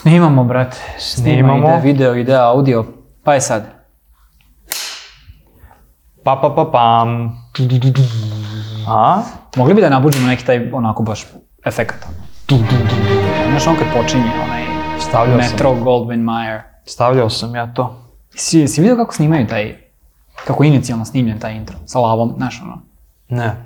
Snimamo, brate. Snima, Snimamo. ide video, ide audio. Pa je sad. Pa pa pa pam. A? Mogli bi da nabuđemo neki taj onako baš efekat. Znaš on kad počinje, onaj Stavljao Metro Goldwyn Mayer. Stavljao sam ja to. Si, si vidio kako snimaju taj, kako inicijalno snimljen taj intro sa lavom, znaš ono. Ne.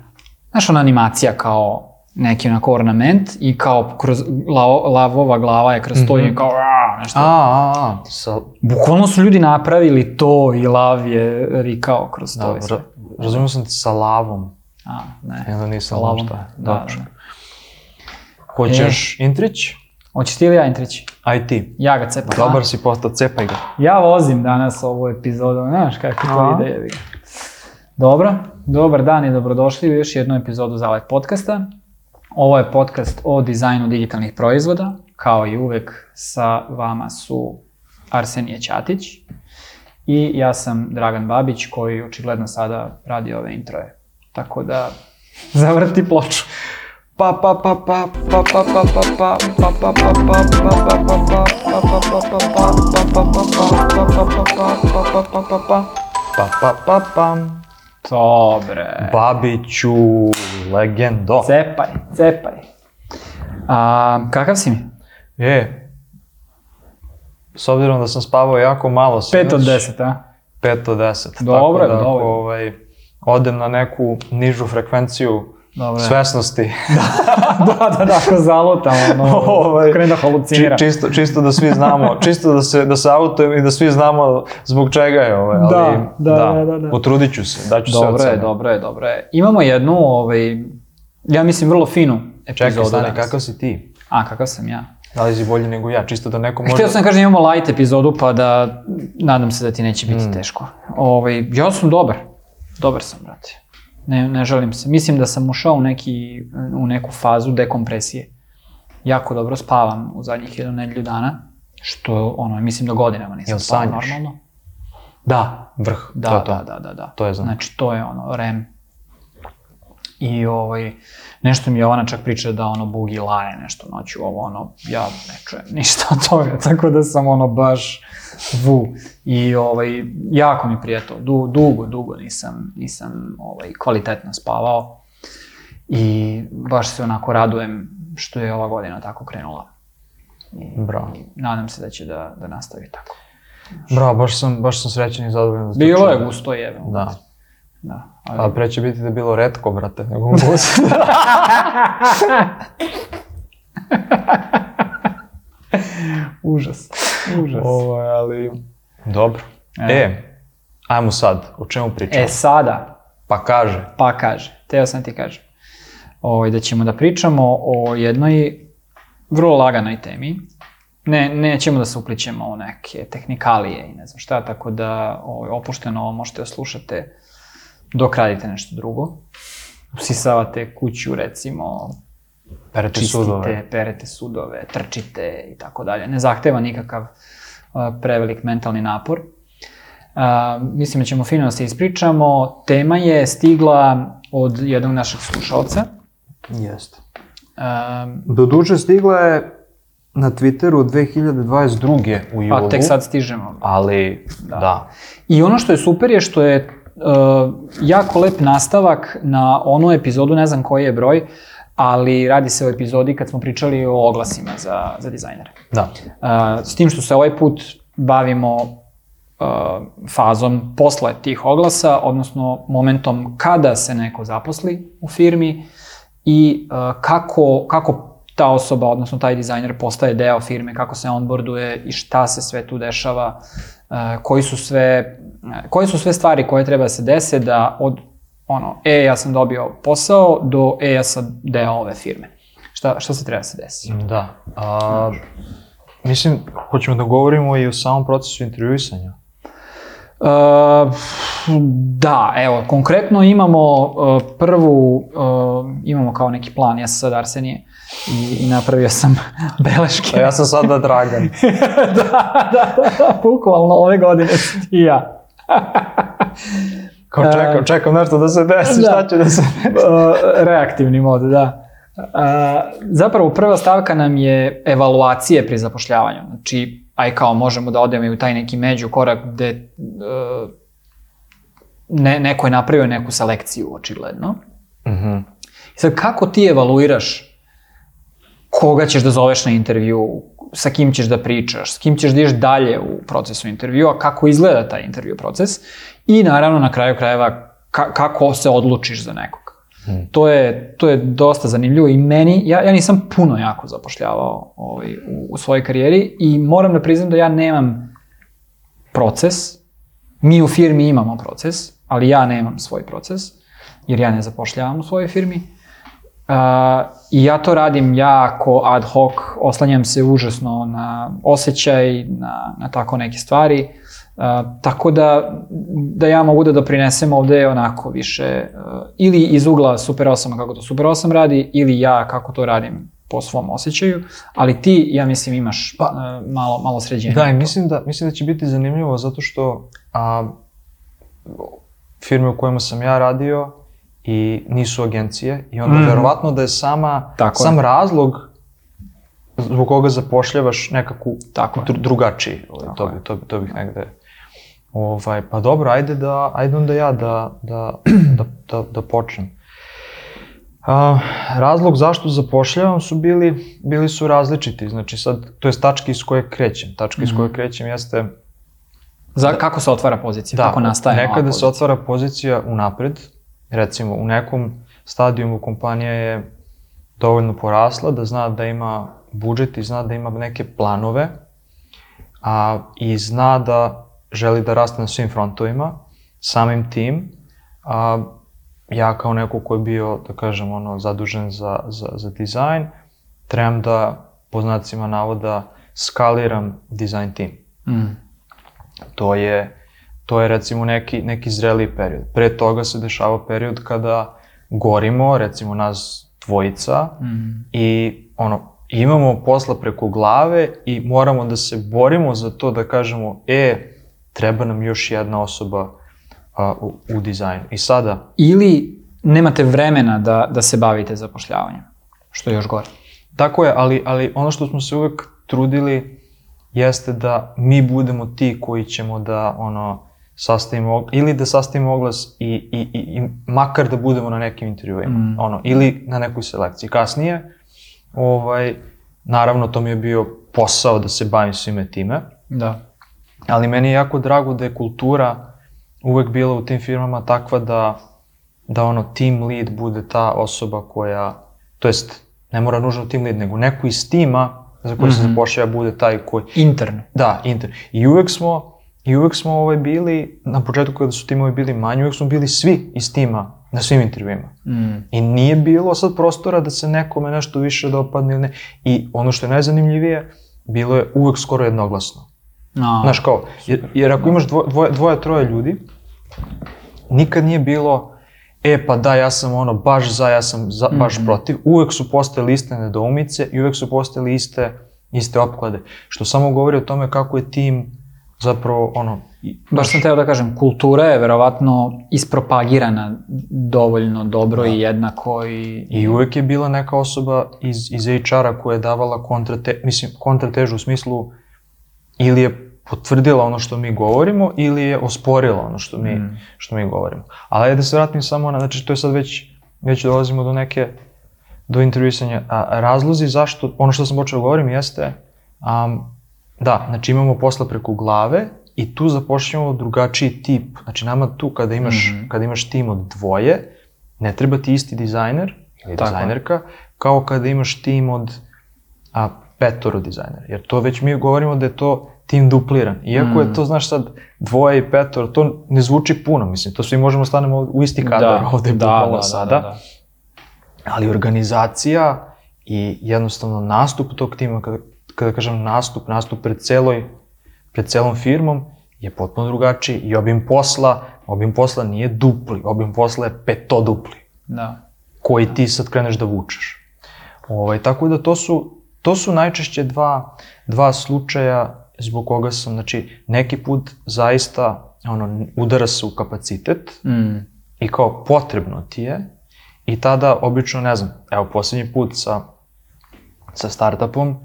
Znaš ona animacija kao neki onako ornament i kao kroz lao, lavova glava je kroz to i kao "Aaa", nešto. A, a, a. Sa, Bukvalno su ljudi napravili to i lav je rikao kroz to. da, i sve. razumio sam ti sa lavom. A, ne. I onda nisam Sa lavom. šta. Da, Dobro. da. Hoćeš intrić? Hoćeš ti ili ja intrići? Aj ti. Ja ga cepam. a? Dobar si postao, cepaj ga. Ja vozim danas ovu epizodu, znaš kako to A? ide. Dobro, dobar dan i dobrodošli u još jednu epizodu Zalet podcasta. Ovo je podcast o dizajnu digitalnih proizvoda. Kao i uvek sa vama su Arsenije Ćatić i ja sam Dragan Babić koji očigledno sada radi ove introje. Tako da zavrti ploču. Pa pa pa pa pa pa pa pa pa pa pa pa pa pa pa pa pa Pa pa pa Dobre. Babiću, legendo. Cepaj, cepaj. A, kakav si mi? E, s obzirom da sam spavao jako malo sinoć, 5 od 10, a? 5 od 10. Dobro, tako da, dobro. ako, ovaj, odem na neku nižu frekvenciju Dobro. svesnosti, da, da, da, ako zalutam, ono, Ovaj, krene da či, halucinira. čisto, čisto da svi znamo, čisto da se, da se autujem i da svi znamo zbog čega je ovaj, ali Da, da, da, da, da. potrudit ću se, daću sve od Dobro je, sebe. dobro je, dobro je. Imamo jednu, ovaj, ja mislim, vrlo finu epizodu Čekaj, stani, danas. kakav si ti? A, kakav sam ja? Da li si bolji nego ja, čisto da neko može... Htio sam da kažem imamo light epizodu, pa da nadam se da ti neće biti teško. Ovaj, ja sam dobar. Dobar sam, brate. Ne, ne želim se. Mislim da sam ušao u, neki, u neku fazu dekompresije. Jako dobro spavam u zadnjih jednu nedelju dana, što ono, mislim da godinama nisam spavao normalno. Da, Vrh, da, to je to. da, da, da, da. To je znam. Znači, to je ono, REM. I ovaj, nešto mi Jovana čak priča da ono bugi laje nešto noću, ovo ono, ja ne čujem ništa od toga, tako da sam ono baš vu. I ovaj, jako mi prije to, du, dugo, dugo nisam, nisam ovaj, kvalitetno spavao. I baš se onako radujem što je ova godina tako krenula. I, Bravo. i nadam se da će da, da nastavi tako. Bravo, baš sam, baš sam srećan i zadovoljan da Bilo je gusto jebe. Da. Da. Ali, A pre će biti da je bilo retko, brate, nego gusto. Užas. Užas. Ovo, ali... Dobro. E. E, ajmo sad, o čemu pričamo? E sada, Pa kaže. pa kaže, teo sam ti kažem, ovaj, da ćemo da pričamo o jednoj vrlo laganoj temi. Ne, nećemo da se uplićemo u neke tehnikalije i ne znam šta, tako da ovaj, opušteno ovo možete da slušate dok radite nešto drugo. Usisavate kuću, recimo, Perete čistite, sudove. perete sudove, trčite i tako dalje. Ne zahteva nikakav uh, prevelik mentalni napor. Uh, mislim da ćemo fino da se ispričamo. Tema je stigla od jednog našeg slušalca. Jeste. Um, Doduše stigla je na Twitteru 2022. u julu. pa tek sad stižemo. Ali, da. I ono što je super je što je jako lep nastavak na onu epizodu, ne znam koji je broj, ali radi se o epizodi kad smo pričali o oglasima za, za dizajnere. Da. Uh, s tim što se ovaj put bavimo uh, fazom posle tih oglasa, odnosno momentom kada se neko zaposli u firmi i uh, kako, kako ta osoba, odnosno taj dizajner postaje deo firme, kako se onboarduje i šta se sve tu dešava, uh, koji su sve, koje su sve stvari koje treba da se dese da od ono, e, ja sam dobio posao, do e, ja sam deo ove firme. Šta, šta se treba da se desi? Da. A, mislim, hoćemo da govorimo i o samom procesu intervjuisanja. Uh, da, evo, konkretno imamo uh, prvu, uh, imamo kao neki plan, ja sam sad Arsenije i, i napravio sam beleške. A ja sam sada Dragan. da, da, da, bukvalno ove godine i ja. Kao čekam, čekam nešto da se desi, Da. šta će da se desi. Reaktivni mod, da. Zapravo prva stavka nam je evaluacije pri zapošljavanju. Znači, aj kao možemo da odemo i u taj neki među korak gde e, ne, neko je napravio neku selekciju, očigledno. Mhm. I sad, kako ti evaluiraš koga ćeš da zoveš na intervju, sa kim ćeš da pričaš, s kim ćeš da ideš dalje u procesu intervjua, kako izgleda taj intervju proces i naravno na kraju krajeva ka, kako se odlučiš za nekog. Hmm. To, je, to je dosta zanimljivo i meni, ja, ja nisam puno jako zapošljavao ovaj, u, u svojoj karijeri i moram da priznam da ja nemam proces, mi u firmi imamo proces, ali ja nemam svoj proces, jer ja ne zapošljavam u svojoj firmi. Uh, I ja to radim jako ad hoc, oslanjam se užasno na osjećaj, na, na tako neke stvari. Uh, tako da, da ja mogu da doprinesem ovde onako više, uh, ili iz ugla Super 8 kako to Super 8 radi, ili ja kako to radim po svom osjećaju, ali ti, ja mislim, imaš Pa- uh, malo, malo sređenja. Da, i mislim da, mislim da će biti zanimljivo zato što a, firme u kojima sam ja radio i nisu agencije i onda Mhm. verovatno da je sama, Tako sam je. razlog zbog koga zapošljavaš nekakvu Tako dru, drugačiji. Tako to, je. to, to bih negde... Ovaj, pa dobro, ajde da, ajde onda ja da, da, da, da, da počnem. A, razlog zašto zapošljavam su bili, bili su različiti, znači sad, to je tačke iz koje krećem. Tačka iz Mhm. koje krećem jeste Za, kako se otvara pozicija, da, kako nastaje nekada se pozicija. otvara pozicija unapred, recimo u nekom stadijumu kompanija je dovoljno porasla da zna da ima budžet i zna da ima neke planove a, i zna da želi da raste na svim frontovima, samim tim a, ja kao neko ko je bio, da kažem, ono, zadužen za, za, za dizajn, trebam da, po znacima navoda, skaliram dizajn tim. Mm. To je, to je recimo neki, neki zreliji period. Pre toga se dešava period kada gorimo, recimo nas dvojica, Mm. i ono, imamo posla preko glave i moramo da se borimo za to da kažemo, e, treba nam još jedna osoba a, u, u dizajnu. I sada, Ili nemate vremena da, da se bavite zapošljavanjem, što je još gore. tako je, ali, ali ono što smo se uvek trudili jeste da mi budemo ti koji ćemo da ono sastavimo ili da sastavimo oglas i, i, i, i makar da budemo na nekim intervjuima, Mm. ono, ili na nekoj selekciji. Kasnije, ovaj, naravno to mi je bio posao da se bavim svime time, Da. Ali meni je jako drago da je kultura uvek bila u tim firmama takva da, da ono team lead bude ta osoba koja, to jest ne mora nužno team lead, nego neko iz tima za koji se Mhm. zapošljava bude taj koji, Interno. da, inter. I uvek smo, i uvek smo ovaj bili, na početku kada su timovi bili manji, uvek smo bili svi iz tima na svim intervjuima. Mm. I nije bilo sad prostora da se nekome nešto više dopadne ili ne. I ono što je najzanimljivije, bilo je uvek skoro jednoglasno. No. Znaš kao, jer, jer ako imaš dvo, dvoje, dvoje, troje ljudi, nikad nije bilo, e pa da, ja sam ono baš za, ja sam za, baš Mhm. protiv. Uvek su postojali iste nedoumice i uvek su postojali iste, iste opklade. Što samo govori o tome kako je tim zapravo ono... Baš sam teo da kažem, kultura je verovatno ispropagirana dovoljno dobro i jednako i... I uvek je bila neka osoba iz, iz HR-a koja je davala kontrate, mislim, kontratežu u smislu ili je potvrdila ono što mi govorimo ili je osporila ono što mi, Mm. što mi govorimo. Ali da se vratim samo na, znači to je sad već, već dolazimo do neke, do intervjuisanja. A, razlozi zašto, ono što sam počeo da govorim jeste, um, da, znači imamo posla preko glave i tu zapošljamo drugačiji tip. Znači nama tu kada imaš, Mhm. kada imaš tim od dvoje, ne treba ti isti dizajner ili Tako dizajnerka, kao kada imaš tim od a, petoro dizajnera. Jer to već mi govorimo da je to tim dupliran. Iako je Mm. to, znaš sad, dvoje i petoro, to ne zvuči puno, mislim, to svi možemo stanemo u isti kadar ovde bukvalno sada. da. Ali organizacija i jednostavno nastup tog tima, kada, kada kažem nastup, nastup pred celoj, pred celom firmom, je potpuno drugačiji i obim posla, obim posla nije dupli, obim posla je petodupli da. koji ti sad kreneš da vučeš. Ovaj, tako da to su, to su najčešće dva, dva slučaja zbog koga sam, znači, neki put zaista ono, udara se u kapacitet Mm. i kao potrebno ti je I tada, obično, ne znam, evo, posljednji put sa, sa startupom,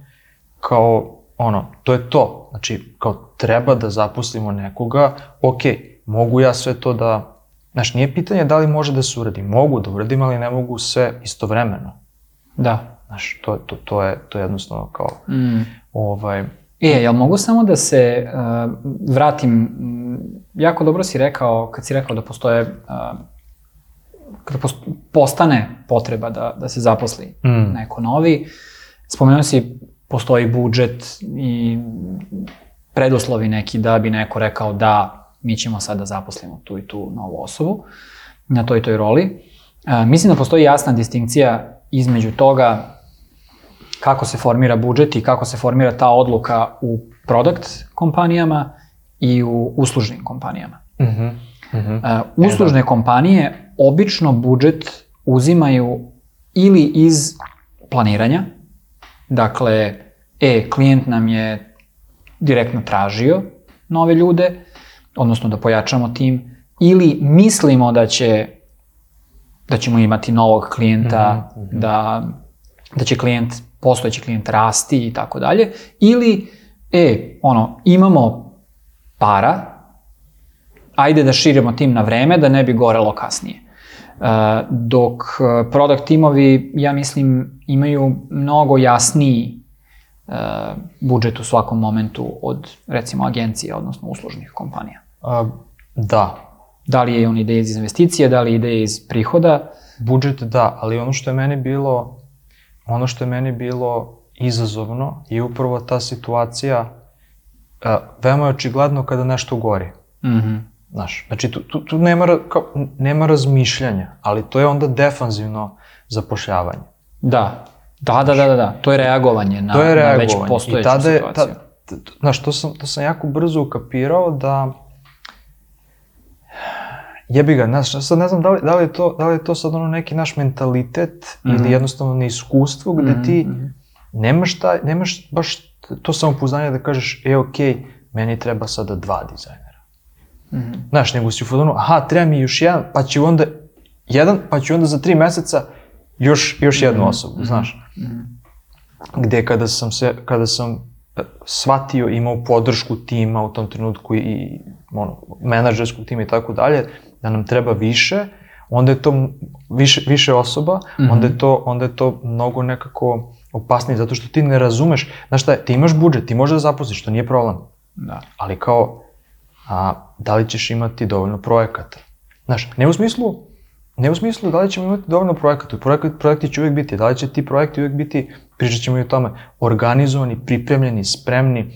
kao, ono, to je to. Znači, kao, treba da zaposlimo nekoga, ok, mogu ja sve to da, znaš, nije pitanje da li može da se uradi, mogu da uradim, ali ne mogu sve istovremeno. Da. Znaš, to, to, to, je, to je jednostavno kao, Mm. ovaj, E, jel mogu samo da se uh, vratim, jako dobro si rekao, kad si rekao da postoje, uh, kada post, postane potreba da, da se zaposli Mm. neko novi, spomenuo si postoji budžet i preduslovi neki da bi neko rekao da mi ćemo sad da zaposlimo tu i tu novu osobu na toj i toj roli. Uh, mislim da postoji jasna distinkcija između toga kako se formira budžet i kako se formira ta odluka u product kompanijama i u uslužnim kompanijama. mhm, mhm. Uh, uslužne kompanije obično budžet uzimaju ili iz planiranja, dakle, e, klijent nam je direktno tražio nove ljude, odnosno da pojačamo tim, ili mislimo da će da ćemo imati novog klijenta, da, da će klijent, postojeći klijent rasti i tako dalje, ili, e, ono, imamo para, ajde da širimo tim na vreme, da ne bi gorelo kasnije. Uh, dok uh, product timovi, ja mislim, imaju mnogo jasniji uh, budžet u svakom momentu od, recimo, agencija, odnosno uslužnih kompanija. A, da, Da li je on ide iz investicije, da li ide iz prihoda, budžet da, ali ono što je meni bilo, ono što je meni bilo izazovno je upravo ta situacija, a, veoma je očigledno kada nešto gori. Mhm. Znaš, znači tu, tu, tu nema, kao, nema razmišljanja, ali to je onda defanzivno zapošljavanje. Da. Da, da, da, da, da. To je reagovanje na, to je na već reagovanje. postojeću I tada je, situaciju. ta, znaš, to sam, to sam jako brzo ukapirao da jebi ga, znaš, sad ne znam da li, da li, je, to, da li je to sad ono neki naš mentalitet Mhm. ili jednostavno neiskustvo gde ti nemaš, taj, nemaš baš to samopouzdanje da kažeš, e, okej, meni treba sada dva dizajnera. Mhm. Znaš, nego si u fazonu, aha, treba mi još jedan, pa ću onda jedan, pa ću onda za tri meseca još, još jednu osobu, znaš. Gde kada sam se, kada sam e, shvatio, imao podršku tima u tom trenutku i ono, menadžerskog tima i tako dalje, da nam treba više, onda je to više, više osoba, onda, je to, onda je to mnogo nekako opasnije, zato što ti ne razumeš, znaš šta je, ti imaš budžet, ti možeš da zaposliš, to nije problem, Da. ali kao, a, da li ćeš imati dovoljno projekata? Znaš, ne u smislu, ne u smislu da li ćemo imati dovoljno projekata, projekti, projekti će uvijek biti, da li će ti projekti uvijek biti, pričat ćemo i o tome, organizovani, pripremljeni, spremni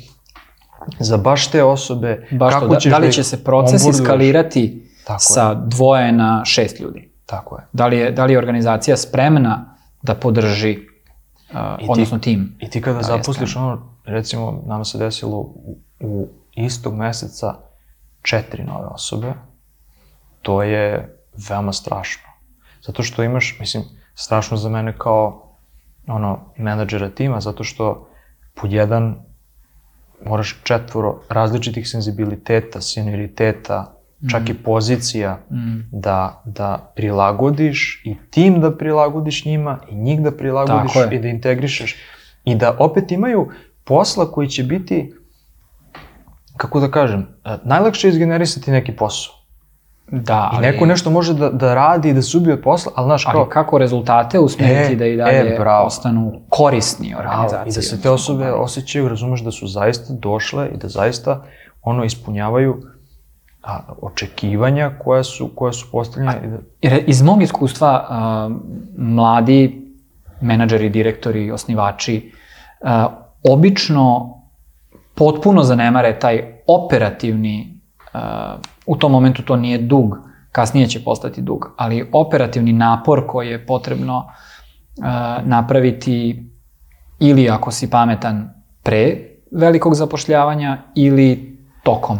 za baš te osobe, Baš to, da, ćeš da li ih će se proces iskalirati Tako je. sa dvoje na šest ljudi? Tako je. Da li je, da li je organizacija spremna da podrži, uh, ti- odnosno tim? I ti kada Da li je zaposliš ono, recimo, nama se desilo u, u istog meseca četiri nove osobe, to je veoma strašno. Zato što imaš, mislim, strašno za mene kao ono, menadžera tima, zato što pod jedan moraš četvoro različitih senzibiliteta, senioriteta, čak i pozicija Mm. da, da prilagodiš i tim da prilagodiš njima i njih da prilagodiš i da integrišeš i da opet imaju posla koji će biti kako da kažem, e, najlakše je izgenerisati neki posao. Da, I ali, neko nešto može da, da radi i da se ubije od posla, ali znaš kao, ali kako rezultate usmeriti E, da i dalje e, bravo. ostanu korisni organizaciji? i da se te osobe osjećaju, razumeš da su zaista došle i da zaista ono ispunjavaju a, očekivanja koja su, koja su postavljena i da, Jer iz mog iskustva, uh, mladi menadžeri, direktori, osnivači, uh, obično potpuno zanemare taj operativni, uh, u tom momentu to nije dug, kasnije će postati dug, ali operativni napor koji je potrebno uh, napraviti ili ako si pametan pre velikog zapošljavanja ili tokom.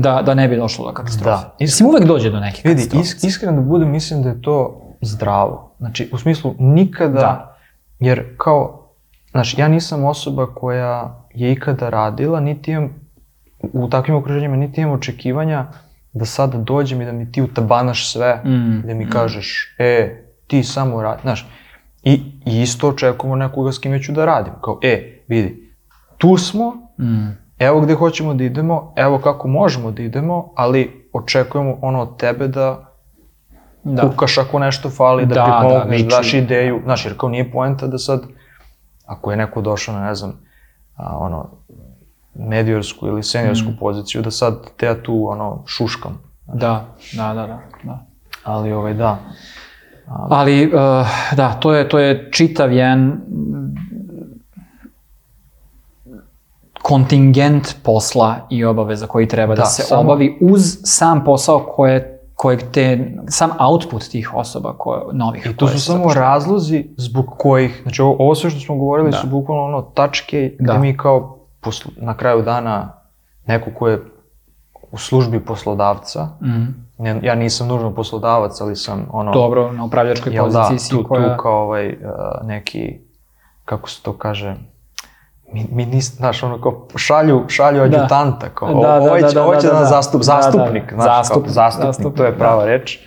Da, da ne bi došlo do katastrofe. Da. Mislim, uvek dođe do neke Vidi, katastrofe. is, iskreno da budem, mislim da je to zdravo. Znači, u smislu, nikada, Da. jer kao, znači, ja nisam osoba koja je ikada radila, niti imam, u takvim okruženjima, niti imam očekivanja da sada dođem i da mi ti utabanaš sve, Mm, da mi kažeš, e, ti samo radi, znaš, i, i isto očekujemo nekoga s kime ću da radim, kao, e, vidi, tu smo, Mm. Evo gde hoćemo da idemo, evo kako možemo da idemo, ali očekujemo ono od tebe da Da. kukaš ako nešto fali, da, Da, pripomogneš, da, daš ideju. Znaš, jer kao nije poenta da sad, ako je neko došao na, ne znam, a, ono, medijorsku ili seniorsku Mm. poziciju, da sad te ja tu, ono, šuškam. Da, da, da, da. da. Ali, ovaj, da. Ali, uh, da, to je, to je čitav jedan mm, kontingent posla i obaveza koji treba da, Da, se samo- obavi uz sam posao koje, kojeg te, sam output tih osoba koje, novih. I to su samo zapošljavaju. razlozi zbog kojih, znači ovo, ovo sve što smo govorili Da. su bukvalno ono tačke gde Da. mi kao poslu, na kraju dana neko ko je u službi poslodavca, Mhm. ne, ja nisam nužno poslodavac, ali sam ono... Dobro, na upravljačkoj da, poziciji si tu, koja... tu kao ovaj, uh, neki, kako se to kaže, mi, mi nis, znaš, ono kao šalju, šalju Da. adjutanta, kao, Da, da, ovaj da, će, da, ovaj će da, da, da. zastup, Da, zastupnik, da. znaš, kao, Zastupnik, zastupnik, zastupnik, to je prava da. reč.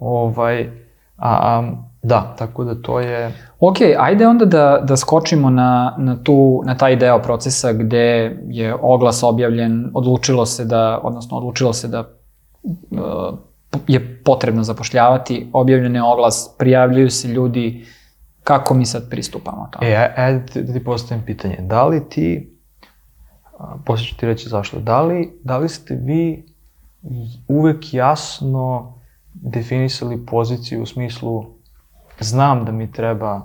Ovaj, a, a, da, tako da to je, Ok, ajde onda da, da skočimo na, na, tu, na taj deo procesa gde je oglas objavljen, odlučilo se da, odnosno odlučilo se da uh, je potrebno zapošljavati, objavljen je oglas, prijavljuju se ljudi, kako mi sad pristupamo tome? e, aj- ajde da ti postavim pitanje, da li ti, a, posle ću ti reći zašto, da li, da li ste vi uvek jasno definisali poziciju u smislu znam da mi treba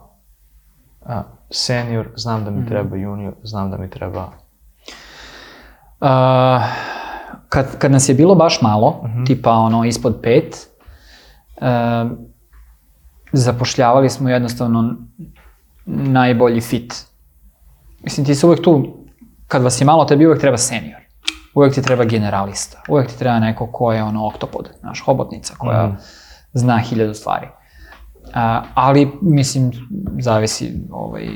a, senior, znam da mi treba junior, znam da mi treba... Uh, kad, kad nas je bilo baš malo, tipa ono ispod pet, uh, zapošljavali smo jednostavno najbolji fit. Mislim, ti se uvek tu, kad vas je malo, tebi uvek treba senior. Uvek ti treba generalista. Uvek ti treba neko ko je ono oktopod, znaš, hobotnica koja Mhm. zna hiljadu stvari. A, ali, mislim, zavisi ovaj,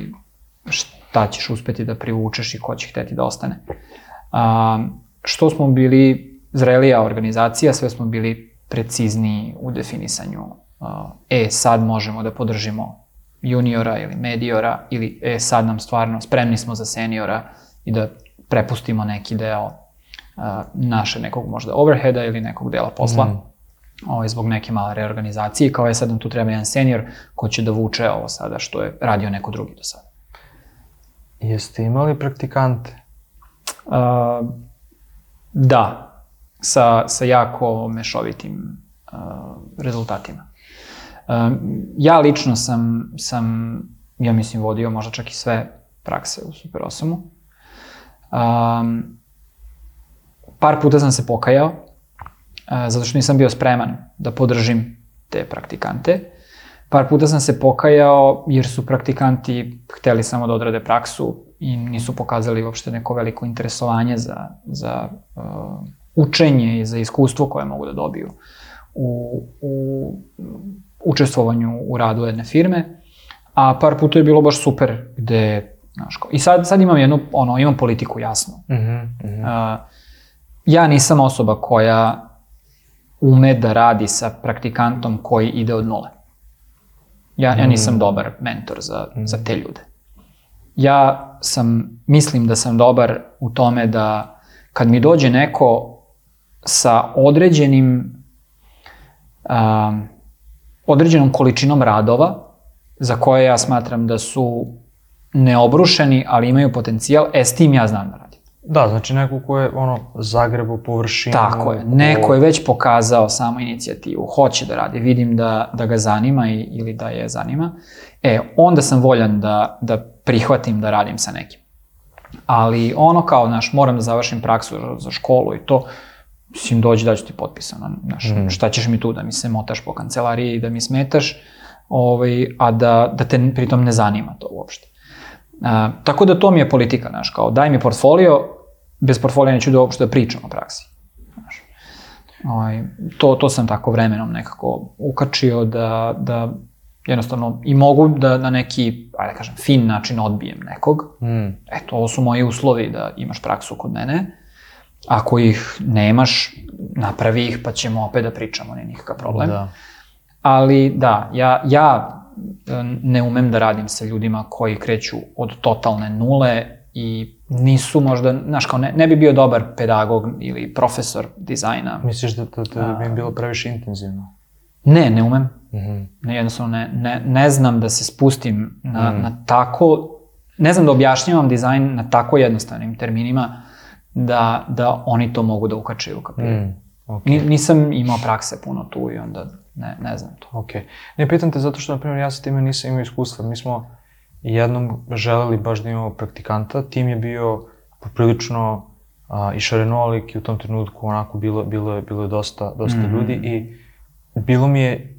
šta ćeš uspeti da privučeš i ko će hteti da ostane. A, što smo bili zrelija organizacija, sve smo bili precizniji u definisanju. A, e, sad možemo da podržimo juniora ili mediora ili e, sad nam stvarno spremni smo za seniora i da prepustimo neki deo a, naše nekog možda overheada ili nekog dela posla Mhm. ovaj, zbog neke male reorganizacije, kao je sad nam tu treba jedan senior ko će da vuče ovo sada što je radio neko drugi do sada. Jeste imali praktikante? Uh, da, sa, sa jako mešovitim uh, rezultatima. Ja lično sam, sam, ja mislim, vodio možda čak i sve prakse u Super 8-u. Um, par puta sam se pokajao, uh, zato što nisam bio spreman da podržim te praktikante. Par puta sam se pokajao jer su praktikanti hteli samo da odrade praksu i nisu pokazali uopšte neko veliko interesovanje za, za uh, učenje i za iskustvo koje mogu da dobiju u, u učestvovanju u radu jedne firme. A par puta je bilo baš super gde, znaš, kao- i sad, sad imam jednu, ono, imam politiku jasnu. Mhm, mhm. Uh, ja nisam osoba koja ume da radi sa praktikantom koji ide od nule. Ja, ja nisam dobar mentor za, za te ljude. Ja sam, mislim da sam dobar u tome da kad mi dođe neko sa određenim um, određenom količinom radova za koje ja smatram da su neobrušeni, ali imaju potencijal, e, s tim ja znam da radim. Da, znači neko ko je ono zagrebo površinu. Tako je. ko- Neko je već pokazao samo inicijativu, hoće da radi, vidim da, da ga zanima i, ili da je zanima. E, onda sam voljan da, da prihvatim da radim sa nekim. Ali ono kao, znaš, moram da završim praksu za školu i to, mislim, dođi da ću ti potpisano, znaš, šta ćeš mi tu da mi se motaš po kancelariji i da mi smetaš, ovaj, a da, da te pritom ne zanima to uopšte. A, tako da to mi je politika, znaš, kao daj mi portfolio, bez portfolija neću da uopšte da pričam o praksi. Znaš. Ovaj, to, to sam tako vremenom nekako ukačio da, da jednostavno i mogu da na neki, ajde da kažem, fin način odbijem nekog. Mm. Eto, ovo su moji uslovi da imaš praksu kod mene. Ako ih nemaš, napravi ih pa ćemo opet da pričamo, nije nikakav problem. Da. Ali da, ja, ja e, ne umem da radim sa ljudima koji kreću od totalne nule i nisu možda, znaš kao, ne, ne bi bio dobar pedagog ili profesor dizajna. Misliš da, da, da bi im bilo previše intenzivno? Ne, ne umem. Mhm. Ne, jednostavno ne, ne, ne znam da se spustim na, na tako, ne znam da objašnjavam dizajn na tako jednostavnim terminima da, da oni to mogu da ukačaju u kapiru. Mm. Ok, Ni, nisam imao prakse puno tu i onda ne, ne znam to. ok. Ne, pitam te zato što, na primjer, ja sa time nisam imao iskustva. Mi smo jednom želeli baš da imamo praktikanta, tim je bio poprilično a, i šarenolik i u tom trenutku onako bilo, bilo, je, bilo je dosta, dosta Mhm. ljudi i bilo mi je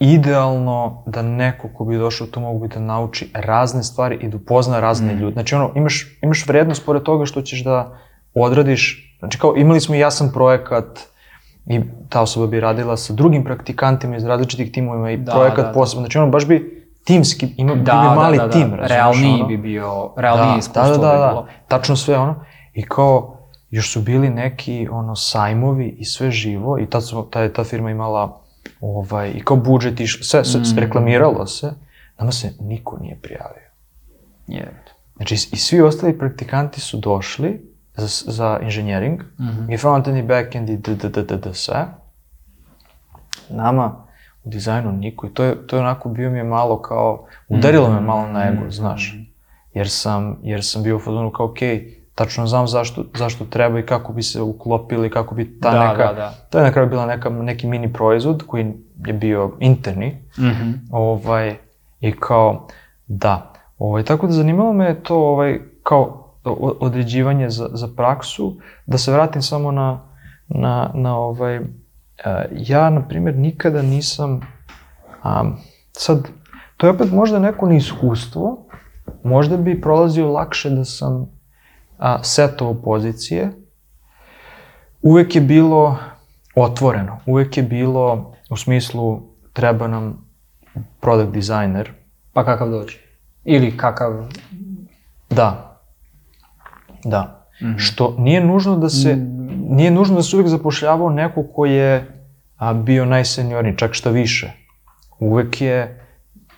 idealno da neko ko bi došao tu mogu bi da nauči razne stvari i da upozna razne Mhm. ljude. Znači ono, imaš, imaš vrednost pored toga što ćeš da odradiš, znači kao imali smo i jasan projekat i ta osoba bi radila sa drugim praktikantima iz različitih timova i Da, projekat da, da. posebno. Znači ono, baš bi timski, ima, da, bi mali da, da, tim, da. razumeš, Realniji ono? bi bio, realnije da, iskustvo da, da, da, bi bilo. tačno sve ono. I kao, još su bili neki ono sajmovi i sve živo i tad, smo, ta, ta firma imala ovaj, i kao budžet i sve, sve Mm. reklamiralo se, nama se niko nije prijavio. Je. Znači, i svi ostali praktikanti su došli za, za inženjering, Mhm. i frontend i backend i d, sve. Nama u dizajnu niko i to je, to je onako bio mi je malo kao, udarilo me malo na ego, znaš. Jer sam, jer sam bio u fazonu kao, okej, tačno znam zašto, zašto treba i kako bi se uklopili, kako bi ta Da, neka, da, da. to je na kraju bila neka, neki mini proizvod koji je bio interni, Mhm. ovaj, i kao, da, ovaj, tako da zanimalo me je to, ovaj, kao određivanje za, za praksu, da se vratim samo na, na, na ovaj, e, ja, na primjer, nikada nisam, um, sad, to je opet možda neko neiskustvo, možda bi prolazio lakše da sam a, setovao pozicije, uvek je bilo otvoreno, uvek je bilo u smislu treba nam product designer, Pa kakav dođe. Ili kakav... da, da, Mhm. što nije nužno da se, nije nužno da se uvek zapošljavao neko ko je a, bio najseniorniji, čak šta više. Uvek je,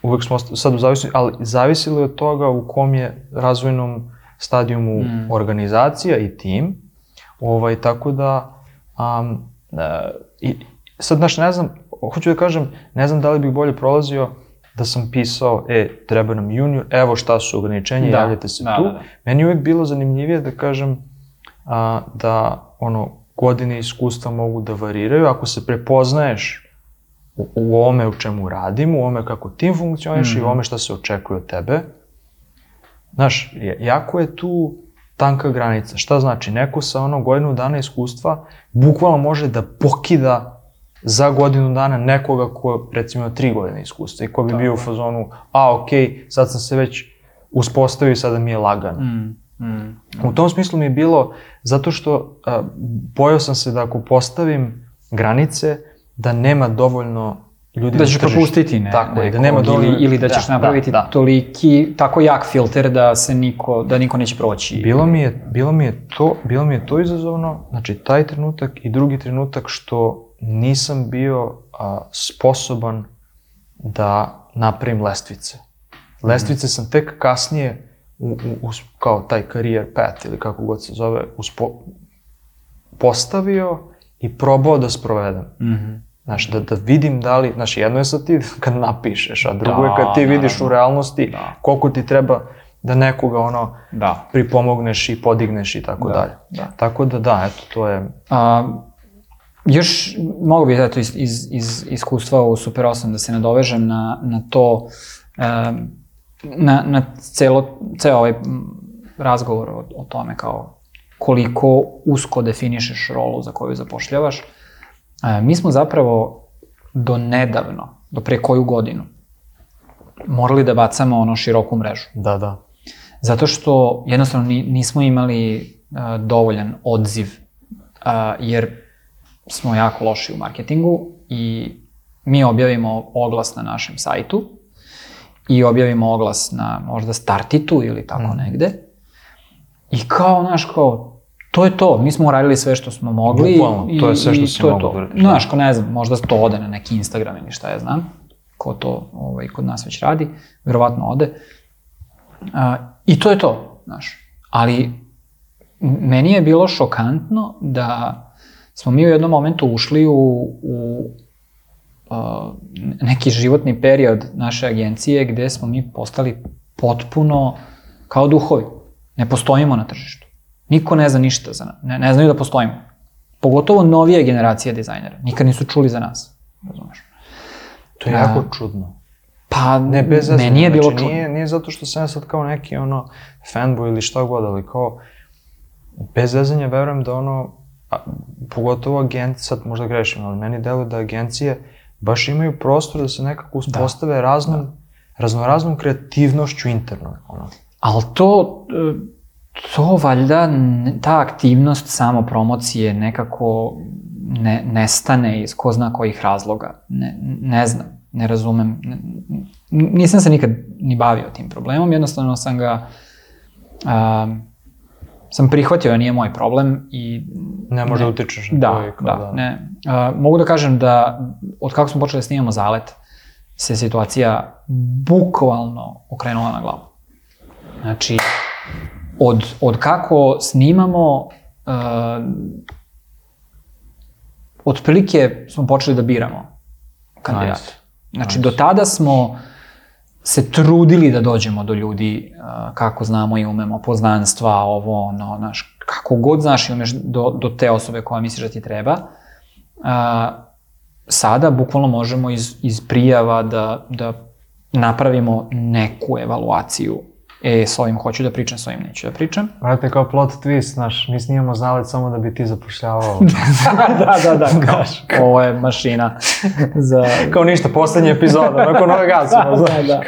uvek smo sad u zavisnosti, ali zavisilo je od toga u kom je razvojnom stadijumu Mm. organizacija i tim, ovaj, tako da, um, i, sad, znaš, ne znam, hoću da kažem, ne znam da li bih bolje prolazio da sam pisao, e, treba nam junior, evo šta su ograničenja, Da, javljate se da, tu. da, da. Meni je uvek bilo zanimljivije da kažem a, da ono, godine iskustva mogu da variraju. Ako se prepoznaješ u, u ovome u čemu radimo, u ovome kako tim funkcioniš i u Mhm. ovome šta se očekuje od tebe, znaš, jako je tu tanka granica. Šta znači? Neko sa ono godinu dana iskustva bukvalno može da pokida za godinu dana nekoga ko recimo ima tri godine iskustva i ko bi Tako bio u fazonu, a okej, sad sam se već uspostavio i sada mi je lagano. Mm, mm. U tom smislu mi je bilo, zato što a, bojao sam se da ako postavim granice, da nema dovoljno ljudi Da ćeš propustiti ne, Tako je, da nema dovoljno... ili, ili da ćeš napraviti da, da. toliki, tako jak filter da se niko, da niko neće proći. Bilo mi je, bilo mi je to, bilo mi je to izazovno, znači taj trenutak i drugi trenutak što nisam bio a, sposoban da napravim lestvice. Lestvice sam tek kasnije u, u, u, kao taj career path ili kako god se zove, uspo, postavio i probao da sprovedem. Mhm. Znaš, da, da vidim da li, znaš, jedno je sad ti kad napišeš, a drugo je Da, kad ti vidiš naravno. u realnosti Da. koliko ti treba da nekoga ono Da. pripomogneš i podigneš i tako Da, dalje. da. Tako da da, eto, to je... A, još mogu bih eto iz, iz, iz iskustva u Super 8 da se nadovežem na, na to, na, na celo, ceo ovaj razgovor o, o tome kao koliko usko definišeš rolu za koju zapošljavaš. E, mi smo zapravo do nedavno, do pre koju godinu, morali da bacamo ono široku mrežu. Da, da. Zato što jednostavno ni, nismo imali uh, dovoljan odziv, jer smo jako loši u marketingu i mi objavimo oglas na našem sajtu i objavimo oglas na možda Startitu ili tako Mhm. negde. I kao, znaš, kao, to je to. Mi smo uradili sve što smo mogli. Bukvalno, to je sve što si da uradiš. Znaš, ko ne znam, možda to ode na neki Instagram ili šta ja znam, ko to ovaj, kod nas već radi, verovatno ode. A, I to je to, znaš. Ali meni je bilo šokantno da smo mi u jednom momentu ušli u, u a, neki životni period naše agencije gde smo mi postali potpuno kao duhovi. Ne postojimo na tržištu. Niko ne zna ništa za nas. Ne, ne znaju da postojimo. Pogotovo novije generacije dizajnera. Nikad nisu čuli za nas. Razumeš? To je A, jako čudno. Pa, Ne, bez meni je bilo znači, čudno. Nije, nije zato što sam ja sad kao neki ono fanboy ili šta god, ali kao bez zezanja verujem da ono, a, pogotovo agencije, sad možda grešim, ali meni deluje da agencije baš imaju prostor da se nekako uspostave raznom, raznoraznom kreativnošću interno. Ono. Ali to, e, to valjda, ta aktivnost samo promocije nekako ne, nestane iz ko zna kojih razloga. Ne, ne znam, ne razumem. Ne- nisam se nikad ni bavio tim problemom, jednostavno sam ga a, sam prihvatio da nije moj problem i Ne može da utičeš na da, i kao da, ne. A, mogu da kažem da od kako smo počeli da snimamo Zalet, se situacija bukvalno okrenula na glavu. Znači, od, od kako snimamo, uh, otprilike smo počeli da biramo kandidata. Nice. Znači, Nice. do tada smo se trudili da dođemo do ljudi kako znamo i umemo, poznanstva, ovo, ono, znaš, kako god znaš i umeš do, do te osobe koja misliš da ti treba. Sada bukvalno možemo iz, iz prijava da, da napravimo neku evaluaciju. E, s ovim hoću da pričam, s ovim neću da pričam. Brate, kao plot twist, znaš, mi snimamo zalet samo da bi ti zapošljavao. da, da, da, kao, ovo je mašina za... Kao ništa, poslednja epizoda, nakon ove gasimo, da, da.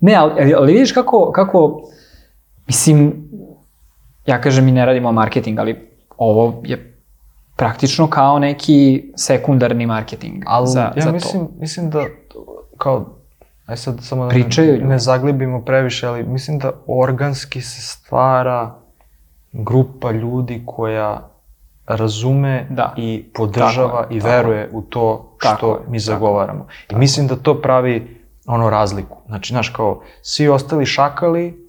Ne, ali, ali- vidiš kako, kako, mislim, ja kažem mi ne radimo marketing, ali ovo je praktično kao neki sekundarni marketing Ali za, ja za mislim, to. mislim da, kao, aj sad samo da Pričaju ne, ljudi. ne zaglibimo previše, ali mislim da organski se stvara grupa ljudi koja razume Da. i podržava Tako i tako veruje u to što Tako mi tako zagovaramo. I mislim da to pravi ono razliku. Znači, znaš, kao, svi ostali šakali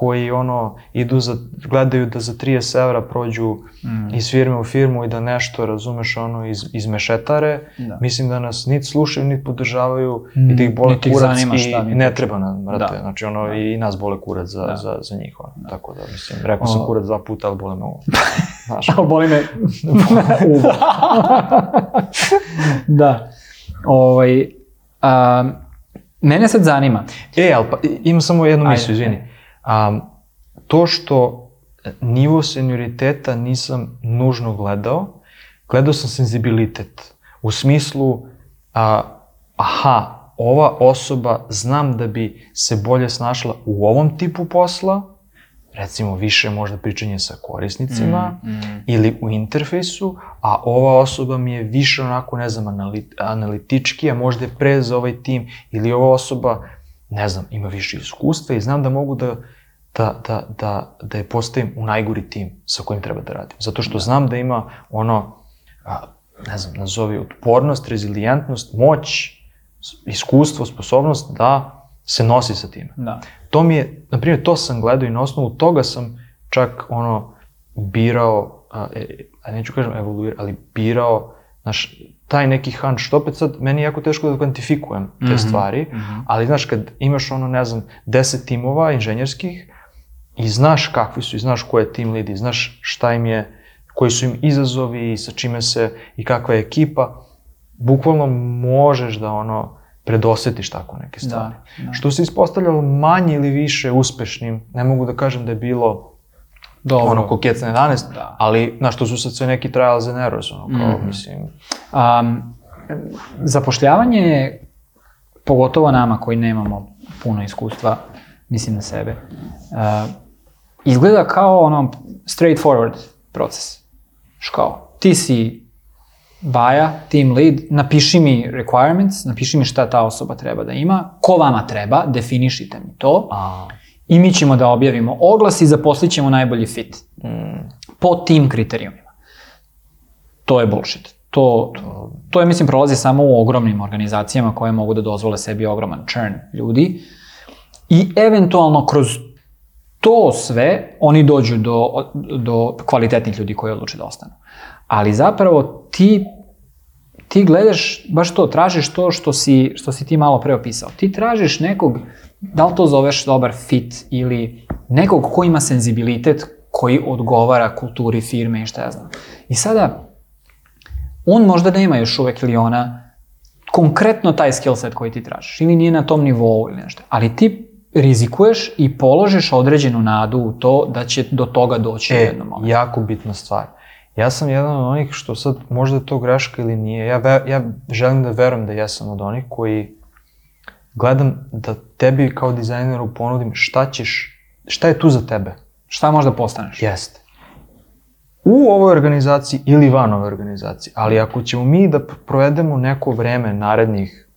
koji ono idu za, gledaju da za 30 evra prođu Mm. iz firme u firmu i da nešto, razumeš, ono, iz, izmešetare, Da. mislim da nas niti slušaju, niti podržavaju Mm, i da ih bole niti ih kurac zanima i šta ne treba nam, brate, Da. znači ono i nas bole kurac za, Da. za, za njih, ono. tako da mislim, rekao sam O. kurac dva puta, ali bole me ovo. Znaš, Ali boli me uvo. da. Ovaj, a, mene sad zanima. E, ali pa, imam samo jednu mislu, izvini. Um, to što nivo senioriteta nisam nužno gledao, gledao sam senzibilitet. U smislu, a, aha, ova osoba znam da bi se bolje snašla u ovom tipu posla, recimo više možda pričanje sa korisnicima, Mm, ili u interfejsu, a ova osoba mi je više onako, ne znam, anali, analitički, a možda je pre za ovaj tim, ili ova osoba, ne znam, ima više iskustva i znam da mogu da, da, da, da, da je postavim u najgori tim sa kojim treba da radim. Zato što znam da ima ono, a, ne znam, nazovi otpornost, rezilijentnost, moć, iskustvo, sposobnost da se nosi sa time Da. to mi je, na primjer, to sam gledao i na osnovu toga sam čak ono birao, a, e, a neću kažem evoluirao, ali birao, znaš, taj neki hunch, što opet sad, meni je jako teško da kvantifikujem te Mhm, stvari, ali znaš, kad imaš ono, ne znam, deset timova inženjerskih i znaš kakvi su i znaš ko je tim lead i znaš šta im je, koji su im izazovi i sa čime se i kakva je ekipa, bukvalno možeš da ono predosetiš tako neke stvari. da. Što se ispostavljalo manje ili više uspešnim, ne mogu da kažem da je bilo Dobro. ono kokec na 11, Da. ali znaš, to su sad sve neki trials and errors, ono, kao, Mhm. mislim, Um, zapošljavanje je, pogotovo nama koji nemamo puno iskustva, mislim na sebe, uh, izgleda kao ono straightforward proces. Škao, ti si Baja, team lead, napiši mi requirements, napiši mi šta ta osoba treba da ima, ko vama treba, definišite mi to a, i mi ćemo da objavimo oglas i zaposlit ćemo najbolji fit. mm, po tim kriterijumima. To je bullshit. To, to, to je, mislim, prolazi samo u ogromnim organizacijama koje mogu da dozvole sebi ogroman churn ljudi i eventualno kroz to sve oni dođu do, do kvalitetnih ljudi koji odluče da ostanu. Ali zapravo ti ti gledaš baš to, tražiš to što si, što si ti malo pre opisao. Ti tražiš nekog, da li to zoveš dobar fit ili nekog ko ima senzibilitet koji odgovara kulturi firme i šta ja znam. I sada, on možda nema još uvek ili ona konkretno taj skill set koji ti tražiš ili nije na tom nivou ili nešto. Ali ti rizikuješ i položiš određenu nadu u to da će do toga doći E, u jednom momentu. jako bitna stvar. Ja sam jedan od onih što sad, možda je to greška ili nije, ja, ve, ja želim da verujem da jesam od onih koji gledam da tebi kao dizajneru ponudim šta ćeš, šta je tu za tebe. Šta možda postaneš? Jeste. U ovoj organizaciji ili van ove organizacije, ali ako ćemo mi da provedemo neko vreme narednih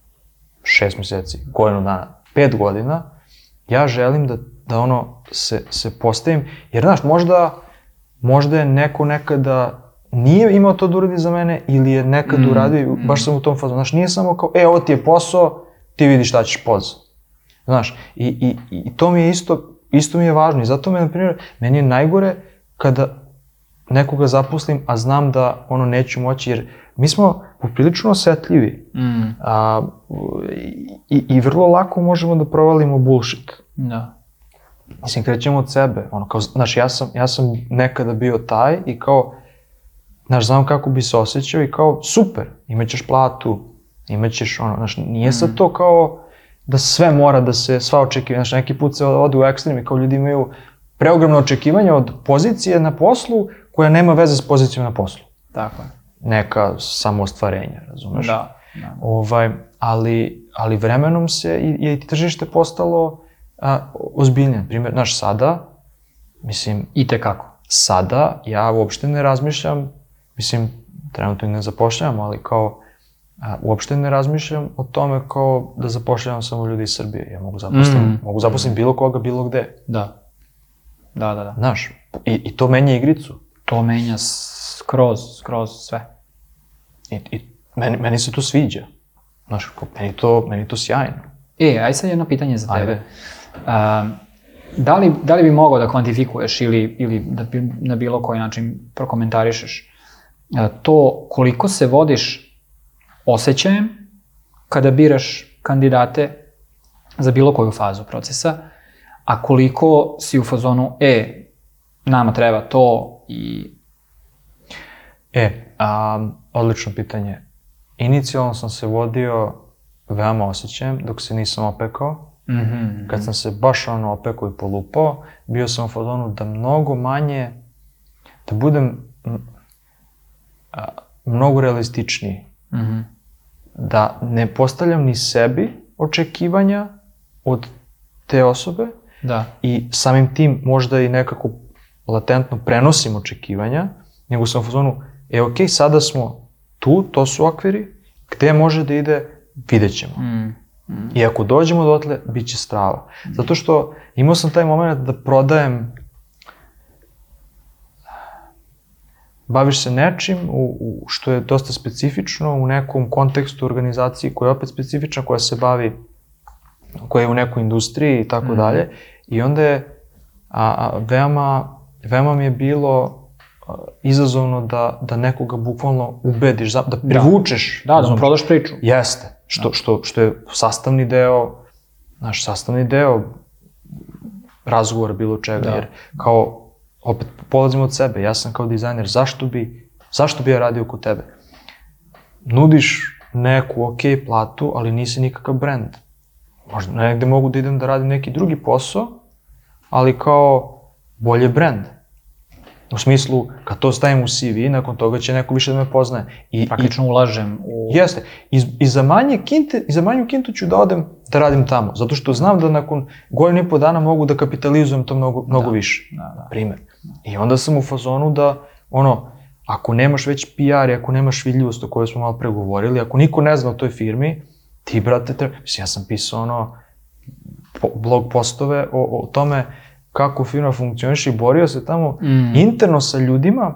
šest meseci, godinu dana, pet godina, ja želim da, da ono se, se postavim, jer znaš, možda, možda je neko nekada nije imao to da uradi za mene ili je nekad Mm, uradio baš sam u tom fazu. Znaš, nije samo kao, e, ovo ti je posao, ti vidiš šta ćeš poz. Znaš, i, i, i to mi je isto, isto mi je važno i zato me, na primjer, meni je najgore kada nekoga zaposlim, a znam da ono neću moći, jer mi smo poprilično osetljivi Mm, a, i, i vrlo lako možemo da provalimo bullshit. da. Mislim, krećemo od sebe. Ono, kao, znaš, ja sam, ja sam nekada bio taj i kao, znaš, znam kako bi se osjećao i kao, super, imaćeš platu, imaćeš ono, znaš, nije sad to kao da sve mora da se, sva očekivanja, znaš, neki put se ode u ekstrem i kao ljudi imaju preogromno očekivanja od pozicije na poslu koja nema veze s pozicijom na poslu. Tako je. Neka samoostvarenja, razumeš? Da, da. Ovaj, ali, ali vremenom se je i tržište postalo a, ozbiljnije. Primjer, znaš, sada, mislim, I te kako. sada ja uopšte ne razmišljam, mislim, trenutno i ne zapošljavam, ali kao, a, uopšte ne razmišljam o tome kao da zapošljavam samo ljudi iz Srbije. Ja mogu zaposlim, Mm. mogu zaposlim bilo koga, bilo gde. Da. Da, da, da. Znaš, i, i to menja igricu. To menja skroz, skroz sve. I, i meni, meni se to sviđa. Znaš, meni to, meni to sjajno. E, aj sad jedno pitanje za tebe. Ajde. A, da, li, da li bi mogao da kvantifikuješ ili, ili da bi na bilo koji način prokomentarišeš to koliko se vodiš osjećajem kada biraš kandidate za bilo koju fazu procesa, a koliko si u fazonu, e, nama treba to i... E, a, odlično pitanje. Inicijalno sam se vodio veoma osjećajem dok se nisam opekao. Mhm. Kad sam se baš ono opekao i polupao, bio sam u fazonu da mnogo manje, da budem a, mnogo realističniji. Mhm. Da ne postavljam ni sebi očekivanja od te osobe Da. i samim tim možda i nekako latentno prenosim očekivanja, nego sam u fazonu, e ok, sada smo tu, to su okviri, gde može da ide, vidjet ćemo. Mm. I ako dođemo dotle, bit će strava. Zato što imao sam taj moment da prodajem baviš se nečim u, u, što je dosta specifično u nekom kontekstu organizaciji koja je opet specifična, koja se bavi, koja je u nekoj industriji i tako dalje. I onda je a, a, veoma, veoma mi je bilo izazovno da, da nekoga bukvalno ubediš, za- da privučeš. Da, da mu razumeš? prodaš priču. Jeste, što, što, što je sastavni deo, naš sastavni deo razgovora bilo čega, Da. jer kao, opet polazimo od sebe, ja sam kao dizajner, zašto bi, zašto bi ja radio kod tebe? Nudiš neku ok platu, ali nisi nikakav brand. Možda negde mogu da idem da radim neki drugi posao, ali kao bolje brand. U smislu, kad to stavim u CV, nakon toga će neko više da me poznaje. I, i Praktično ulažem u... Jeste. I, I za manje kinte, i za manju kintu ću da odem da radim tamo. Zato što znam da nakon godinu i po dana mogu da kapitalizujem to mnogo, mnogo više. Da, da. Primer. I onda sam u fazonu da, ono, ako nemaš već PR i ako nemaš vidljivost o kojoj smo malo pregovorili, ako niko ne zna o toj firmi, ti, brate, treba... Mislim, ja sam pisao, ono, blog postove o, o tome kako firma funkcioniše i borio se tamo Mm. interno sa ljudima,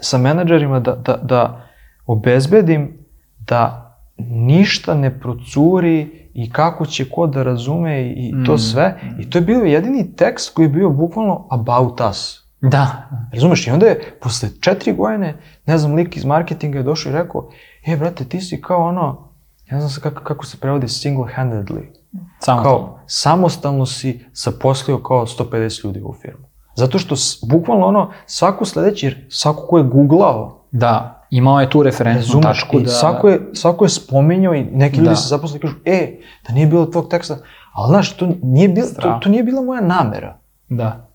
sa menadžerima da, da, da obezbedim da ništa ne procuri i kako će ko da razume i, i to Mm. sve. I to je bio jedini tekst koji je bio bukvalno about us. Da. Razumeš? I onda je posle četiri godine, ne znam, lik iz marketinga je došao i rekao, e, brate, ti si kao ono, ne znam sad kako, kako se prevodi single-handedly. Samo to. Kao, samostalno si zaposlio kao 150 ljudi u firmu. Zato što bukvalno ono, svako sledeći, jer svako ko je googlao, Da. Imao je tu referentnu tačku da... svako, je, svako je spominjao i neki ljudi Da. se zaposle i kažu, e, da nije bilo tvog teksta, ali znaš, to nije, bil, to, to nije bila moja namera. Da.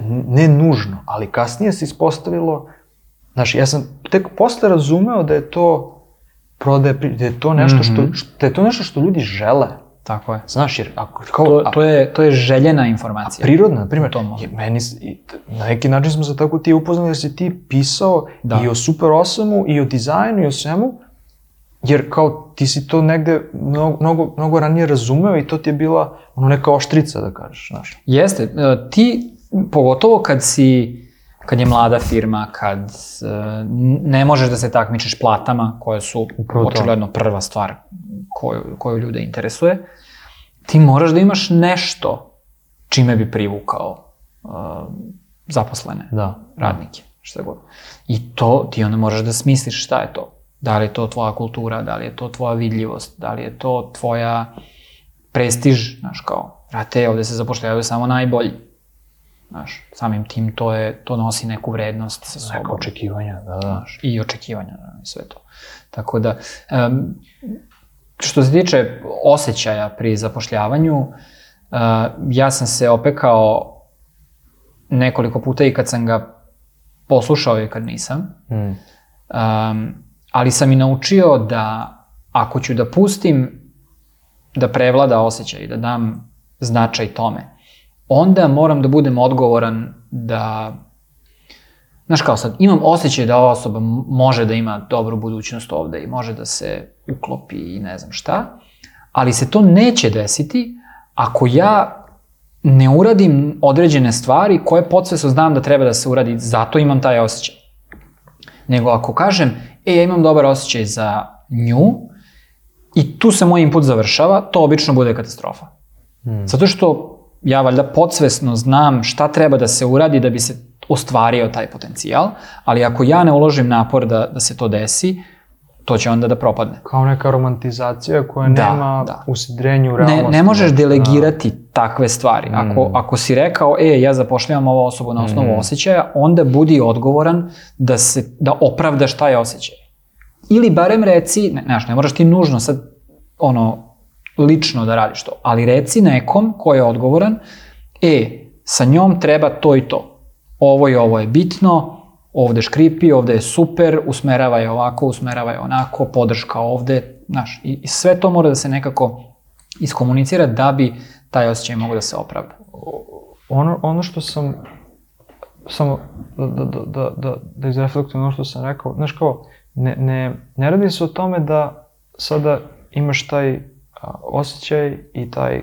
N- ne nužno, ali kasnije se ispostavilo, znaš, ja sam tek posle razumeo da je to prodaje, da je to nešto što, Mhm. što, da je to nešto što ljudi žele. Tako je. Znaš, jer ako, kao, To, a- to, je, to je željena informacija. prirodna, na primjer, je, meni, na neki način smo se tako ti upoznali jer si ti pisao Da. i o Super 8 i o dizajnu i o svemu, jer kao ti si to negde mnogo, mnogo, mnogo ranije razumeo i to ti je bila ono neka oštrica da kažeš, znaš. Jeste, e, ti, pogotovo kad si, kad je mlada firma, kad e, ne možeš da se takmičiš platama, koje su očigledno prva stvar koju, koju ljude interesuje, ti moraš da imaš nešto čime bi privukao e, zaposlene Da. radnike, šta god. I to ti onda moraš da smisliš šta je to. Da li je to tvoja kultura, da li je to tvoja vidljivost, da li je to tvoja prestiž, znaš kao, brate, ovde se zapošljavaju samo najbolji. Znaš, samim tim to je, to nosi neku vrednost sa sobom. Neka očekivanja, da, da. Znaš, i očekivanja, i sve to. Tako da, em, što se tiče osjećaja pri zapošljavanju, uh, ja sam se opekao nekoliko puta i kad sam ga poslušao i kad nisam. Mm. Um, ali sam i naučio da ako ću da pustim da prevlada osjećaj i da dam značaj tome, onda moram da budem odgovoran da Znaš kao sad, imam osjećaj da ova osoba može da ima dobru budućnost ovde i može da se uklopi i ne znam šta, ali se to neće desiti ako ja ne uradim određene stvari koje podsvesno znam da treba da se uradi, zato imam taj osjećaj. Nego ako kažem, e, ja imam dobar osjećaj za nju i tu se moj input završava, to obično bude katastrofa. Mm. Zato što ja valjda podsvesno znam šta treba da se uradi da bi se ostvario taj potencijal, ali ako ja ne uložim napor da, da se to desi, to će onda da propadne. Kao neka romantizacija koja Da, nema da. usidrenju u Ne, realnosti. ne možeš delegirati takve stvari. Ako, Mm. ako si rekao, e, ja zapošljavam ovu osobu na osnovu Mm. osjećaja, onda budi odgovoran da, se, da opravdaš taj osjećaj. Ili barem reci, ne, znaš, ne moraš ti nužno sad ono, lično da radiš to, ali reci nekom ko je odgovoran, e, sa njom treba to i to. Ovo i ovo je bitno, ovde škripi, ovde je super, usmerava je ovako, usmerava je onako, podrška ovde, znaš, i, i sve to mora da se nekako iskomunicira da bi taj osjećaj mogao da se opravda. ono, ono što sam samo da, da, da, da, da, da izreflektujem ono što sam rekao, znaš kao, ne, ne, ne radi se o tome da sada imaš taj a, osjećaj i taj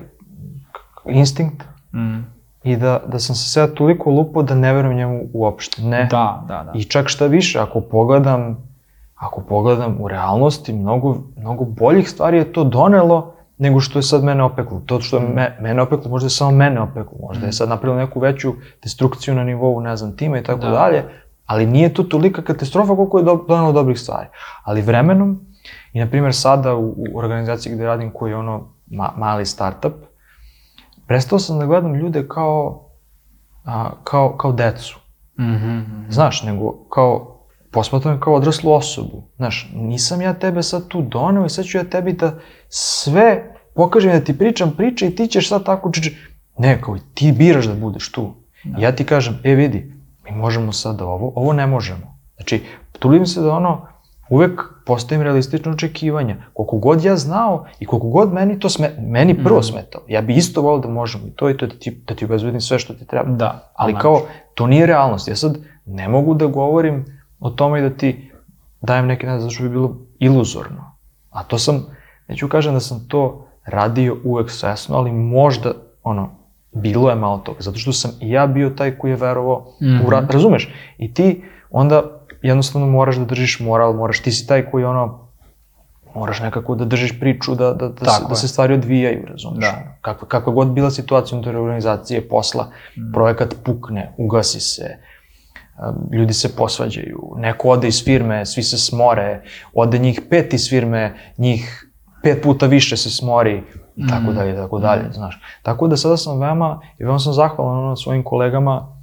instinkt Mm. I da, da sam se sada toliko lupo da ne verujem njemu uopšte. Ne. Da, da, da. I čak šta više, ako pogledam, ako pogledam u realnosti, mnogo, mnogo boljih stvari je to donelo nego što je sad mene opeklo. To što je me, mene opeklo, možda je samo mene opeklo, možda je sad napravilo neku veću destrukciju na nivou, ne znam, tima i tako Da. dalje, ali nije to tolika katastrofa koliko je do, donelo dobrih stvari. Ali vremenom, i na primjer sada u, u organizaciji gde radim koji je ono ma, mali startup, prestao sam da gledam ljude kao, a, kao, kao decu. Mhm, mhm. Znaš, nego kao, posmatram kao odraslu osobu. Znaš, nisam ja tebe sad tu doneo i sad ću ja tebi da sve pokažem da ti pričam priče i ti ćeš sad tako čiči. Ne, kao ti biraš da budeš tu. I ja ti kažem, e vidi, mi možemo sad ovo, ovo ne možemo. Znači, trudim se da ono, uvek postavim realistično očekivanja. Koliko god ja znao i koliko god meni to sme, meni prvo Mhm. smetalo. Ja bi isto volio da možemo i to i to da ti, da ti obezbedim sve što ti treba. Da, Ali kao, to nije realnost. Ja sad ne mogu da govorim o tome i da ti dajem neke nade, zato što bi bilo iluzorno. A to sam, neću kažem da sam to radio uvek svesno, ali možda, ono, bilo je malo toga, zato što sam i ja bio taj koji je verovao mm Mhm. u ra- razumeš? I ti onda jednostavno moraš da držiš moral, moraš, ti si taj koji ono, moraš nekako da držiš priču, da, da, da, se, da se stvari odvijaju, razumeš? Da. Kakva, kakva god bila situacija unutar organizacije, posla, Mhm. projekat pukne, ugasi se, um, ljudi se posvađaju, neko ode iz firme, svi se smore, ode njih pet iz firme, njih pet puta više se smori, i tako dalje, i tako dalje, znaš. Tako da sada sam veoma, i veoma sam zahvalan ono, svojim kolegama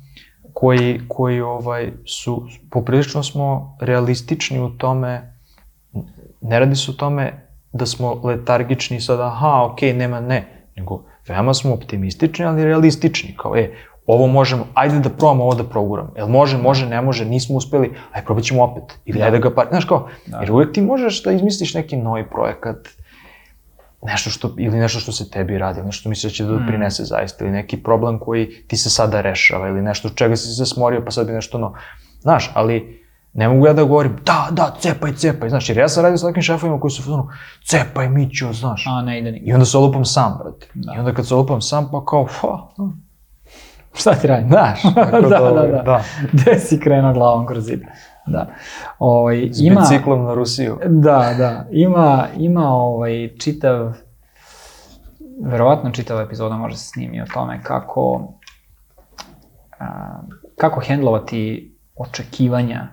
koji, koji ovaj, su, poprilično smo realistični u tome, ne radi se o tome da smo letargični i sad, aha, okej, nema, ne, nego veoma smo optimistični, ali realistični, kao, e, ovo možemo, ajde da probamo ovo da proguramo. Jel može, može, ne može, nismo uspeli, aj probat ćemo opet. Ili ajde da ga par... Znaš kao, jer uvek ti možeš da izmisliš neki novi projekat, nešto što, ili nešto što se tebi radi, nešto što misliš da će da doprinese zaista, ili neki problem koji ti se sada rešava, ili nešto čega si se smorio, pa sad bi nešto no... Znaš, ali ne mogu ja da govorim, da, da, cepaj, cepaj, znaš, jer ja sam radio sa takvim šefovima koji su ono, cepaj, Mićo, znaš. A, ne ide nigde. I onda se olupam sam, brate. I onda kad se olupam sam, pa kao, fa, Šta ti radi? znaš. tako da, da, da, da. Gde si krenuo glavom kroz zid? Da. Ovaj, S ima, biciklom na Rusiju. Da, da. Ima, ima ovaj čitav, verovatno čitava epizoda može se snimi o tome kako, a, kako hendlovati očekivanja,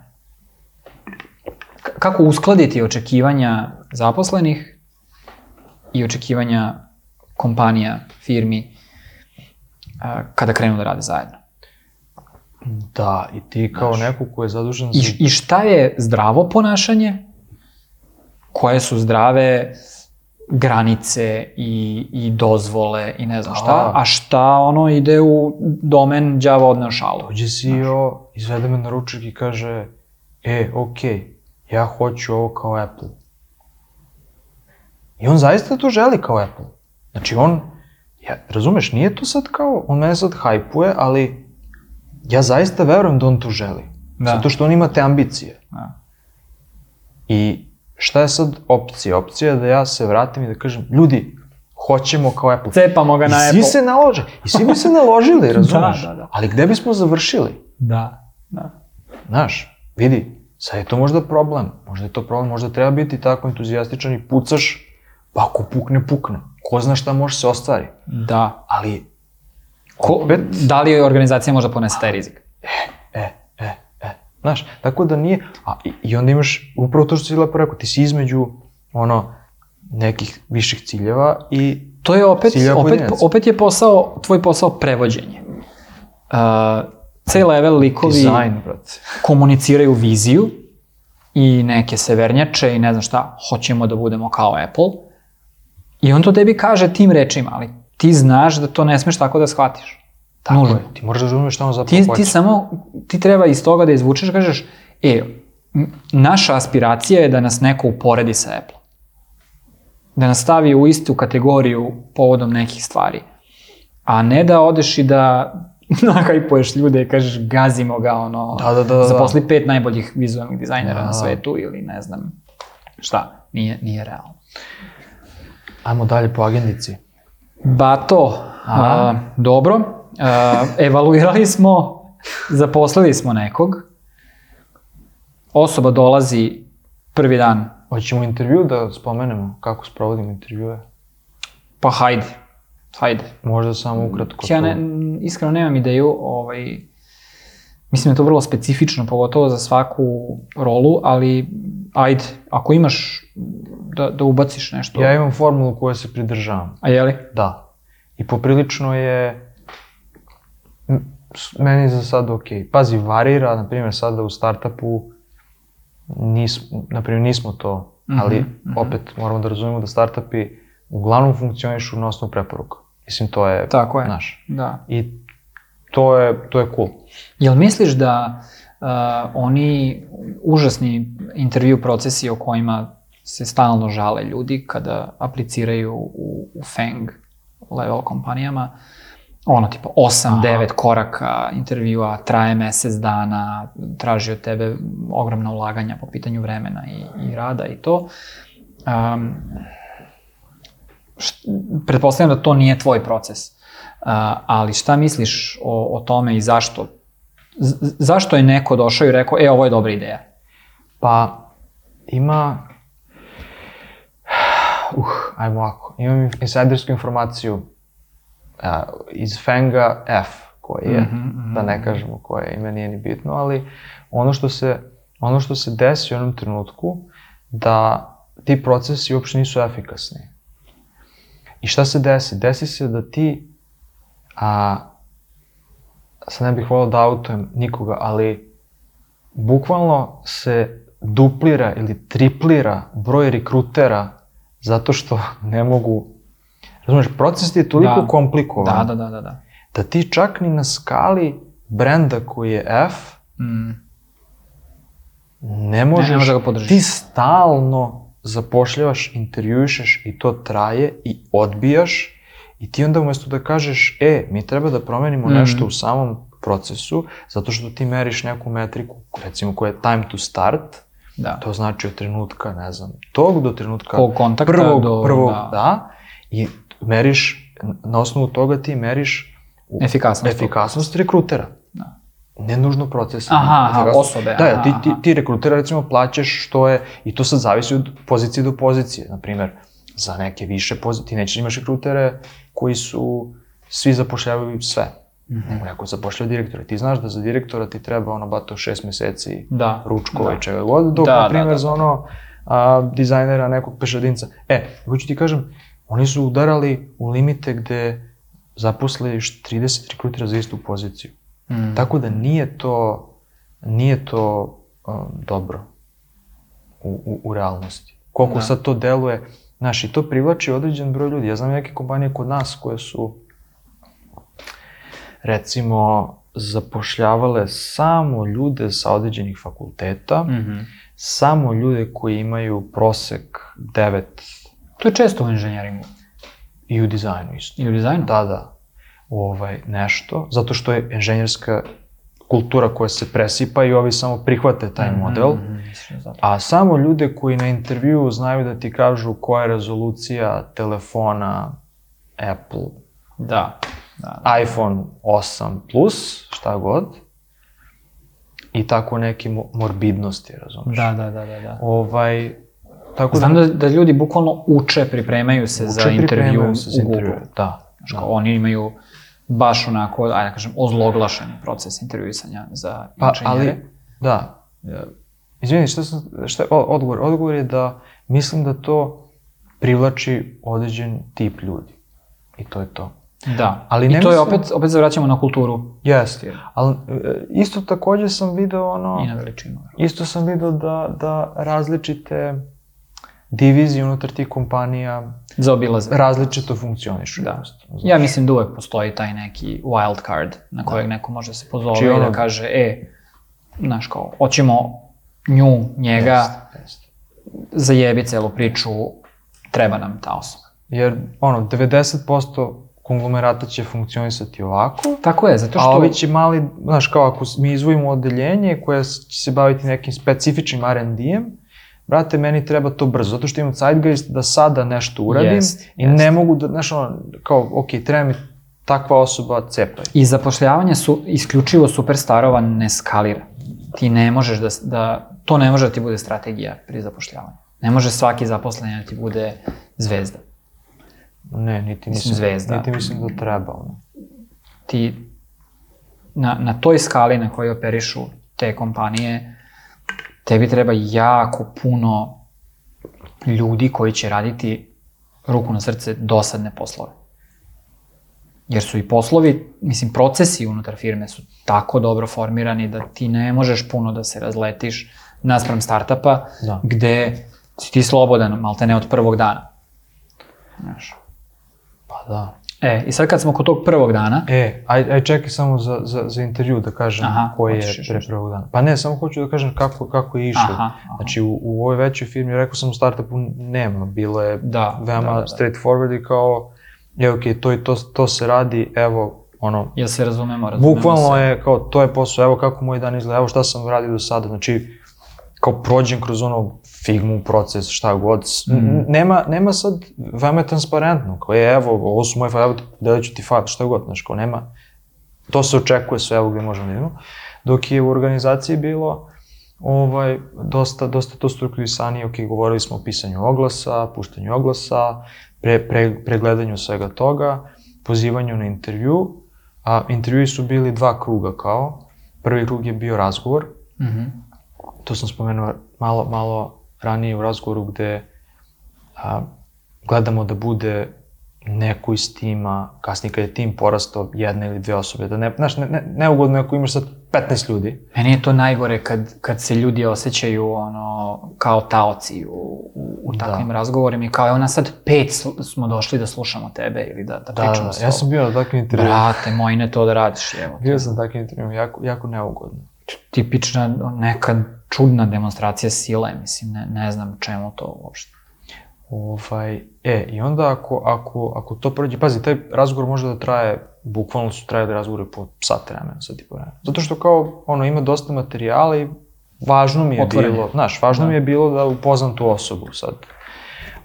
kako uskladiti očekivanja zaposlenih i očekivanja kompanija, firmi, a, kada krenu da rade zajedno. Da, i ti kao neko ko je zadužen I, za... I šta je zdravo ponašanje, koje su zdrave granice i, i dozvole i ne znam šta, Da. a šta ono ide u domen đavo odneo šalu. Dođe CEO, izvede me na ručak i kaže, e, okej, ja hoću ovo kao Apple. I on zaista to želi kao Apple. Znači on, ja, razumeš, nije to sad kao, on mene sad hajpuje, ali ja zaista verujem da on to želi. Da. Zato što on ima te ambicije. Da. I šta je sad opcija? Opcija je da ja se vratim i da kažem, ljudi, hoćemo kao Apple. Cepamo ga I na svi Apple. se nalože. I svi bi se naložili, razumeš? da, da. Ali gde bismo završili? Da, da. Znaš, vidi, sad je to možda problem. Možda je to problem, možda treba biti tako entuzijastičan i pucaš, pa ako pukne, pukne. Ko zna šta može se ostvari. Da. Ali, Ko, opet, da li organizacija možda ponese taj rizik? e, e, e. Znaš, tako da nije, a, i, i onda imaš upravo to što si lepo rekao, ti si između, ono, nekih viših ciljeva i To je opet, opet, opet je posao, tvoj posao prevođenje. Uh, C-level likovi dizajn, brate. komuniciraju viziju i neke severnjače i ne znam šta, hoćemo da budemo kao Apple. I on to tebi kaže tim rečima, ali ti znaš da to ne smeš tako da shvatiš. Tako Nužno. je, ti moraš da razumeš šta on zapravo Ti, hoće. ti samo, ti treba iz toga da izvučeš, kažeš, e, naša aspiracija je da nas neko uporedi sa Apple. Da nas stavi u istu kategoriju povodom nekih stvari. A ne da odeš i da nahajpuješ ljude i kažeš gazimo ga, ono, Da, da, da, da. zaposli pet najboljih vizualnih dizajnera Da. na svetu ili ne znam šta, nije, nije realno. Ajmo dalje po agendici. Bato, a, dobro, a, evaluirali smo, zaposlili smo nekog, osoba dolazi prvi dan, Hoćemo intervju da spomenemo kako sprovodimo intervjue? pa hajde, hajde. Možda samo ukratko. Ja ne, iskreno nemam ideju, ovaj, mislim da je to vrlo specifično, pogotovo za svaku rolu, ali ajde, ako imaš da, da ubaciš nešto. Ja imam formulu koju se pridržavam. A jeli? Da. I poprilično je... Meni je za sad ok. Pazi, varira, na primjer, sada u startupu nismo, na primjer, nismo to, ali opet moramo da razumemo da startupi uglavnom funkcionišu na osnovu preporuka. Mislim, to je Tako je. naš. Da. I to je, to je cool. Jel misliš da uh, oni užasni intervju procesi o kojima se stalno žale ljudi kada apliciraju u, u FANG level kompanijama, ono tipa 8-9 koraka intervjua, traje mesec dana, traži od tebe ogromna ulaganja po pitanju vremena i, i rada i to. Um, št, pretpostavljam da to nije tvoj proces. ali šta misliš o, o tome i zašto? Z, zašto je neko došao i rekao, e, ovo je dobra ideja? Pa, ima... Uh, ajmo ovako. Imam insajdersku informaciju uh, iz Fenga F, koji je, mm -hmm, da ne kažemo koje ime, nije ni bitno, ali ono što se, ono što se desi u jednom trenutku, da ti procesi uopšte nisu efikasni. I šta se desi? Desi se da ti, a, sad ne bih volao da autujem nikoga, ali bukvalno se duplira ili triplira broj rekrutera zato što ne mogu... Razumeš, proces ti je toliko Da. komplikovan Da, da, da, da. da. da ti čak ni na skali brenda koji je F Mm. ne možeš, ne može da ga podržiš. ti stalno zapošljavaš, intervjuišeš i to traje i odbijaš i ti onda umesto da kažeš, e, mi treba da promenimo Mhm. nešto u samom procesu, zato što ti meriš neku metriku, recimo koja je time to start, Da. to znači od trenutka, ne znam, tog do trenutka Prvog kontakta prvog, do- prvog, da. da. i meriš, na osnovu toga ti meriš u- Efikasnost. efikasnost rekrutera. Da. Ne nužno proces. Aha, aha, osobe, Da, aha, ti, ti, ti rekrutera recimo plaćaš što je, i to sad zavisi od pozicije do pozicije. Naprimer, za neke više pozicije, ti nećeš da imaš rekrutere koji su, svi zapošljavaju sve. Mhm. Nego neko zapošljava direktora. Ti znaš da za direktora ti treba ono bato šest meseci Da. ručkova Da. i čega god, dok, Da, na da, primjer, da, za ono a, dizajnera nekog pešadinca. E, hoću ti kažem, oni su udarali u limite gde zaposle još 30 rekrutera za istu poziciju. Mm. Tako da nije to, nije to um, dobro u, u, u realnosti. Koliko Da. sad to deluje, znaš, i to privlači određen broj ljudi. Ja znam neke kompanije kod nas koje su, recimo, zapošljavale samo ljude sa određenih fakulteta, Mhm. samo ljude koji imaju prosek 9 To je često u inženjeringu. i u dizajnu isto. I u dizajnu. Da, da. Ovaj, nešto, zato što je inženjerska kultura koja se presipa i ovi samo prihvate taj model. Mhm, da zato. A samo ljude koji na intervju znaju da ti kažu koja je rezolucija telefona Apple, Da. Da, da. iPhone 8 plus, šta god, i tako neke mo- morbidnosti, razumiješ? Da, da, da, da, da. Ovaj, tako Znam da, da ljudi bukvalno uče, pripremaju se za Uče, intervju pripremaju se za u Google. intervju, Da, kao, oni imaju baš onako, ajde da kažem, ozloglašeni proces intervjuisanja za Pa, inženjere. ali, da. Izvini, šta sam, šta je odgovor? Odgovor je da mislim da to privlači određen tip ljudi. I to je to. Da, Ali i ne to je mislim- opet, opet se vraćamo na kulturu Jeste. Ali e, isto takođe sam video ono... i na veličinu. Isto sam video da, da različite divizije unutar tih kompanija Za obilaze. različito funkcionišu. Da. jednostavno. Ja mislim da uvek postoji taj neki wild card na kojeg neko može se pozove Znači, i da kaže, e, znaš kao, hoćemo nju, njega, Jeste, jeste. zajebi celu priču, treba nam ta osoba. Jer, ono, 90% konglomerata će funkcionisati ovako, Tako je, zato što... A ovi će mali, znaš, kao ako mi izvojimo odeljenje koje će se baviti nekim specifičnim R&D-em, brate, meni treba to brzo, zato što imam zeitgeist da sada nešto uradim Jest, i jest. ne mogu da, znaš, ono, kao, ok, treba mi takva osoba, cepaj. I zapošljavanje su isključivo superstarova ne skalira. Ti ne možeš da, da, to ne može da ti bude strategija pri zapošljavanju. Ne može svaki zaposleni da ti bude zvezda. Ne, niti Mislim, mislim, zvezda. niti mislim da treba, ono. Ti na, na toj skali na kojoj operišu te kompanije, tebi treba jako puno ljudi koji će raditi ruku na srce dosadne poslove. Jer su i poslovi, mislim, procesi unutar firme su tako dobro formirani da ti ne možeš puno da se razletiš naspram startupa, Da. gde si ti slobodan, malte ne od prvog dana. Znaš. Da. E, i sad kad smo kod tog prvog dana, E, aj, aj čekaj samo za, za, za intervju da kažem Aha, koji je pre prvog dana. Pa ne, samo hoću da kažem kako, kako je išlo. Aha, aha. Znači, u, u ovoj većoj firmi, rekao sam u startupu, nema, bilo je Da, veoma da, da, da. straightforward i kao, je ok, to i to, to se radi, evo, ono, jel se razumemo, razumemo bukvalno se. je kao, to je posao, evo kako moj dan izgleda, evo šta sam radio do sada, znači, kao prođem kroz ono Figmu, proces, šta god. N- Nema, nema sad, veoma je transparentno, kao je, evo, ovo su moje file, delit ću ti file, šta god, znaš, kao nema, to se očekuje sve evo gde možemo da idemo. Dok je u organizaciji bilo, ovaj, dosta, dosta to strukturisanije, ok, govorili smo o pisanju oglasa, puštanju oglasa, pre, pre, pregledanju svega toga, pozivanju na intervju, a intervjui su bili dva kruga kao. Prvi krug je bio razgovor, Mhm. to sam spomenuo malo, malo ranije u razgovoru gde a, gledamo da bude neko iz tima, kasnije kad je tim porastao jedna ili dve osobe, da ne, znaš, ne, ne, neugodno je ako imaš sad 15 ljudi, Meni je to najgore kad, kad se ljudi osjećaju ono, kao taoci u, u, u Da. takvim razgovorima i kao evo nas sad pet smo došli da slušamo tebe ili da, da Da, pričamo da, s ja sam bio na takvim intervju. Brate, moj ne to da radiš, evo. Bio sam na takvim intervju, jako, jako neugodno. Tipična neka čudna demonstracija sile, mislim, ne, ne znam čemu to uopšte. Ovaj, e, i onda ako, ako, ako to prođe, pazi, taj razgovor može da traje, bukvalno su trajali razgovore po sat vremena, sat i po vremena. Zato što kao, ono, ima dosta materijala i važno mi je Otvoren je. bilo, znaš, važno Da. mi je bilo da upoznam tu osobu sad.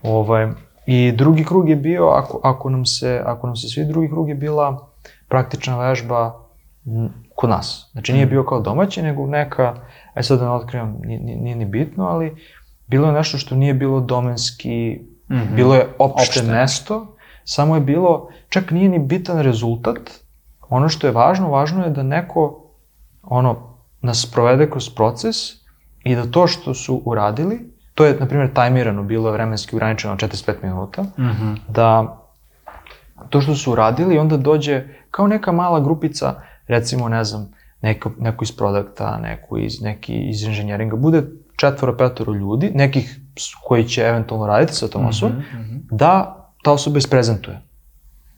Ovaj, I drugi krug je bio, ako, ako, nam se, ako nam se svi drugi krug je bila praktična vežba kod nas. Znači nije bio kao domaći, nego neka, aj sad da ne otkrivam, nije, nije, ni bitno, ali bilo je nešto što nije bilo domenski, Mhm. bilo je opšte, Opšte. mesto, samo je bilo, čak nije ni bitan rezultat, ono što je važno, važno je da neko ono, nas provede kroz proces i da to što su uradili, to je, na primjer, tajmirano, bilo vremenski ograničeno 45 minuta, Mhm. da to što su uradili onda dođe kao neka mala grupica, recimo, ne znam, neko, neko iz produkta, neko iz, neki iz inženjeringa, bude četvoro, petoro ljudi, nekih koji će eventualno raditi sa tom osobom, Mhm. da ta osoba isprezentuje.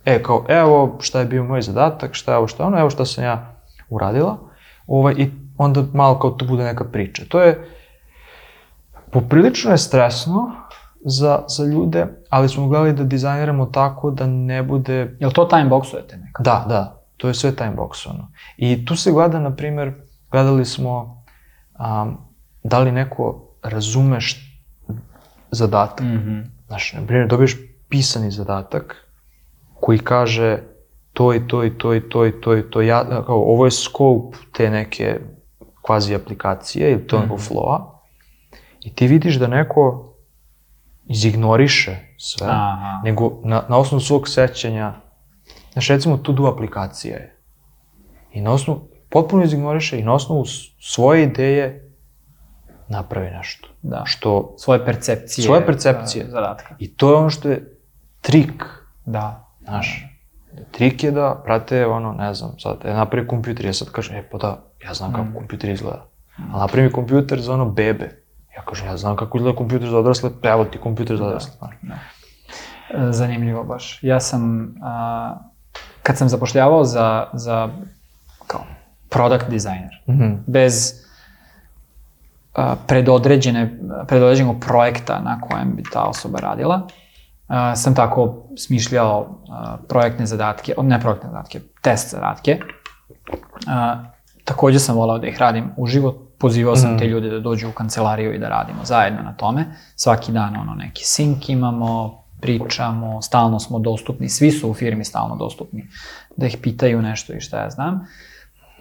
E, kao, evo šta je bio moj zadatak, šta je ovo, šta je ono, evo šta sam ja uradila. Ovaj, I onda malo kao to bude neka priča. To je, poprilično je stresno za, za ljude, ali smo gledali da dizajniramo tako da ne bude Jel to time boxujete nekako? Da, da, to je sve time box, ono. I tu se gleda, na primjer, gledali smo um, da li neko razume zadatak. Mhm. Znaš, na primjer, dobiješ pisani zadatak koji kaže to i to i to i to i to i to, ja, kao, ovo je scope te neke kvazi aplikacije ili to nekog flowa i ti vidiš da neko izignoriše sve, Aha. nego na, na osnovu svog sećanja, znaš, recimo to-do aplikacija je. I na osnovu, potpuno izignoriše i na osnovu svoje ideje napravi nešto. Da. Što, Svoje percepcije. Svoje percepcije. uh, Zadatka. I to je ono što je trik, Da. znaš. Trik je da, brate, ono, ne znam, sad, ja napravi kompjuter, ja sad kažem, e, pa da, ja znam kako kompjuter izgleda. Ali napravi mi kompjuter za ono bebe. Ja kažem, ja znam kako izgleda kompjuter za odrasle, evo ti kompjuter za odrasle. znaš. E, Zanimljivo baš. Ja sam, a, kad sam zapošljavao za, za kao product designer, Mhm. bez a, predodređene, predodređenog projekta na kojem bi ta osoba radila, a, sam tako smišljao a, projektne zadatke, ne projektne zadatke, test zadatke. A, takođe sam volao da ih radim uživo, pozivao sam te ljude da dođu u kancelariju i da radimo zajedno na tome. Svaki dan ono neki sink imamo, pričamo, stalno smo dostupni, svi su u firmi stalno dostupni, da ih pitaju nešto i šta ja znam.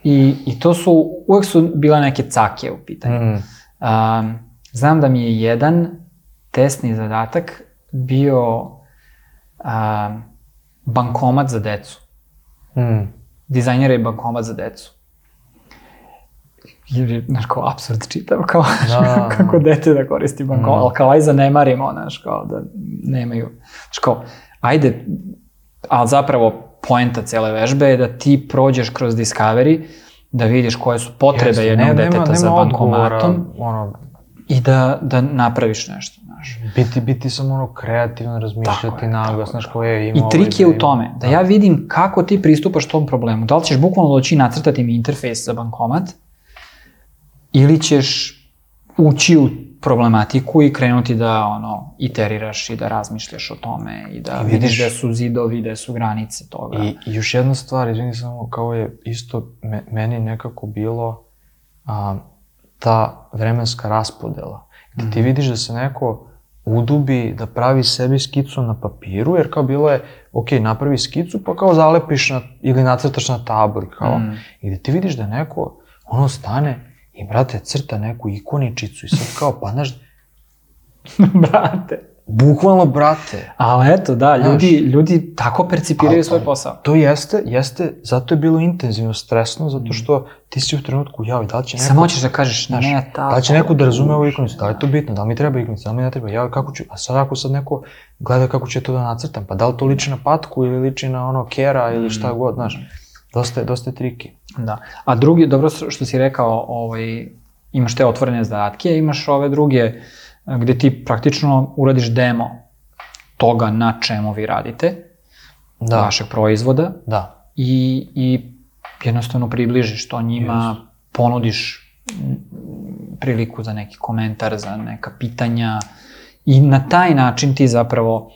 I, i to su, uvek su bile neke cake u pitanju. Mhm. Um, znam da mi je jedan testni zadatak bio um, bankomat za decu. Mhm. Dizajnira i bankomat za decu. Jer je, znaš, kao absurd čitav, kao, Da. kako dete da koristi bankomat, Mm. ali kao aj zanemarimo, znaš, kao da nemaju, znaš, kao, ajde, ali zapravo poenta cele vežbe je da ti prođeš kroz Discovery, da vidiš koje su potrebe Jeste, jednog ne- deteta nema, za bankomatom odgovora, ono, i da, da napraviš nešto, znaš. biti, biti samo ono kreativno, razmišljati naglas, znaš, je, ko je ima I ovaj trik je u ideju. tome, da ja vidim kako ti pristupaš tom problemu. Da li ćeš bukvalno doći i nacrtati mi interfejs za bankomat, ili ćeš ući u problematiku i krenuti da ono iteriraš i da razmišljaš o tome i da I vidiš vidiš- gde su zidovi, gde su granice toga. I, I još jedna stvar, izvini samo, kao je isto me, meni nekako bilo a, ta vremenska raspodela. gde ti vidiš da se neko udubi da pravi sebi skicu na papiru, jer kao bilo je, ok, napravi skicu, pa kao zalepiš na, ili nacrtaš na tabor, kao, Mm. i da ti vidiš da neko, ono stane i, brate, crta neku ikoničicu i sad kao, pa znaš, Brate. bukvalno, brate, Ali eto, da, Znaš. ljudi, ljudi tako percipiraju Ali- svoj posao. to jeste, jeste, zato je bilo intenzivno, stresno, zato što ti si u trenutku, jao, da li će neko... Samo hoćeš da kažeš, Znaš, ne, ta... Da li će neko da razume ovu ikonicu, da li je to bitno, da li mi treba ikonica, da li mi ne treba, ja kako ću, a sad ako sad neko gleda kako ja to da nacrtam, pa da li to liči na patku ili liči na ono kera ili šta god, znaš, dosta je, dosta je triki. Da. A drugi, dobro što si rekao, ovaj, imaš te otvorene zadatke, imaš ove druge eh, gde ti praktično uradiš demo toga na čemu vi radite, Da, vašeg proizvoda da, i, i jednostavno približiš to njima, ponudiš mm, priliku za neki komentar, za neka pitanja i na taj način ti zapravo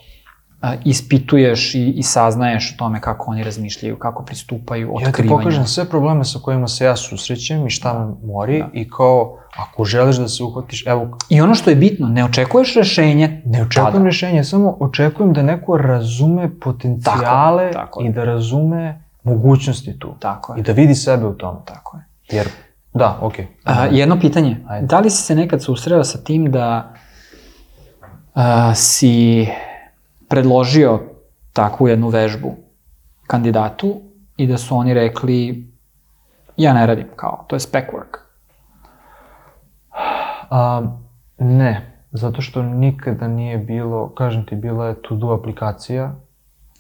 ispituješ i, i saznaješ o tome kako oni razmišljaju, kako pristupaju ja ti pokažem sve probleme sa kojima se ja susrećem i šta me mori i kao, ako želiš da se uhvatiš, evo, I ono što je bitno, ne očekuješ rešenje ne očekujem tada. rešenje, samo očekujem da neko razume potencijale tako je. i da razume mogućnosti tu. Tako I je, da vidi sebe u tome. tako je. Jer, da, okej. A, jedno pitanje. Ajde. Da li si se nekad susreo sa tim da a, si predložio takvu jednu vežbu kandidatu i da su oni rekli ja ne radim kao, to je spec work. A, ne, zato što nikada nije bilo, kažem ti, bila je to-do aplikacija,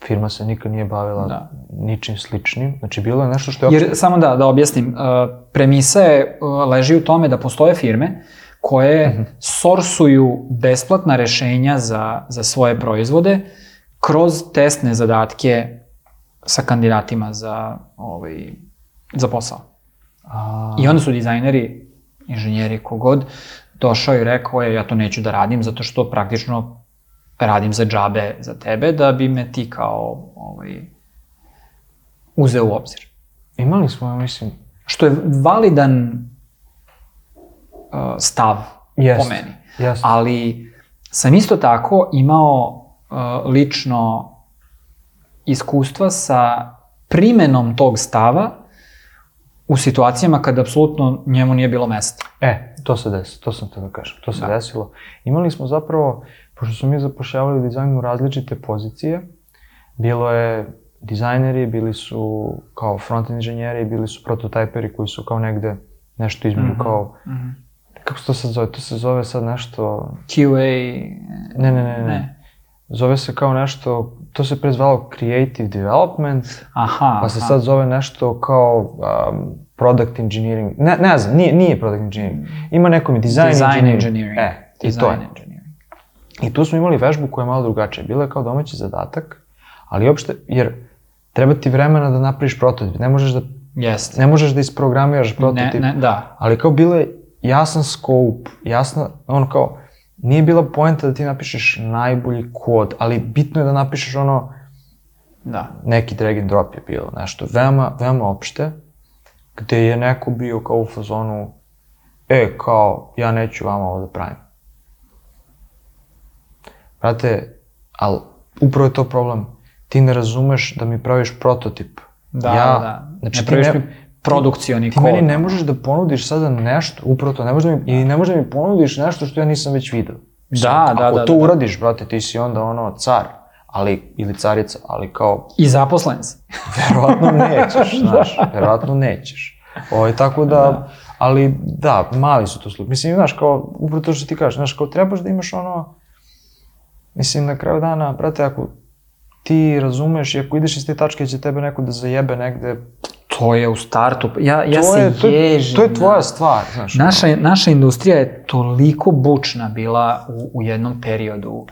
firma se nikad nije bavila Da. ničim sličnim, znači bilo je nešto što je Jer, samo da, da objasnim, uh, premisa je, uh, leži u tome da postoje firme koje Mhm. sorsuju besplatna rešenja za, za svoje proizvode kroz testne zadatke sa kandidatima za, ovaj, za posao. A, I onda su dizajneri, inženjeri, kogod, došao i rekao je ja to neću da radim zato što praktično radim za džabe za tebe da bi me ti kao ovaj, uzeo u obzir. imali smo, mislim, Što je validan stav Jest, po meni. Jest. Ali sam isto tako imao uh, lično iskustva sa primenom tog stava u situacijama kada apsolutno njemu nije bilo mesta. E, to se desi, to sam te da kažem, to se Da. desilo. Imali smo zapravo, pošto smo mi zapošljavali u dizajnu različite pozicije, bilo je dizajneri, bili su kao front inženjeri, bili su prototajperi koji su kao negde nešto između Mhm. kao, Mhm. Kako se to sad zove, to se zove sad nešto, QA... ne, ne, ne, ne, Ne. zove se kao nešto, to se pre zvalo creative development, Aha, pa se aha. sad zove nešto kao um, product engineering, ne, ne znam, nije, nije product engineering, ima neko mi design, Design engineering. engineering. E, i Design to je. engineering. I tu smo imali vežbu koja je malo drugačija. Bila je kao domaći zadatak, ali uopšte, jer treba ti vremena da napraviš prototip. Ne možeš da, Jeste. ne možeš da isprogramiraš Ne, prototip. ne, da. Ali kao bilo je jasan scope, jasna, ono kao, nije bila poenta da ti napišeš najbolji kod, ali bitno je da napišeš ono, Da. neki drag and drop je bilo, nešto veoma, veoma opšte, gde je neko bio kao u fazonu, e, kao, ja neću vama ovo da pravim. Brate, ali upravo je to problem. Ti ne razumeš da mi praviš prototip. Da, ja, da. Znači, ne praviš ne- mi produkcioni Ti kod. meni ne možeš da ponudiš sada nešto, upravo to, ne možeš da mi, i ne možeš da mi ponudiš nešto što ja nisam već video. Mislim, Da, da, Ako da, to da. uradiš, brate, ti si onda ono car, ali, ili carica, ali kao, I zaposlen si. verovatno nećeš, znaš, verovatno nećeš. Ovo, tako da, ali da, mali su to slučaj. Mislim, znaš, kao, upravo to što ti kažeš, znaš, kao trebaš da imaš ono, mislim, na kraju dana, brate, ako ti razumeš i ako ideš iz te tačke će tebe neko da zajebe negde, To je u startu. Ja, ja to, se je, to, je, ježim. to je tvoja stvar, znaš. Naša, naša industrija je toliko bučna bila u, u jednom periodu uh,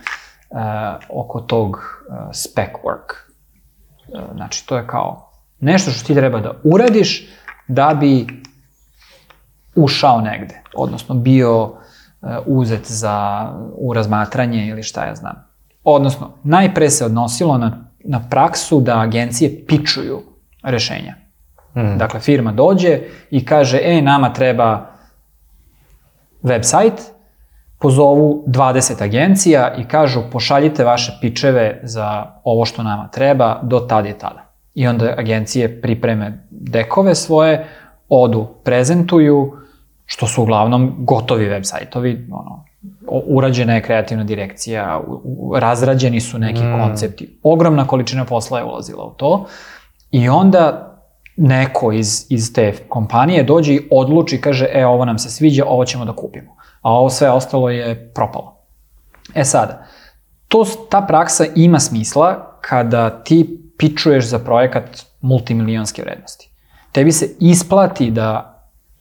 oko tog uh, spec work. Uh, znači, to je kao nešto što ti treba da uradiš da bi ušao negde, odnosno bio uh, uzet za u razmatranje ili šta ja znam. Odnosno, najpre se odnosilo na, na praksu da agencije pičuju rešenja. Mm. Dakle, firma dođe i kaže, e, nama treba website, pozovu 20 agencija i kažu pošaljite vaše pičeve za ovo što nama treba do tada i tada. I onda agencije pripreme dekove svoje, odu, prezentuju, što su uglavnom gotovi web sajtovi, ono, urađena je kreativna direkcija, u, u, razrađeni su neki mm. koncepti. Ogromna količina posla je ulazila u to i onda neko iz, iz te kompanije dođe i odluči, kaže, e, ovo nam se sviđa, ovo ćemo da kupimo. A ovo sve ostalo je propalo. E sada, to, ta praksa ima smisla kada ti pičuješ za projekat multimilionske vrednosti. Tebi se isplati da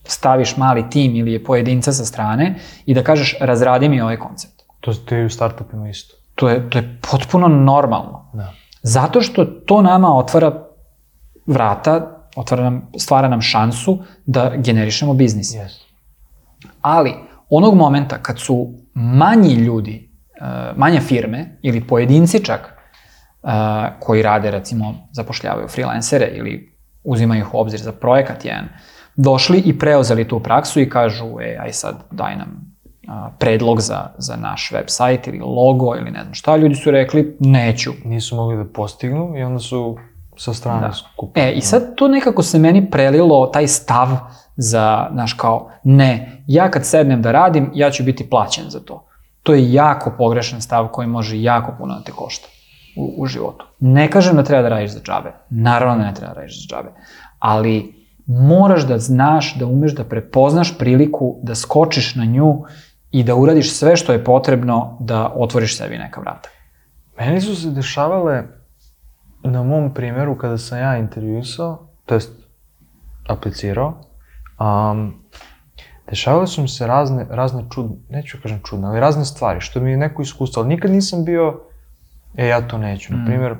staviš mali tim ili pojedinca sa strane i da kažeš razradi mi ovaj koncept. To ste i u startupima isto. To je, to je potpuno normalno. Da. Zato što to nama otvara vrata, otvara nam, stvara nam šansu da generišemo biznis. Yes. Ali, onog momenta kad su manji ljudi, uh, manje firme ili pojedinci čak, uh, koji rade, recimo, zapošljavaju freelancere ili uzimaju ih u obzir za projekat jedan, došli i preuzeli tu praksu i kažu, e, aj sad daj nam predlog za, za naš web sajt ili logo ili ne znam šta, ljudi su rekli, neću. Nisu mogli da postignu i onda su sa strane da. skupili. E, i sad to nekako se meni prelilo, taj stav za, znaš, kao, ne, ja kad sednem da radim, ja ću biti plaćen za to. To je jako pogrešan stav koji može jako puno da te košta u, u životu. Ne kažem da treba da radiš za džabe. Naravno da ne treba da radiš za džabe. Ali moraš da znaš, da umeš da prepoznaš priliku, da skočiš na nju i da uradiš sve što je potrebno da otvoriš sebi neka vrata. Meni su se dešavale na mom primjeru kada sam ja intervjuisao, to jest aplicirao, um, dešavale su mi se razne, razne čudne, neću kažem čudne, ali razne stvari, što mi je neko iskustvo, ali nikad nisam bio, e, ja to neću. Mm. Na primjer,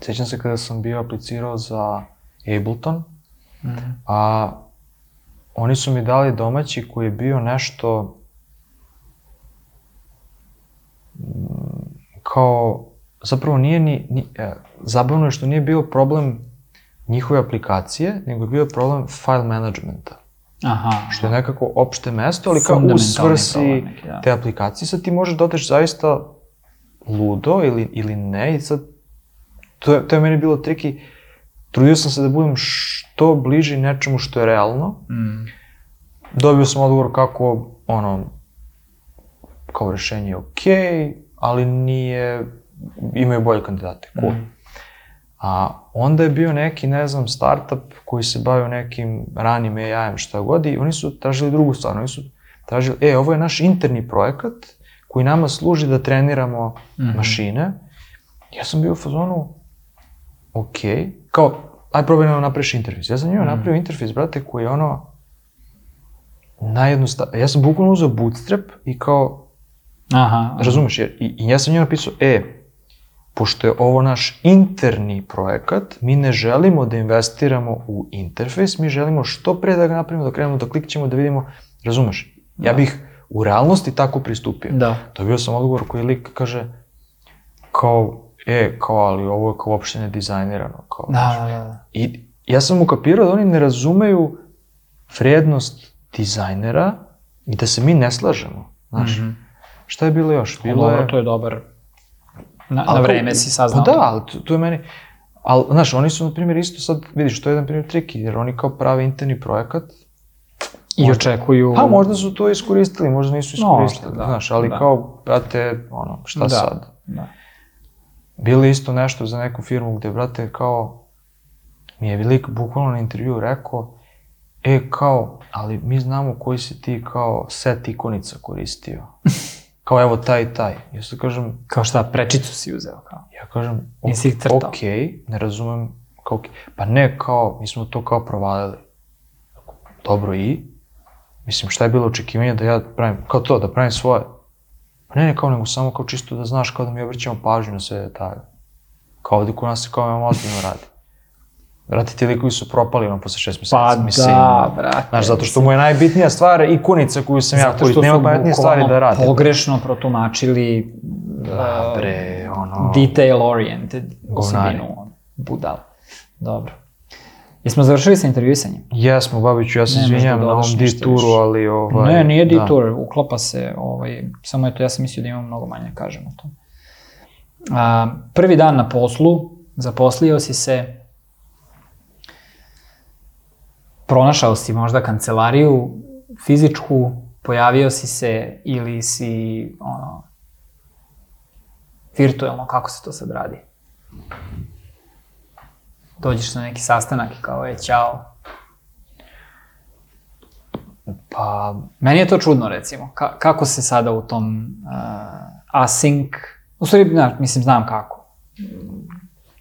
sjećam se kada sam bio aplicirao za Ableton, mm. a oni su mi dali domaći koji je bio nešto kao, zapravo nije ni, ni e, zabavno je što nije bio problem njihove aplikacije, nego je bio problem file managementa. Aha. Što je nekako opšte mesto, ali kao u svrsi neki, da. te aplikacije, sad ti možeš da odeš zaista ludo ili, ili ne i sad to je, to je meni bilo triki. Trudio sam se da budem što bliži nečemu što je realno. Mm. Dobio sam odgovor kako, ono, kao rešenje je okej, okay, ali nije, imaju bolje kandidate, cool. Mm. A onda je bio neki, ne znam, startup koji se bavio nekim ranim AI-em šta god i oni su tražili drugu stvar, oni su tražili, e, ovo je naš interni projekat koji nama služi da treniramo mm -hmm. mašine. Ja sam bio u fazonu, ok, kao, aj probaj nam napraviš interfejs. Ja sam njima mm. napravio interfejs, brate, koji je ono, najjednostavnije. Ja sam bukvalno uzeo bootstrap i kao, Aha, aha. razumeš, jer, i, i ja sam njima napisao, e, pošto je ovo naš interni projekat, mi ne želimo da investiramo u interfejs, mi želimo što pre da ga napravimo, da krenemo, da klikćemo, da vidimo, razumeš, ja bih u realnosti tako pristupio. Da. Dobio sam odgovor koji lik kaže, kao, e, kao, ali ovo je kao uopšte ne dizajnirano. Kao, da, da, da. I ja sam ukapirao da oni ne razumeju vrednost dizajnera i da se mi ne slažemo, znaš. Mm -hmm. Šta je bilo još? Bilo Dobro, je... to je dobar. Na, na vreme si saznao. Pa da, ali to, to je meni... Ali, znaš, oni su, na primjer, isto sad, vidiš, to je jedan primjer triki, jer oni kao prave interni projekat, I možda, očekuju... Pa možda su to iskoristili, možda nisu iskoristili, no, da, znaš, ali da. kao, brate, ono, šta da, sad? Da. Bilo je isto nešto za neku firmu gde, brate, kao, mi je lik bukvalno na intervju rekao, e, kao, ali mi znamo koji si ti kao set ikonica koristio. kao, evo, taj i taj. Ja se kažem... Kao šta, prečicu si uzeo, kao? Ja kažem, crtao? ok, ne razumem, kao, okay. pa ne, kao, mi smo to kao provalili. Dobro, i? Mislim, šta je bilo očekivanje da ja pravim, kao to, da pravim svoje? Pa ne, ne kao nego samo kao čisto da znaš, kao da mi obraćamo pažnju na sve detalje. Kao ovdje kod nas se kao imamo ozbiljno radi. Brate, ti likovi su propali ono posle šest meseci. Pa mislim, da, brate. Znaš, zato što mu je najbitnija stvar ikunica koju sam ja koristim. Nema pametnije stvari da radi. pogrešno protumačili da, bre, ono... Detail oriented osobinu. Budal. Dobro. Jesmo završili sa intervjuisanjem? Jesmo, Babiću, ja se da izvinjam na dodaš ovom dituru, ali ovaj... ne, nije da. detour, uklapa se, ovaj, samo je to, ja sam mislio da imam mnogo manje, kažem o tom. A, prvi dan na poslu, zaposlio si se, pronašao si možda kancelariju fizičku, pojavio si se ili si, ono, virtualno, kako se to sad radi? Dođeš na neki sastanak i kao, e, ćao, Pa, Meni je to čudno, recimo. Ka kako se sada u tom uh, async... U stvari, mislim, znam kako.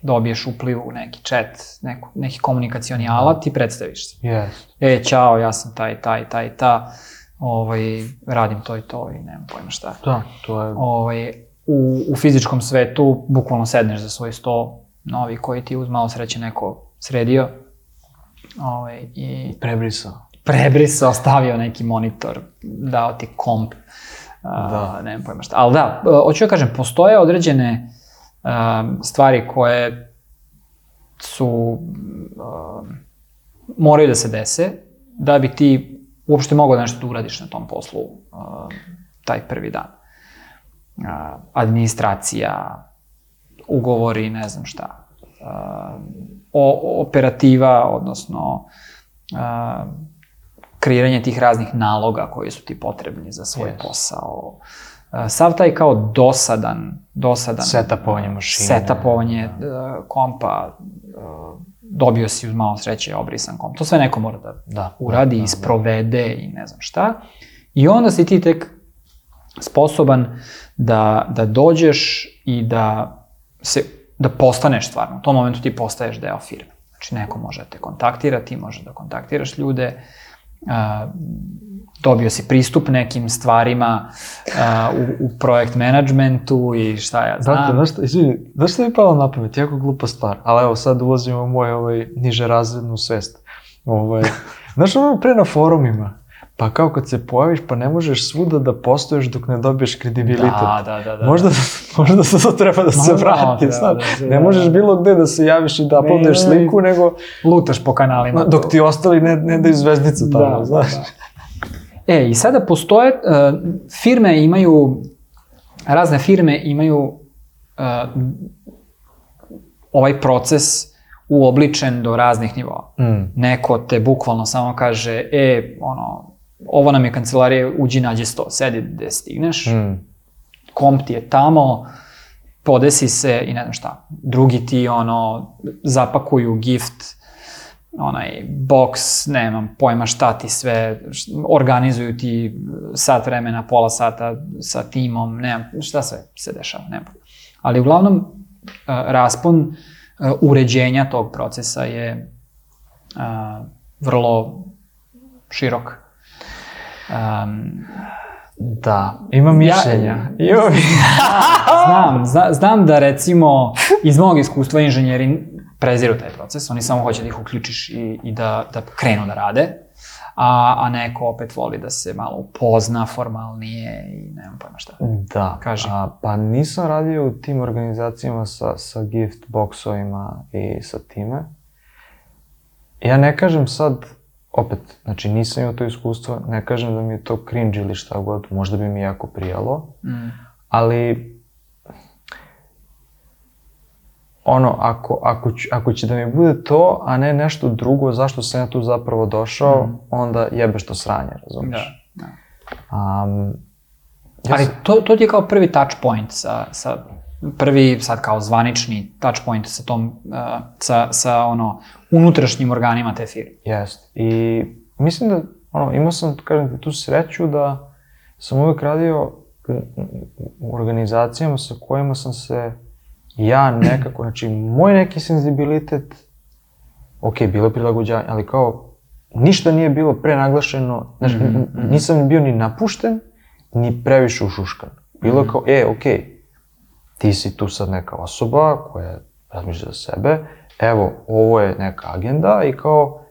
Dobiješ upliv u neki chat, neku, neki komunikacioni alat i predstaviš se. jest. E, ćao, ja sam taj, taj, taj, ta. Ovaj, radim to i to i nemam pojma šta. Da, to je... Ovaj, u, u fizičkom svetu bukvalno sedneš za svoj sto novi koji ti uz malo sreće neko sredio ovaj, i Prebrisao. prebrisao, stavio neki monitor, dao ti komp, da. Da. nemam pojma šta. Ali da, hoću da kažem, postoje određene um, stvari koje su, um, moraju da se dese, da bi ti uopšte mogao nešto da uradiš na tom poslu um, taj prvi dan. Uh, administracija, ugovori, ne znam šta. Uh, o, operativa, odnosno uh, kreiranje tih raznih naloga koji su ti potrebni za svoj Yes. posao. Uh, Sav taj kao dosadan, dosadan Setapovanje uh, mašine. Setapovanje uh, kompa, uh, dobio si uz malo sreće obrisan komp. To sve neko mora da Da. uradi, da, da, isprovede i ne znam šta. I onda si ti tek sposoban da, da dođeš i da se da postaneš stvarno. U tom momentu ti postaješ deo firme. Znači, neko može da te kontaktira, ti može da kontaktiraš ljude, a, dobio si pristup nekim stvarima a, u, u projekt managementu i šta ja znam. Brate, znaš šta, izvini, znaš šta mi je palo na pamet, jako glupa stvar, ali evo sad ulazimo u moju ovaj, niže razrednu svest. Ovaj, znaš ono pre na forumima, pa kao kad se pojaviš, pa ne možeš svuda da postoješ dok ne dobiješ kredibilitet. Da, da, da, da. Možda, možda se to treba da se vrati, znaš. da se Ne vrati. možeš bilo gde da se javiš i da ne. sliku, nego Lutaš po kanalima. dok ti ostali ne, ne daju zvezdicu tamo, znaš. E, i sada postoje, uh, firme imaju, razne firme imaju uh, ovaj proces uobličen do raznih nivoa. Mm. Neko te bukvalno samo kaže, e, ono, ovo nam je kancelarija, uđi nađi sto, sedi gde stigneš, Mm. komp ti je tamo, podesi se i ne znam šta. Drugi ti, ono, zapakuju gift, onaj box, nemam pojma šta ti sve, organizuju ti sat vremena, pola sata sa timom, nemam, šta sve se dešava, nemam. Ali uglavnom, uh, raspon uh, uređenja tog procesa je uh, vrlo širok. Um, Da, imam mišljenja. Ja, Imam znam, zna, znam da recimo iz mog iskustva inženjeri preziru taj proces, oni samo hoće da ih uključiš i, i da, da krenu da rade, a, a neko opet voli da se malo upozna formalnije i nemam pojma šta. Da, Kaži. A, pa nisam radio u tim organizacijama sa, sa gift boxovima i sa time. Ja ne kažem sad, opet, znači nisam imao to iskustvo, ne kažem da mi je to cringe ili šta god, možda bi mi jako prijalo, Mm. ali ono, ako, ako, ću- ako će da mi bude to, a ne nešto drugo, zašto sam ja tu zapravo došao, onda jebe što sranje, Da, razumiješ? da. Um, ja Ali to, to ti je kao prvi touch point sa, sa prvi sad kao zvanični touch point sa tom, uh, sa, sa ono, unutrašnjim organima te firme. Jest. I mislim da, ono, imao sam, kažem ti, tu sreću da sam uvek radio u, organizacijama sa kojima sam se ja nekako, znači, moj neki senzibilitet, ok, bilo je prilagođavanje, ali kao, ništa nije bilo prenaglašeno, znači, nisam bio ni napušten, ni previše ušuškan. Bilo je kao, e, ok, ti si tu sad neka osoba koja razmišlja za sebe, evo, ovo je neka agenda i kao,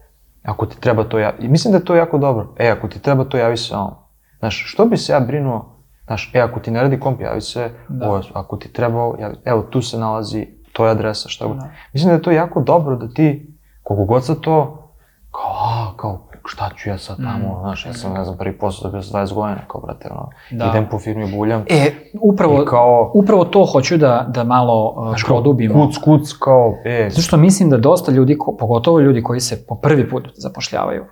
ako ti treba to ja... I mislim da je to jako dobro. E, ako ti treba to, javi se on. Znaš, što bi se ja brinuo, znaš, e, ako ti ne radi komp, javi se, Da. ovo, ako ti treba, javi, evo, tu se nalazi, to je adresa, šta god. Da. Mislim da je to jako dobro da ti koliko god sa to, kao, a, kao, šta ću ja sad tamo, znaš, ja sam, ne znam, prvi posao dobio sa 20 godina, kao, brate, ono, Da. idem po firmi, buljam, E, upravo, kao, upravo to hoću da, da malo uh, znaš, produbimo. kuc, kuc, kao, e, Zato što mislim da dosta ljudi, ko, pogotovo ljudi koji se po prvi put zapošljavaju,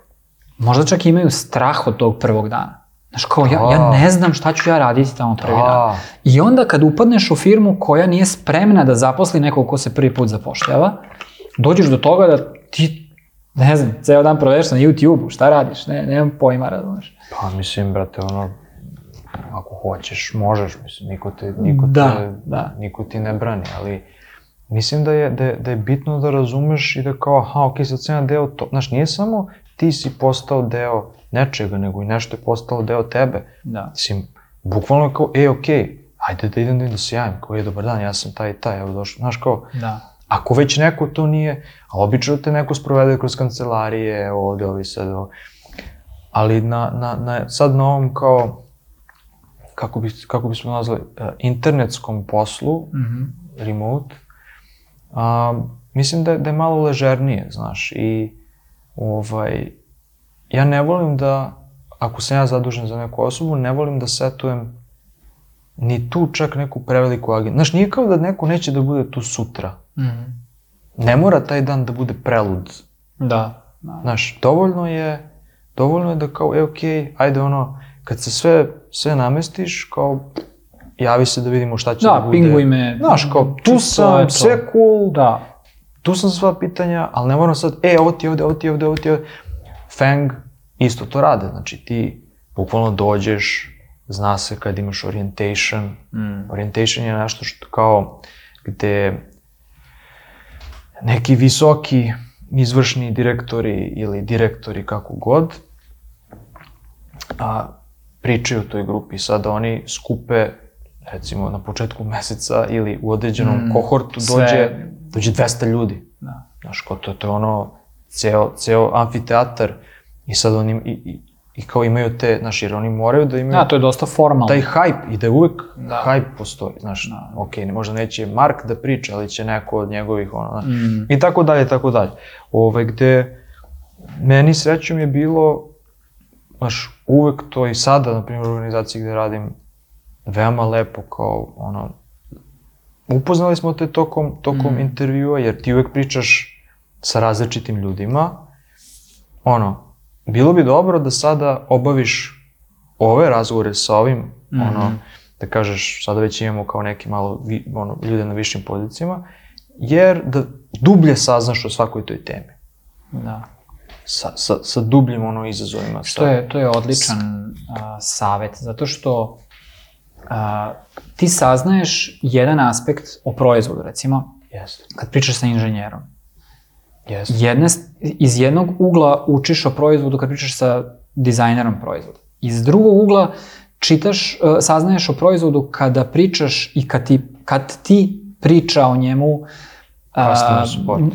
možda čak imaju strah od tog prvog dana. Znaš, kao, ja, ja Da. ne znam šta ću ja raditi tamo prvi dan. da, I onda kad upadneš u firmu koja nije spremna da zaposli nekog ko se prvi put zapošljava, dođeš do toga da ti, ne znam, ceo dan provedeš na YouTube-u, šta radiš, ne, nemam pojma, razumeš. pa mislim, brate, ono, ako hoćeš, možeš, mislim, niko te, niko Da, te, da. niko ti ne brani, ali mislim da je, da, je, da je bitno da razumeš i da kao, aha, okej, sad sam ja deo to, znaš, nije samo ti si postao deo nečega, nego i nešto je postalo deo tebe. Da. Mislim, bukvalno kao, e, okej, ajde da idem da, idem da se javim, kao je, dobar dan, ja sam taj i taj, evo došao, znaš kao, Da. Ako već neko to nije, a obično te neko sprovede kroz kancelarije, ovde, ovi sad, ovo. ali na, na, na, sad na ovom kao, kako, bi, kako bismo nazvali, eh, internetskom poslu, Mhm. remote, a, mislim da, da je malo ležernije, znaš, i ovaj, ja ne volim da, ako sam ja zadužen za neku osobu, ne volim da setujem ni tu čak neku preveliku agendu. Znaš, nije kao da neko neće da bude tu sutra. Mhm. Ne mora taj dan da bude prelud. Da. da. Znaš, dovoljno je, dovoljno je da kao, e, okej, ajde ono, kad se sve, sve namestiš, kao, javi se da vidimo šta će da, Da, bude. pinguj me. Znaš, kao, tu sam, sve cool, Da. tu sam sva pitanja, ali ne moram sad, e, ovo ti je ovde, ovo ti je ovde, ovo ti je ovde. Fang isto to rade, znači ti bukvalno dođeš, zna se kad imaš orientation, Mm. Orientation je nešto što kao gde neki visoki izvršni direktori ili direktori kako god a, pričaju u toj grupi. Sada oni skupe recimo na početku meseca ili u određenom Mm, kohortu sve. dođe, dođe 200 ljudi. Da. Znaš, kao to, to je ono, ceo, ceo amfiteatar i sad oni i, i, i kao imaju te, znaš, jer oni moraju da imaju Da, to je dosta formalno. taj hype i da uvek Da. hype postoji, znaš, Da. ok, ne, možda neće Mark da priča, ali će neko od njegovih, ono, znaš, Mm. i tako dalje, tako dalje. Ove, gde meni srećom je bilo, znaš, uvek to i sada, na primjer, u organizaciji gde radim, veoma lepo, kao, ono, upoznali smo te tokom, tokom Mm. intervjua, jer ti uvek pričaš sa različitim ljudima, ono, bilo bi dobro da sada obaviš ove razgovore sa ovim, ono, Mhm. da kažeš, sada već imamo kao neki malo vi, ono, ljude na višim pozicijama, jer da dublje saznaš o svakoj toj temi. Da. Sa, sa, sa dubljim ono izazovima. Što sa, je, to je odličan a, savet, zato što a, ti saznaješ jedan aspekt o proizvodu, recimo, Jeste, kad pričaš sa inženjerom. Jeste. Jedne, iz jednog ugla učiš o proizvodu kad pričaš sa dizajnerom proizvoda. Iz drugog ugla čitaš, e, saznaješ o proizvodu kada pričaš i kad ti, kad ti priča o njemu a, Customer support. m,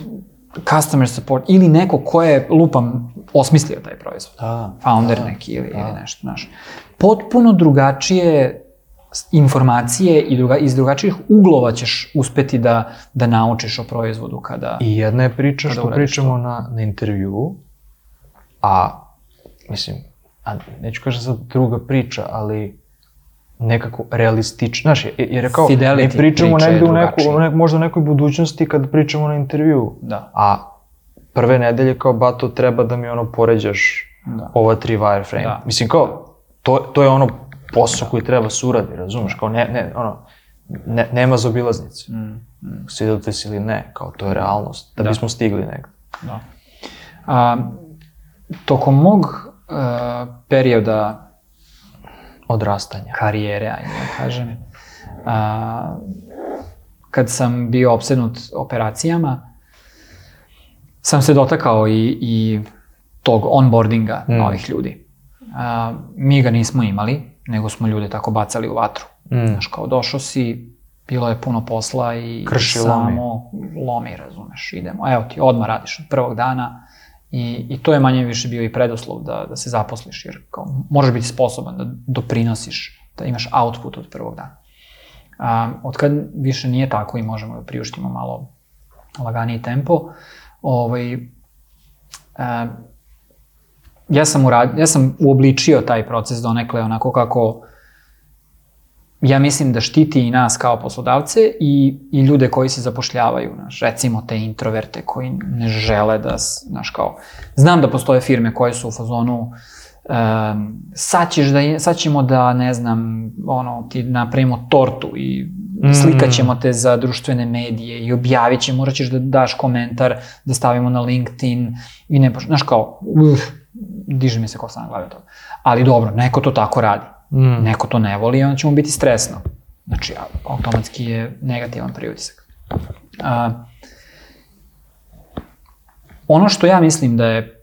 customer support ili neko ko je, lupam, osmislio taj proizvod. Da, Founder da, neki ili, da. ili nešto, znaš. Potpuno drugačije informacije i druga, iz drugačijih uglova ćeš uspeti da, da naučiš o proizvodu kada... I jedna je priča što pričamo na, na intervjuu, a, mislim, a neću kažem sad druga priča, ali nekako realistično, znaš, jer je kao, Fidelity ne pričamo negde u neku, u nek, možda u nekoj budućnosti kad pričamo na intervjuu, Da. a prve nedelje kao, bato, treba da mi ono poređaš Da. ova tri wireframe. Da. Mislim, kao, to, to je ono posao koji treba se uradi, razumeš, kao, ne, ne, ono, ne, nema zaobilaznice. Mm, mm, Svidite se ili ne, kao to je realnost, da, Da. bismo stigli negde. da. A, tokom mog uh, perioda Odrastanja. karijere, ajde da kažem, a, kad sam bio opsednut operacijama, sam se dotakao i, i tog onboardinga Mm. novih ljudi. A, mi ga nismo imali, nego smo ljude tako bacali u vatru. Mm. Znaš, kao došao si, bilo je puno posla i Krši, samo lomi, razumeš, idemo. Evo ti, odmah radiš od prvog dana i, i to je manje više bio i preduslov da, da se zaposliš, jer kao, moraš biti sposoban da doprinosiš, da imaš output od prvog dana. A, od kad više nije tako i možemo da priuštimo malo laganiji tempo, ovaj, e, ja sam, urad, ja sam uobličio taj proces donekle onako kako ja mislim da štiti i nas kao poslodavce i, i ljude koji se zapošljavaju, znaš, recimo te introverte koji ne žele da, znaš, kao, znam da postoje firme koje su u fazonu um, sad, ćeš da, sad ćemo da, ne znam, ono, ti napravimo tortu i slikat ćemo te za društvene medije i objavit ćemo, morat ćeš da daš komentar, da stavimo na LinkedIn i ne, znaš kao, uf, diže mi se kosa na glavi od toga. Ali dobro, neko to tako radi. Mm. Neko to ne voli i onda će mu biti stresno. Znači, automatski je negativan pritisak. A, ono što ja mislim da je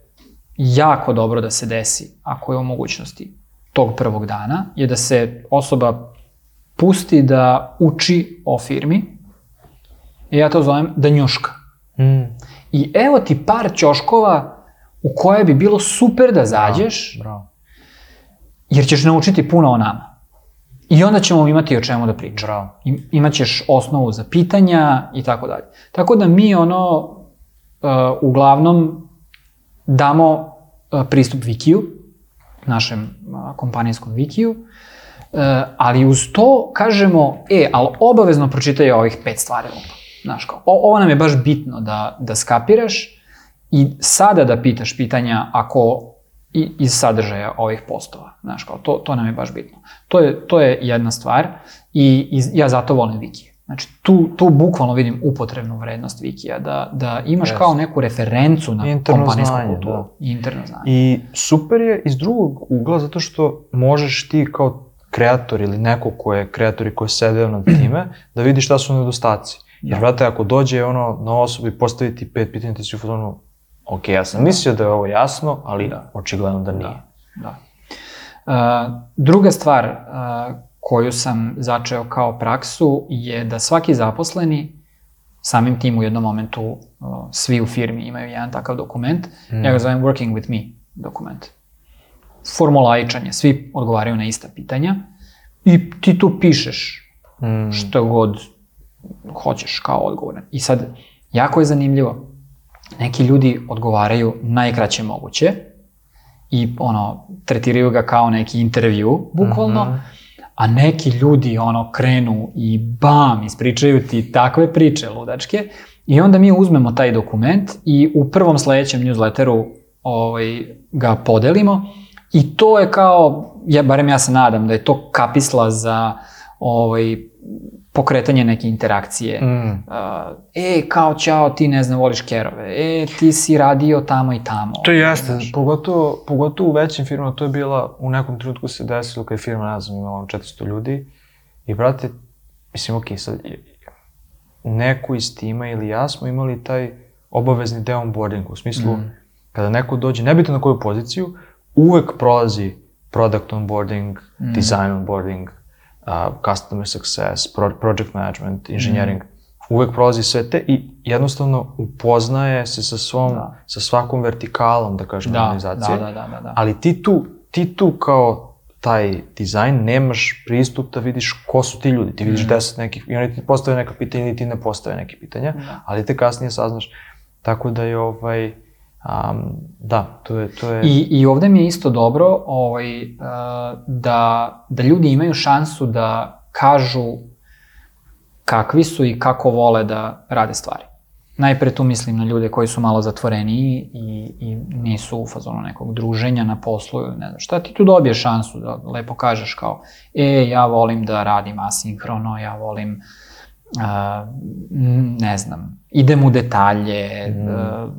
jako dobro da se desi, ako je u mogućnosti tog prvog dana, je da se osoba pusti da uči o firmi, i ja to zovem da njuška. Mm. I evo ti par ćoškova u koje bi bilo super da zađeš, Bravo. jer ćeš naučiti puno o nama. I onda ćemo imati o čemu da pričamo. Bravo. I- Imaćeš osnovu za pitanja i tako dalje. Tako da mi ono, uh, uglavnom, damo uh, pristup Wikiju, našem uh, kompanijskom Wikiju, uh, ali uz to kažemo, e, ali obavezno pročitaj ovih pet stvari. Znaš, kao, o, ovo nam je baš bitno da, da skapiraš i sada da pitaš pitanja ako i, iz sadržaja ovih postova. Znaš, kao, to, to nam je baš bitno. To je, to je jedna stvar i, i ja zato volim Wiki. Znači, tu, tu bukvalno vidim upotrebnu vrednost Wikija, da, da imaš Jeste. kao neku referencu na Interno kompanijsku znanje, kulturu. da. Interno znanje. I super je iz drugog ugla zato što možeš ti kao kreator ili neko ko je kreator i ko je sedeo nad time, da vidi šta su nedostaci. Jer, Da. brate, ako dođe ono na osobi i postavi ti pet pitanja, ti si u fazonu, ok, ja sam mislio da je ovo jasno, ali Da. očigledno da nije. Da. Uh, druga stvar uh, koju sam začeo kao praksu je da svaki zaposleni, samim tim u jednom momentu uh, svi u firmi imaju jedan takav dokument, Mm. ja ga zovem working with me dokument. Formulaičanje, svi odgovaraju na ista pitanja i ti tu pišeš Mm. što god hoćeš kao odgovor. I sad, jako je zanimljivo, neki ljudi odgovaraju najkraće moguće i ono, tretiraju ga kao neki intervju, bukvalno, Mhm. a neki ljudi ono krenu i bam, ispričaju ti takve priče ludačke i onda mi uzmemo taj dokument i u prvom sledećem newsletteru ovaj, ga podelimo i to je kao, ja, barem ja se nadam da je to kapisla za ovaj, pokretanje neke interakcije. Mm. Uh, e, kao čao, ti ne znam, voliš kerove. E, ti si radio tamo i tamo. To jeste, Znaš. pogotovo, pogotovo u većim firmama, to je bila, u nekom trenutku se desilo kad je firma, ne znam, imala ono 400 ljudi i brate, mislim, ok, sad, neko iz tima ili ja smo imali taj obavezni deo onboardinga, u smislu, Mm. kada neko dođe, nebitno na koju poziciju, uvek prolazi product onboarding, Mm. design onboarding, uh, customer success, pro project management, engineering, uvek prolazi sve te i jednostavno upoznaje se sa svom, Da. sa svakom vertikalom, da kažem, Da, organizacije. da, da, da, da, da. Ali ti tu, ti tu kao taj dizajn nemaš pristup da vidiš ko su ti ljudi. Ti vidiš Mhm. deset nekih, i oni ti postave neka pitanja ili ti ne postave neke pitanja, Da. ali te kasnije saznaš. Tako da je ovaj, um, da, to je, to je... I, I ovde mi je isto dobro ovaj, uh, da, da ljudi imaju šansu da kažu kakvi su i kako vole da rade stvari. Najpre tu mislim na ljude koji su malo zatvoreniji i, i nisu u fazonu nekog druženja na poslu ne znam šta, ti tu dobiješ šansu da lepo kažeš kao, e, ja volim da radim asinhrono, ja volim, uh, ne znam, idem u detalje, Mm. uh,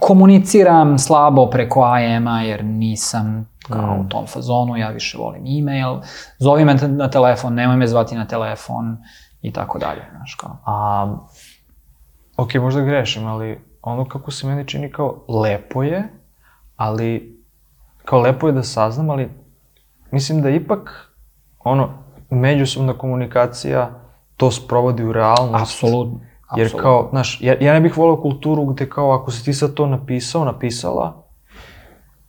komuniciram slabo preko IM-a jer nisam kao Mm. u tom fazonu, ja više volim e-mail, zovi me na telefon, nemoj me zvati na telefon i tako dalje, znaš kao. A, ok, možda grešim, ali ono kako se meni čini kao lepo je, ali kao lepo je da saznam, ali mislim da ipak ono međusobna komunikacija to sprovodi u realnost. Apsolutno. Jer apsolutno. kao, znaš, ja, ja ne bih volao kulturu gde kao ako si ti sad to napisao, napisala,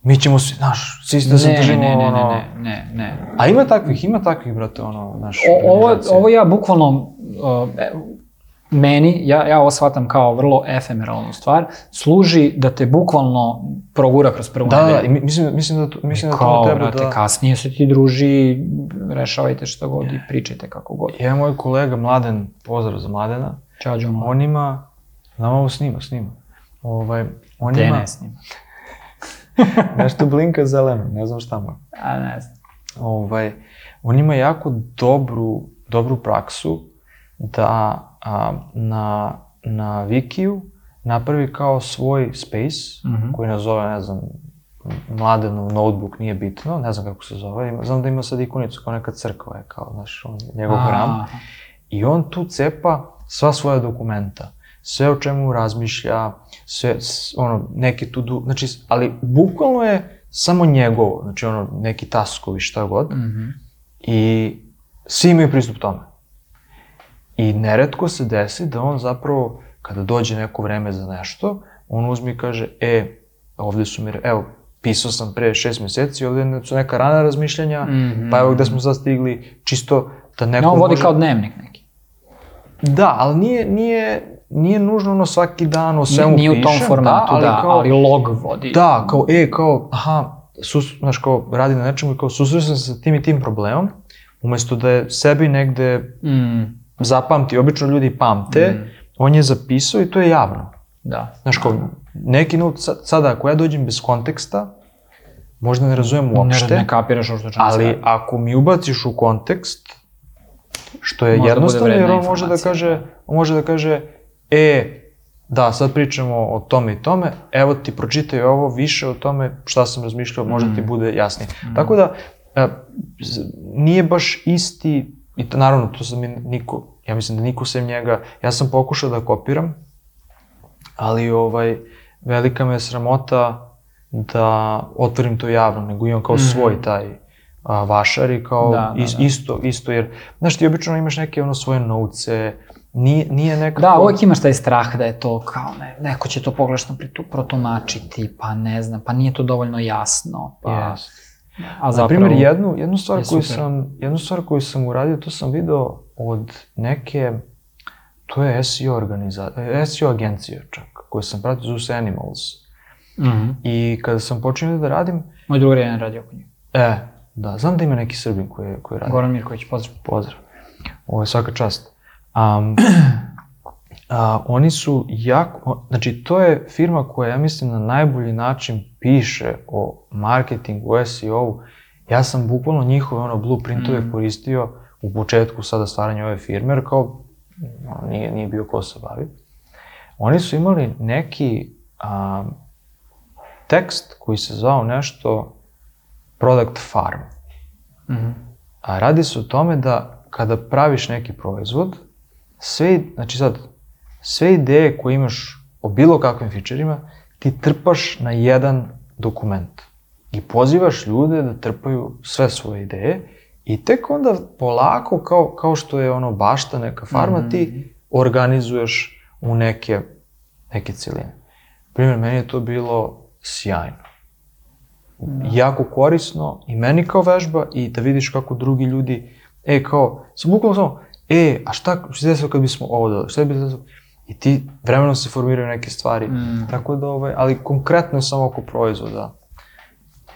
mi ćemo svi, znaš, svi da se držimo, ne, ne, ne, ne, ne, ne. A ima takvih, ima takvih, brate, ono, znaš, O, ovo, ovo ja bukvalno, uh, meni, ja, ja ovo shvatam kao vrlo efemeralnu stvar, služi da te bukvalno progura kroz prvu Da, da, nedelju. i mi- mislim, mislim da, to- mislim da to Kao, treba brate, da... kasnije se ti druži, rešavajte što god i pričajte kako god. Jedan moj kolega Mladen, pozdrav za Mladena, Đumo. on ima, znam ovo snima, snima. Ovaj, on Gde ima ne snima? nešto blinka zeleno, ne znam šta mu. A ne znam. ovaj, on ima jako dobru, dobru praksu da a, na, na Wikiju napravi kao svoj space, Mhm. koji nazove, ne znam, Mladenov notebook, nije bitno, ne znam kako se zove, ima, znam da ima sad ikonicu kao neka crkva je, kao, znaš, on, njegov hram. I on tu cepa sva svoja dokumenta, sve o čemu razmišlja, sve, ono, neke tu, znači, ali bukvalno je samo njegovo, znači ono, neki taskovi, šta god, Mhm. i svi imaju pristup tome. I neretko se desi da on zapravo, kada dođe neko vreme za nešto, on uzme i kaže, e, ovde su mi, evo, pisao sam pre šest meseci, ovde su neka rana razmišljanja, Mhm. pa evo gde smo sad stigli, čisto da neko Ne, on vodi može... kao dnevnik neki. Da, ali nije, nije, nije nužno ono svaki dan o svemu Nije u tom pišem, formatu, da, kao, ali log vodi. Da, kao, e, kao, aha, sus, znaš, kao, radi na nečemu i kao, susreo sam se sa tim i tim problemom, umesto da je sebi negde Mm, zapamti, obično ljudi pamte, on je zapisao i to je javno. da. Znaš, kao, neki nut, sad- sada, ako ja dođem bez konteksta, možda ne razumem uopšte, Ne, ne kapiraš ovo što čemu ali ako mi ubaciš u kontekst, što je Možda jednostavno, jer on može da kaže, on može da kaže, e, da, sad pričamo o tome i tome, evo ti pročitaj ovo više o tome šta sam razmišljao, možda Mm. ti bude jasnije. Tako da, e, nije baš isti, i to, naravno, to sam mi niko, ja mislim da niko sem njega, ja sam pokušao da kopiram, ali ovaj, velika me sramota da otvorim to javno, nego imam kao svoj taj a, vašar i kao. Da, da, is- da. isto, isto, jer, znaš, ti obično imaš neke ono svoje novce, nije, nije nekako... Da, uvek imaš taj strah da je to kao ne, neko će to pogrešno protumačiti, pa ne znam, pa nije to dovoljno jasno, pa... Yes. A Na zapravo... primjer, jednu, jednu, stvar je koju super. sam, jednu stvar koju sam uradio, to sam video od neke, to je SEO, organiza, SEO agencija čak, koju sam pratio, se Animals. Mhm. I kada sam počinio da radim, Moj drugar je jedan radio oko njega. e, da, znam da ima neki Srbin koji, koji radi. Goran Mirković, pozdrav. Pozdrav. Ovo je svaka čast. Um, a, oni su jako, znači to je firma koja ja mislim na najbolji način piše o marketingu, o SEO-u. Ja sam bukvalno njihove ono blueprintove koristio u početku sada stvaranja ove firme, jer kao ono, nije, nije bio ko se bavi. Oni su imali neki a, tekst koji se zvao nešto Product Farm. Mhm. A radi se o tome da kada praviš neki proizvod, sve, znači sad, sve ideje koje imaš o bilo kakvim fičerima, ti trpaš na jedan dokument. I pozivaš ljude da trpaju sve svoje ideje i tek onda polako, kao, kao što je ono bašta, neka farma, ti organizuješ u neke, neke cijeline. Primjer, meni je to bilo sjajno jako korisno i meni kao vežba i da vidiš kako drugi ljudi, e kao, sam bukvalno samo, e, a šta se desilo kad bismo ovo dodali, šta bi se desilo? I ti vremenom se formiraju neke stvari, Mm. tako da, ovaj, ali konkretno samo oko proizvoda.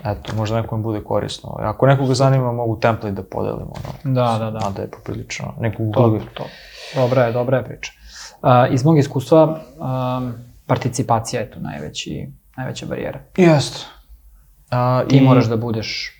Eto, možda nekom bude korisno. Ako nekoga zanima, mogu template da podelim, ono. Da, da, da. Mada je poprilično, nekog To, to. Dobra je, dobra je priča. Uh, iz mog iskustva, um, participacija je tu najveći, najveća barijera. Jest. A, Ti i moraš da budeš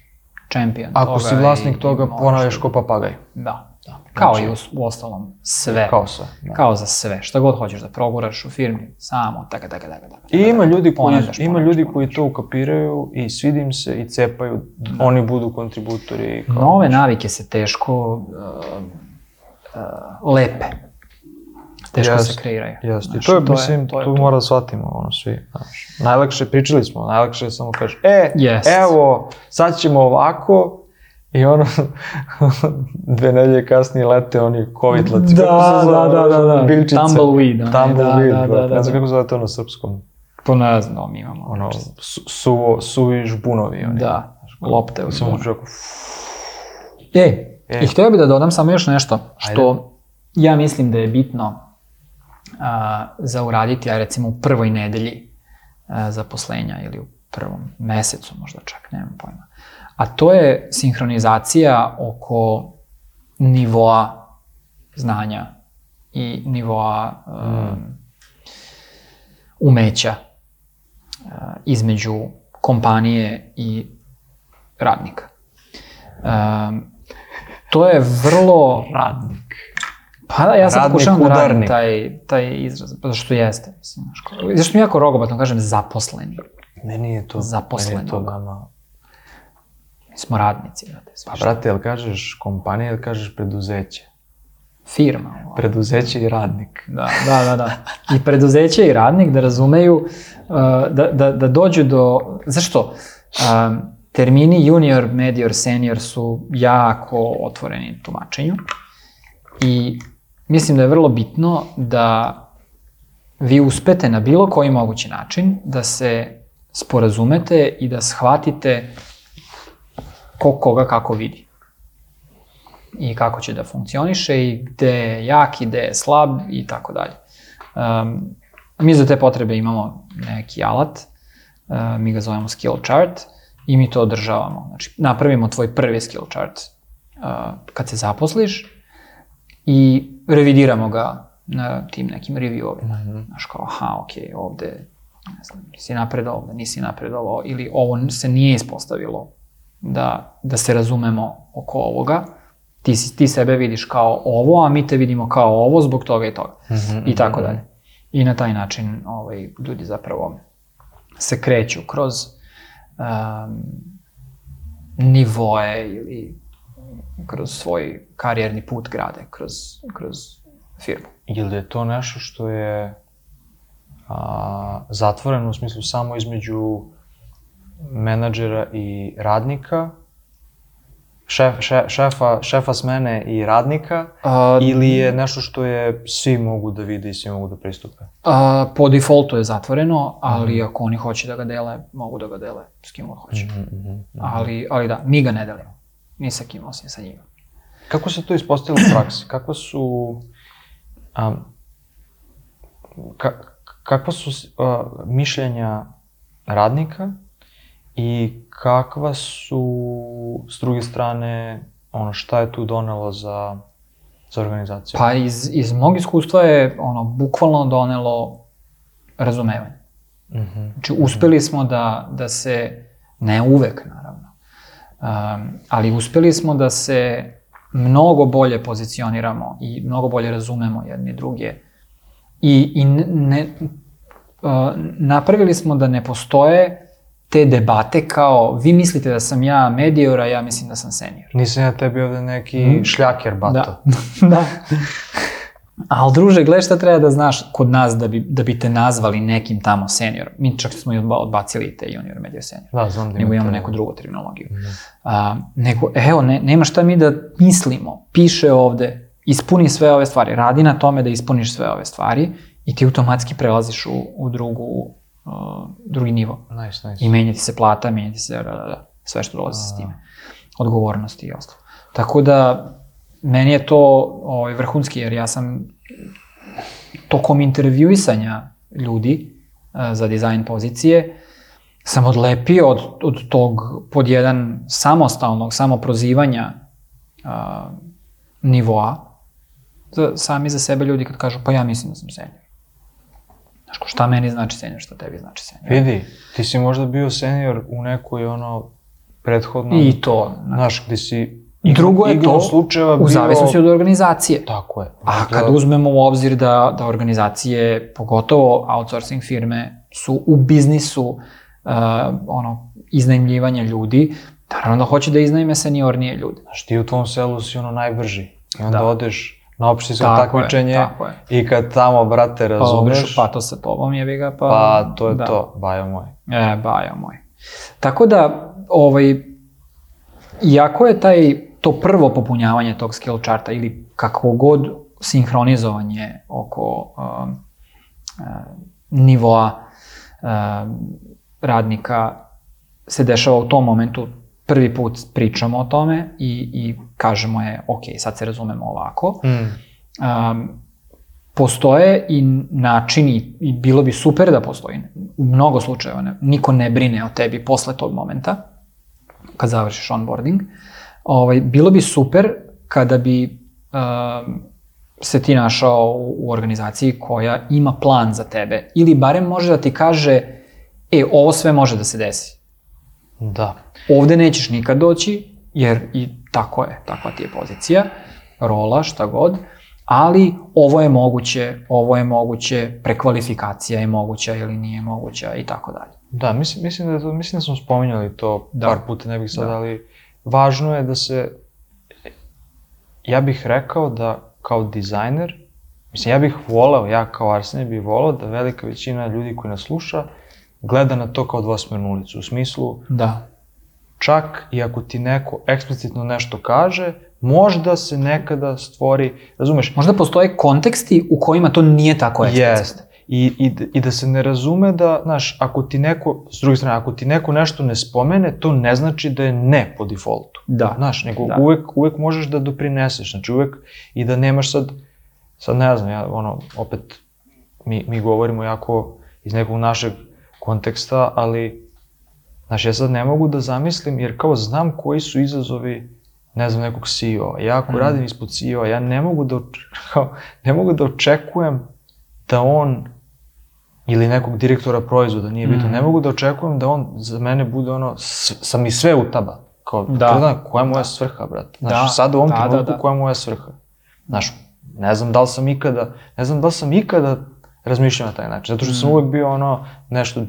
čempion Ako si vlasnik i- toga, ponavljaš da- ko papagaj. Da, da. Kao Znači- i u, u ostalom, sve. Kao sve. Da. Kao za sve. Šta god hoćeš da proguraš u firmi, samo taka, taka, taka, taka. I ima ljudi koji, Ponavljaš, ima ponavljaš, ljudi koji to ukapiraju i svidi im se i cepaju, oni budu kontributori. Kao, Nove navike se teško uh, uh, lepe. Teško Jest, se kreiraju. Jeste, i to je, mislim, to je tu to. mora da shvatimo, ono, svi, znaš. Najlakše, pričali smo, najlakše je samo kažeš, e, Jest. evo, sad ćemo ovako, i ono, dve nedelje kasnije lete oni kovitlaci. Da, kako se zove, da, da, da, da. Tumbleweed, onaj, Tumbleweed, da, da, brate. da, Ne znam da. kako zove to na srpskom. To ne znam, mi imamo. Ono, su, suvo, suvi žbunovi, oni. Da, lopte Samo zbunu. čovjeku, E, E. i htio bih da dodam samo još nešto što ja mislim da je bitno a, za uraditi, a recimo u prvoj nedelji a, zaposlenja ili u prvom mesecu možda čak, nemam pojma. A to je sinhronizacija oko nivoa znanja i nivoa um, umeća uh, između kompanije i radnika. Um, to je vrlo... Radnik. Pa da, ja sad pokušavam da radim taj, taj izraz, zato što jeste, mislim, znaš, zašto mi jako rogobatno kažem zaposleni. Meni je to, meni je to veoma... Mi smo radnici, brate, svi Pa, brate, jel kažeš kompanija ili kažeš preduzeće? firma. ovo. Preduzeće i radnik. Da, da, da, da. I preduzeće i radnik da razumeju, uh, da, da, da dođu do... Zašto? Um, termini junior, medior, senior su jako otvoreni tumačenju i mislim da je vrlo bitno da vi uspete na bilo koji mogući način da se sporazumete i da shvatite ko koga kako vidi i kako će da funkcioniše i gde je jak i gde je slab i tako dalje. Um, mi za te potrebe imamo neki alat, uh, mi ga zovemo skill chart i mi to održavamo. Znači, napravimo tvoj prvi skill chart uh, kad se zaposliš i revidiramo ga na tim nekim reviewovima. Znaš kao, aha, ok, ovde ne znam, nisi napredovao, ovde nisi napredovao, ili ovo se nije ispostavilo da, da se razumemo oko ovoga, ti, si, ti sebe vidiš kao ovo, a mi te vidimo kao ovo zbog toga i toga. I tako dalje. I na taj način ovaj, ljudi zapravo se kreću kroz um, nivoe ili kroz svoj karijerni put grade, kroz, kroz firmu. Ili je to nešto što je a, zatvoreno u smislu samo između menadžera i radnika, šef, šef, šefa, šefa smene i radnika, A, ili je nešto što je svi mogu da vide i svi mogu da pristupe? A, po defaultu je zatvoreno, ali ako oni hoće da ga dele, mogu da ga dele s kim god hoće. Ali, ali da, mi ga ne delimo. Ni sa kim, osim sa njima. Kako se to ispostavilo u praksi? Kakva su... Um, ka, kakva su uh, mišljenja radnika i kakva su, s druge strane, ono, šta je tu donelo za, za organizaciju? Pa iz, iz mog iskustva je ono, bukvalno donelo razumevanje. Mhm. Znači, uspeli smo da, da se, ne uvek naravno, um, ali uspeli smo da se mnogo bolje pozicioniramo i mnogo bolje razumemo jedni druge. I, i ne, uh, napravili smo da ne postoje te debate kao vi mislite da sam ja medior, a ja mislim da sam senior. Nisam ja tebi ovde neki šljaker, bato. Da. da. Ali druže, gledaj šta treba da znaš kod nas da bi, da bi te nazvali nekim tamo seniorom. Mi čak smo i odba- odbacili te junior, medior, senior. Da, znam da Nego imamo neku drugu terminologiju. A, nego, evo, ne, nema šta mi da mislimo. Piše ovde, ispuni sve ove stvari. Radi na tome da ispuniš sve ove stvari i ti automatski prelaziš u, u drugu, uh, drugi nivo. Nice, nice. I menja ti se plata, menja ti se da, da, da, sve što dolazi s time. Odgovornosti i ostalo. Tako da, meni je to ovaj, vrhunski, jer ja sam tokom intervjuisanja ljudi uh, za dizajn pozicije, sam odlepio od, od tog pod jedan samostalnog, samoprozivanja uh, nivoa, za, sami za sebe ljudi kad kažu, pa ja mislim da sam senior. Znaš, ko, šta meni znači senior, šta tebi znači senior. Vidi, ti si možda bio senior u nekoj ono prethodnom, I to, znaš, gde si Drugo je to slučajeva u bio... zavisnosti od organizacije. Tako je. A Možda- kad uzmemo u obzir da, da organizacije, pogotovo outsourcing firme, su u biznisu uh, ono, iznajmljivanja ljudi, naravno da hoće da iznajme seniornije ljude. Znaš, ti u tvom selu si ono najbrži. I onda Da. odeš na opštinsko Tako je, takmičenje tako je. i kad tamo, brate, Pa razumeš, obišu pato sa tobom, jebi ga, pa... pa to je da. to, bajo moj. E, bajo moj. Tako da, ovaj, iako je taj, to prvo popunjavanje tog skill charta ili kako god sinhronizovanje oko um, uh, nivoa um, radnika se dešava u tom momentu, prvi put pričamo o tome i, i kažemo je, ok, sad se razumemo ovako. Mm. Um, postoje i načini, i bilo bi super da postoji, u mnogo slučajeva ne, niko ne brine o tebi posle tog momenta, kad završiš onboarding, ovaj, bilo bi super kada bi um, se ti našao u, u organizaciji koja ima plan za tebe, ili barem može da ti kaže, e, ovo sve može da se desi. Da. Ovde nećeš nikad doći, jer i tako je, takva ti je pozicija, rola, šta god, ali ovo je moguće, ovo je moguće, prekvalifikacija je moguća ili nije moguća i tako dalje. Da, mislim, mislim, da, mislim da smo spominjali to Da. par puta, ne bih sad, Da. da. ali važno je da se, ja bih rekao da kao dizajner, mislim, ja bih voleo, ja kao Arsenij bih voleo da velika većina ljudi koji nas sluša gleda na to kao dvosmernu ulicu, u smislu, Da. čak i ako ti neko eksplicitno nešto kaže, možda se nekada stvori, razumeš, Možda postoje konteksti u kojima to nije tako eksplicitno. Jeste. I, i, I da se ne razume da, znaš, ako ti neko, s druge strane, ako ti neko nešto ne spomene, to ne znači da je ne po defaultu. Da. Znaš, nego Da. uvek, uvek možeš da doprineseš, znači uvek i da nemaš sad, sad ne znam, ja, ono, opet, mi, mi govorimo jako iz nekog našeg konteksta, ali, znaš, ja sad ne mogu da zamislim, jer kao znam koji su izazovi, ne znam, nekog CEO-a. Ja ako Mhm. radim ispod CEO-a, ja ne mogu da, kao, ne mogu da očekujem da on ili nekog direktora proizvoda, nije bitno, Mhm. ne mogu da očekujem da on za mene bude ono, sam mi sve utaba. Kao, Da. da. da, koja je moja svrha, brate? Znaš, Da, sad u ovom da, da, trenutku da. koja je moja svrha? Znaš, ne znam da li sam ikada, ne znam da li sam ikada razmišljao na taj način, zato što Mhm. sam uvek bio ono, nešto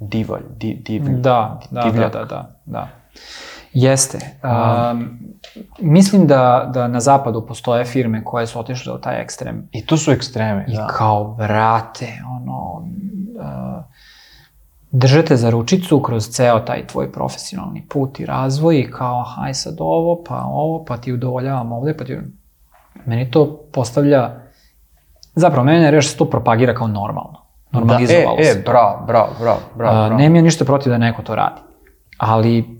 divalj, di, divlj. Da, da, da, da, da, da. Jeste. Um, mislim da, da na zapadu postoje firme koje su otišle u taj ekstrem I to su ekstreme, i da. kao vrate, ono, uh, držete za ručicu kroz ceo taj tvoj profesionalni put i razvoj i kao, haj sad ovo, pa ovo, pa ti udovoljavam ovde, pa ti... Meni to postavlja, zapravo mene reč se to propagira kao normalno. Normalizovalo da, e, se e, bravo, bravo, bravo, bravo. A, bravo. Nemam ja ništa protiv da neko to radi. Ali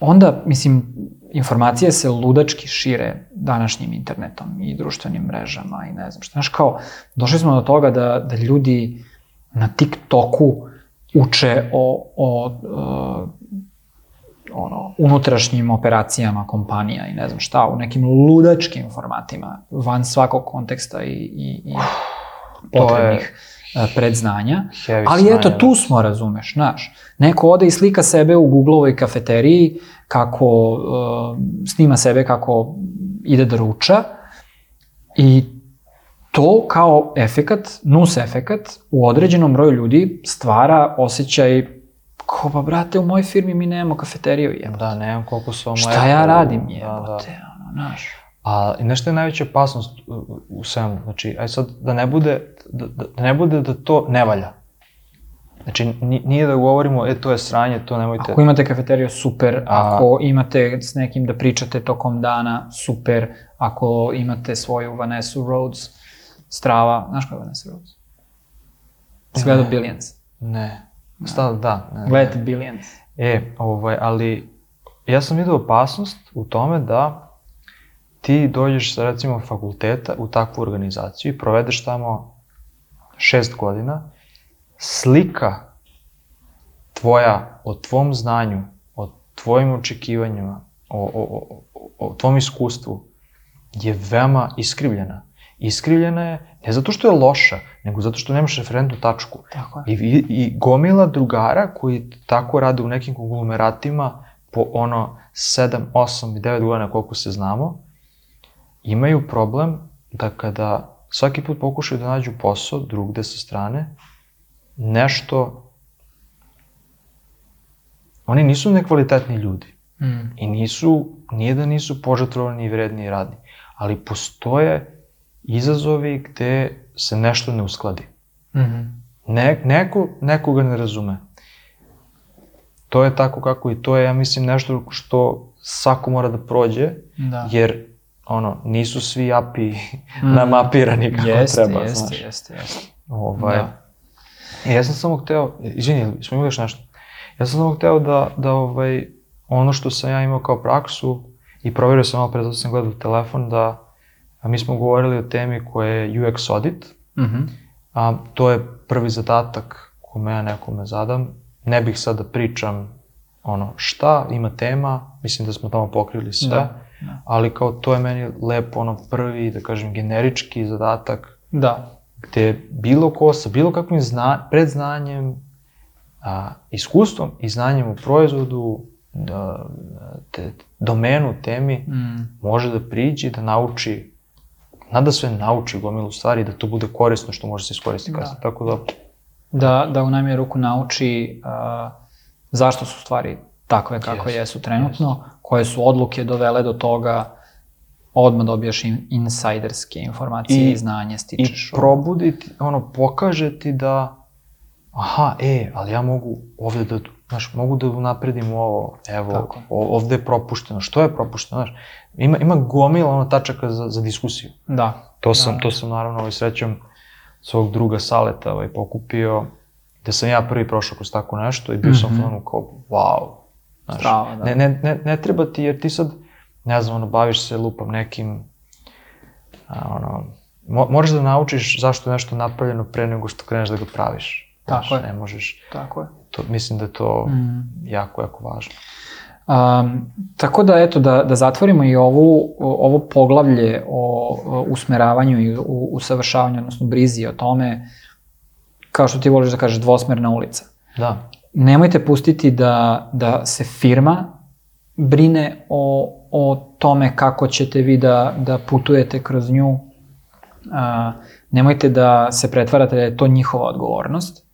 onda, mislim, informacije se ludački šire današnjim internetom i društvenim mrežama i ne znam šta. Znaš, kao, došli smo do toga da, da ljudi na TikToku uče o, o, o ono, unutrašnjim operacijama kompanija i ne znam šta, u nekim ludačkim formatima, van svakog konteksta i, i, i To je potrebnih e, predznanja. heavy Ali eto, tu smo, razumeš, znaš. Neko ode i slika sebe u Googleovoj kafeteriji, kako uh, snima sebe kako ide da ruča i to kao efekat, nus efekat u određenom broju ljudi stvara osjećaj kao, pa brate, u mojoj firmi mi nemamo kafeteriju, jebote. Da, nemam koliko su vam Šta ja radim, Da, jebote, da. ono, znaš. A nešto je najveća opasnost u, u svemu. Znači, aj sad, da ne bude, da, da, da ne bude da to ne valja. Znači, ni- nije da govorimo, e, to je sranje, to nemojte... Ako imate kafeteriju, super. A- Ako imate s nekim da pričate tokom dana, super. Ako imate svoju Vanessa Rhodes, strava, znaš koja je Vanessa Rhodes? Si gledao. Billions? Ne. Sta, da. Ne, Gledajte Billions. E, ovaj, ali ja sam vidio opasnost u tome da ti dođeš sa recimo fakulteta u takvu organizaciju i provedeš tamo šest godina, slika tvoja o tvom znanju, o tvojim očekivanjima, o, o, o, o tvom iskustvu je veoma iskrivljena. Iskrivljena je ne zato što je loša, nego zato što nemaš referentnu tačku. Tako je. I, i, I gomila drugara koji tako rade u nekim konglomeratima po ono 7, 8 i 9 godina koliko se znamo, imaju problem da kada svaki put pokušaju da nađu posao drugde sa strane, nešto... Oni nisu nekvalitetni ljudi Mm. i nisu, nije da nisu požetrovani i vredni i radni, ali postoje izazovi gde se nešto ne uskladi. Mhm. Ne, neko, nekoga ne razume. To je tako kako i to je, ja mislim, nešto što svako mora da prođe, Da. jer ono, nisu svi api namapirani kako jeste, treba, jeste, znaš. jeste, jeste. Ovaj, Da. Ja sam samo hteo, izvini, smo imali još nešto? Ja sam samo hteo da, da ovaj, ono što sam ja imao kao praksu i proverio sam malo pre, zato sam gledao telefon, da a mi smo govorili o temi koja je UX audit, Mhm. a to je prvi zadatak kome ja nekome zadam. Ne bih sad da pričam ono šta, ima tema, mislim da smo tamo pokrili sve, Da, da. ali kao to je meni lepo ono prvi, da kažem, generički zadatak Da, gde bilo ko sa bilo kakvim zna, predznanjem, a, iskustvom i znanjem u proizvodu, da, te, domenu, temi, mm, može da priđe, da nauči, nada sve nauči gomilu stvari da to bude korisno što može se iskoristiti Da. kasnije. Tako da, da, da u najmanju ruku nauči uh, zašto su stvari takve kakve Jest, jesu trenutno, koje su odluke dovele do toga, odmah dobijaš in, insajderske informacije i, I- znanje i stičeš. probuditi, ono, pokaže ti da, aha, e, ali ja mogu ovde da, znaš, mogu da napredim ovo, evo, Tako. ovde je propušteno, što je propušteno, znaš, ima, ima gomila ono tačaka za, za diskusiju. Da, To sam, Da. to sam naravno ovaj, srećom svog druga Saleta ovaj, pokupio, gde sam ja prvi prošao kroz tako nešto i bio sam Mhm. fonu kao, wow. Znaš, Strava, da. ne, ne, ne, ne treba ti, jer ti sad, ne znam, ono, baviš se lupam nekim, a, ono, mo, moraš da naučiš zašto je nešto napravljeno pre nego što kreneš da ga praviš. Tako Znaš, je. Ne možeš, tako je. to, mislim da je to Mm. jako, jako važno. Um, tako da, eto, da, da zatvorimo i ovu, ovo poglavlje o, o usmeravanju i u, usavršavanju, odnosno brizi o tome, kao što ti voliš da kažeš, dvosmerna ulica. Da, Nemojte pustiti da, da se firma brine o, o tome kako ćete vi da, da putujete kroz nju. A, nemojte da se pretvarate da je to njihova odgovornost.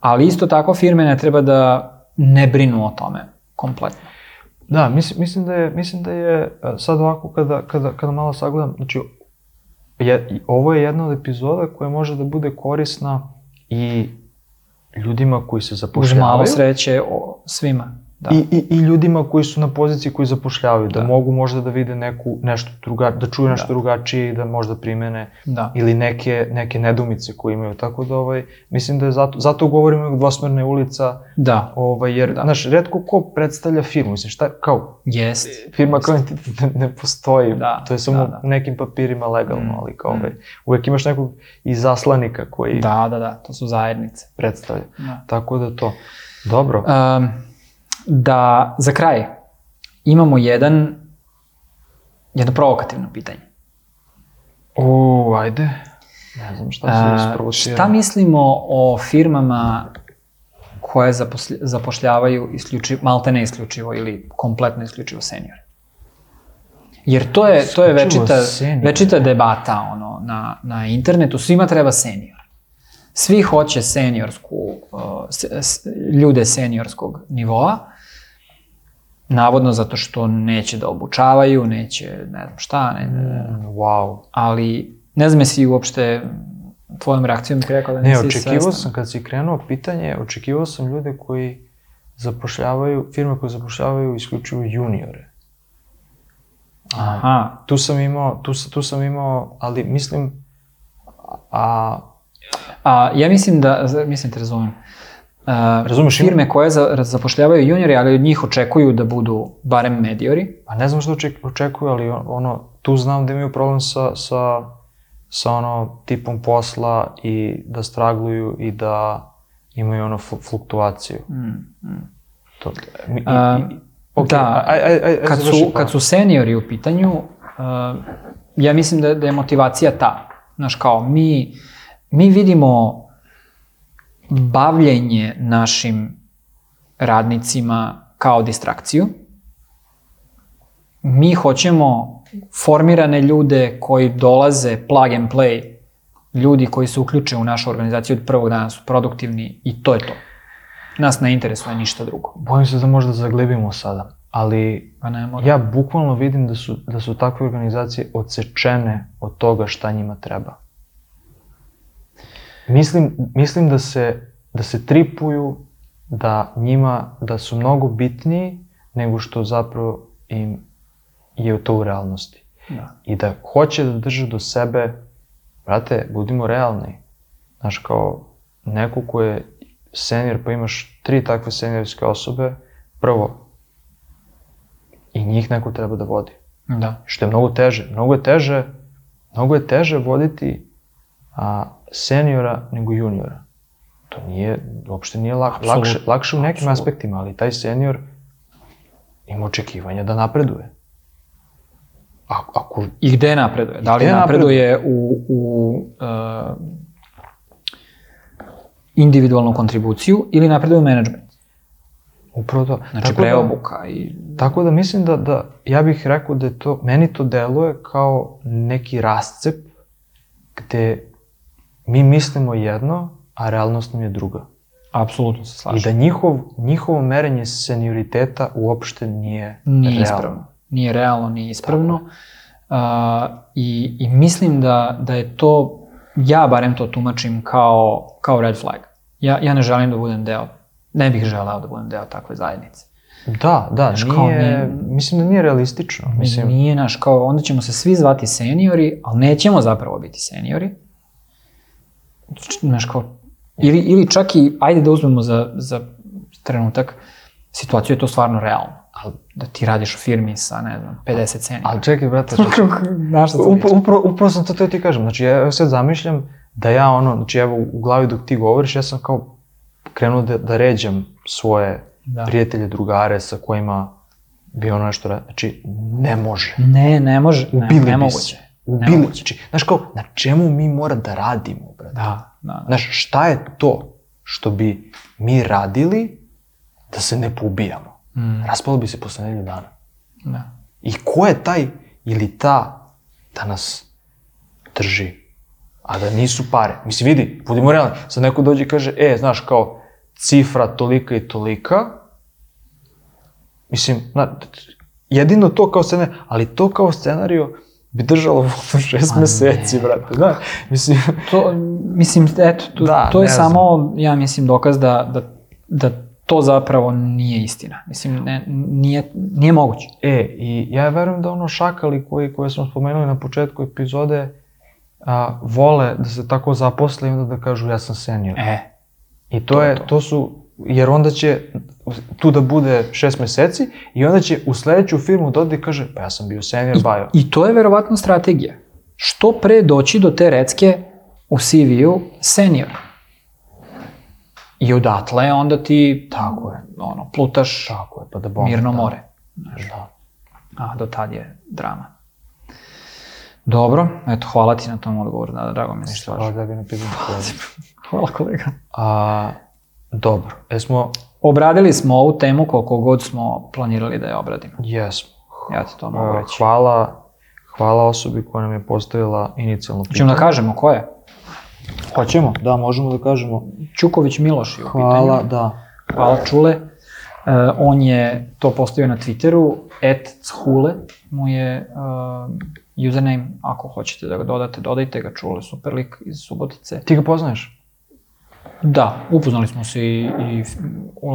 Ali isto tako firme ne treba da ne brinu o tome kompletno. Da, mislim, mislim da je, mislim da je sad ovako kada, kada, kada malo sagledam, znači je, ovo je jedna od epizoda koja može da bude korisna i ljudima koji se zapošljavaju malo sreće o svima. Da. i, i, i ljudima koji su na poziciji koji zapošljavaju, da, Da. mogu možda da vide neku, nešto druga, da čuju nešto Da. drugačije i da možda primene da. ili neke, neke nedumice koje imaju, tako da ovaj, mislim da je zato, zato govorimo o dvosmerne ulica, Da. ovaj, jer, Da. znaš, redko ko predstavlja firmu, mislim, šta, kao, Jest. firma kao entitet ne, ne postoji, Da, to je samo da, da. nekim papirima legalno, Mm, ali kao mm. ovaj, uvek imaš nekog izaslanika koji Da, da, da. To su zajednice. predstavlja. Da. Tako da to. Dobro. Um, da, za kraj, imamo jedan, jedno provokativno pitanje. O, ajde. Ne znam šta se isprovocira. šta mislimo o firmama koje zaposl- zapošljavaju isključivo, malte ne isključivo ili kompletno isključivo seniore? Jer to je, to je večita, večita debata ono, na, na internetu, svima treba senior. Svi hoće seniorsku, uh, ljude seniorskog nivoa, navodno zato što neće da obučavaju, neće, ne znam šta, ne, Mm, wow. ali ne znam jesi uopšte tvojom reakcijom ti rekao da Ne, nisi očekivao svestan. sam, kad si krenuo pitanje, očekivao sam ljude koji zapošljavaju, firme koje zapošljavaju isključivo juniore. Aha, Tu sam imao, tu, tu sam imao, ali mislim, a, a ja mislim da, mislim te razumem, a, Razumeš, firme koje za, zapošljavaju juniori, ali od njih očekuju da budu barem mediori, a ne znam što oček, očekuju, ali on- ono, tu znam da imaju problem sa, sa, sa ono tipom posla i da stragluju i da imaju ono flu- fluktuaciju. mm, mm. To, mi, i, A, i, ok, da, aj, aj, aj, kad, su, pa. kad su seniori u pitanju, uh, ja mislim da, da je motivacija ta. Znaš, kao, mi, mi vidimo bavljenje našim radnicima kao distrakciju. Mi hoćemo formirane ljude koji dolaze plug and play, ljudi koji se uključe u našu organizaciju od prvog dana su produktivni i to je to. Nas ne interesuje ništa drugo. Bojim se da možda zaglebimo sada, ali Pa ne ja bukvalno vidim da su, da su takve organizacije odsečene od toga šta njima treba. Mislim, mislim da se, da se tripuju da njima, da su mnogo bitniji nego što zapravo im je to u realnosti. Da. I da hoće da drže do sebe, brate, budimo realni. Znaš, kao neko ko je senior, pa imaš tri takve seniorske osobe, prvo, i njih neko treba da vodi. Da. Što je mnogo teže. Mnogo je teže mnogo je teže voditi a, seniora nego juniora. To nije, uopšte nije lak, Apsolutno. lakše, lakše u nekim Apsolutno. aspektima, ali taj senior ima očekivanja da napreduje. A, ako, I gde napreduje? Da li gde napreduje u, u uh, individualnu kontribuciju ili napreduje u menadžment? upravo to. Znači Tako da- preobuka i... Tako da mislim da, da ja bih rekao da je to, meni to deluje kao neki rascep gde mi mislimo jedno, a realnost nam je druga. Apsolutno se I slažem. da njihov, njihovo merenje senioriteta uopšte nije, Nije realno. ispravno. Nije realno, nije ispravno. Uh, i, I mislim da, da je to, ja barem to tumačim kao, kao red flag. Ja, ja ne želim da budem deo, ne bih želeo da budem deo takve zajednice. Da, da, Znaš, kao nije, mislim da nije realistično. Mislim, Nije naš, kao onda ćemo se svi zvati seniori, ali nećemo zapravo biti seniori. Znaš, kao, ili, ili čak i, ajde da uzmemo za, za trenutak, situaciju je to stvarno realno. Ali da ti radiš u firmi sa, ne znam, 50 seniora. ali čekaj, brate, znači, Znaš šta upravo, upravo sam to teo ti kažem. Znači, ja sad zamišljam da ja ono, znači evo u glavi dok ti govoriš, ja sam kao krenuo da, da ređam svoje Da. prijatelje, drugare sa kojima bi ono nešto radio. Znači, ne može. Ne, ne može, ne, Ubili bi se. Nemoguće. Znači, znaš kao, na čemu mi mora da radimo, brate? Da, da, da. Znaš, šta je to što bi mi radili da se ne poubijamo? Mm, Raspalo bi se posle nedelju dana. da. I ko je taj ili ta da nas drži, a da nisu pare? Mislim, vidi, budimo realni, sad neko dođe i kaže, e, znaš, kao, cifra tolika i tolika, mislim, na, jedino to kao scenarij, ali to kao scenariju bi držalo vodu šest Ma meseci, ne. brate, znaš, mislim, To, mislim, eto, to, Da, to je znam. samo, ja mislim, dokaz da, da, da to zapravo nije istina. Mislim, ne, nije, nije moguće. E, i ja verujem da ono šakali koji, koje smo spomenuli na početku epizode, a, vole da se tako zaposle i onda da kažu ja sam senior. E, I to, To je, to. to su, jer onda će tu da bude šest meseci i onda će u sledeću firmu da ode i kaže, pa ja sam bio senior bio. I to je verovatno strategija. Što pre doći do te recke u CV-u senior. I odatle onda ti tako je, ono, plutaš Tako je, pa da bom. mirno da. more. Da. A do tad je drama. Dobro, eto, hvala ti na tom odgovoru, da, drago mi se Ništa, slažem. hvala da bi na pitanju. Hvala kolega. A, dobro, jesmo, Obradili smo ovu temu koliko god smo planirali da je obradimo. jesmo. Ja ti to mogu reći. hvala, hvala osobi koja nam je postavila inicijalno pitanje. Ćemo da kažemo ko je? Hoćemo, da, možemo da kažemo. Ćuković Miloš je u Hvala, pitanju. da. Hvala Čule. E, on je to postavio na Twitteru, et Chule mu je uh, username, ako hoćete da ga dodate, dodajte ga, Čule, super lik iz Subotice. Ti ga poznaješ? Da, upoznali smo se i, i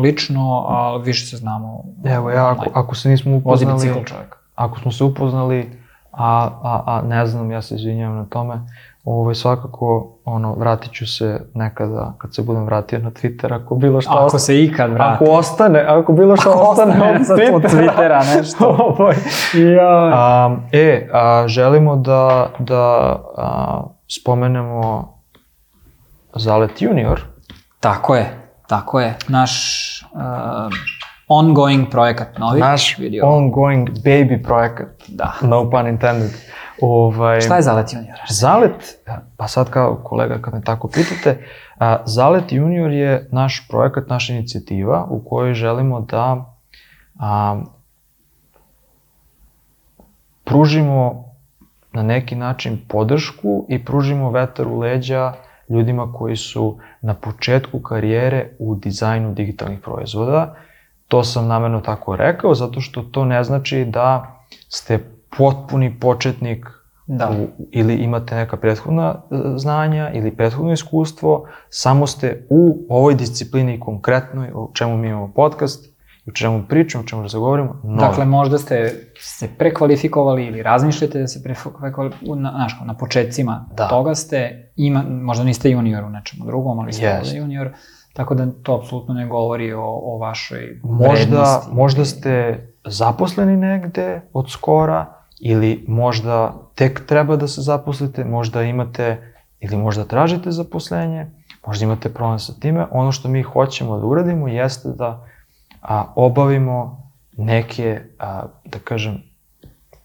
lično, a više se znamo. Evo, ja ako, ako se nismo Vozi upoznali... bicikl čovjek. ako smo se upoznali, a, a, a ne znam, ja se izvinjavam na tome, ovaj, svakako, ono, vratit ću se nekada, kad se budem vratio na Twitter, ako bilo šta Ako ostane. se ikad vrati. Ako ostane, ako bilo šta Ako ostane, ostane od Twittera, Twittera nešto. ovaj. Ja. A, e, a, želimo da, da a, spomenemo Zalet Junior. Tako je, tako je. Naš uh, ongoing projekat novi. Naš vidio. ongoing baby projekat. Da. No pun intended. Ovaj, Šta je Zalet Junior? Zalet, pa sad kao kolega kad me tako pitate, a, Zalet Junior je naš projekat, naša inicijativa u kojoj želimo da a, pružimo na neki način podršku i pružimo vetar u leđa ljudima koji su na početku karijere u dizajnu digitalnih proizvoda. To sam namerno tako rekao, zato što to ne znači da ste potpuni početnik Da. u, ili imate neka prethodna e, znanja ili prethodno iskustvo, samo ste u ovoj disciplini konkretnoj, o čemu mi imamo podcast, o čemu pričamo, o čemu razgovorimo, novi. Dakle, možda ste se prekvalifikovali ili razmišljate da se prekvalifikovali, na, znaš, na početcima Da. toga ste, ima, možda niste junior u nečemu drugom, ali ste ovde junior, tako da to apsolutno ne govori o, o vašoj možda, vrednosti. možda ste zaposleni negde od skora ili možda tek treba da se zaposlite, možda imate ili možda tražite zaposlenje, možda imate problem sa time. Ono što mi hoćemo da uradimo jeste da a, obavimo neke, a, da kažem,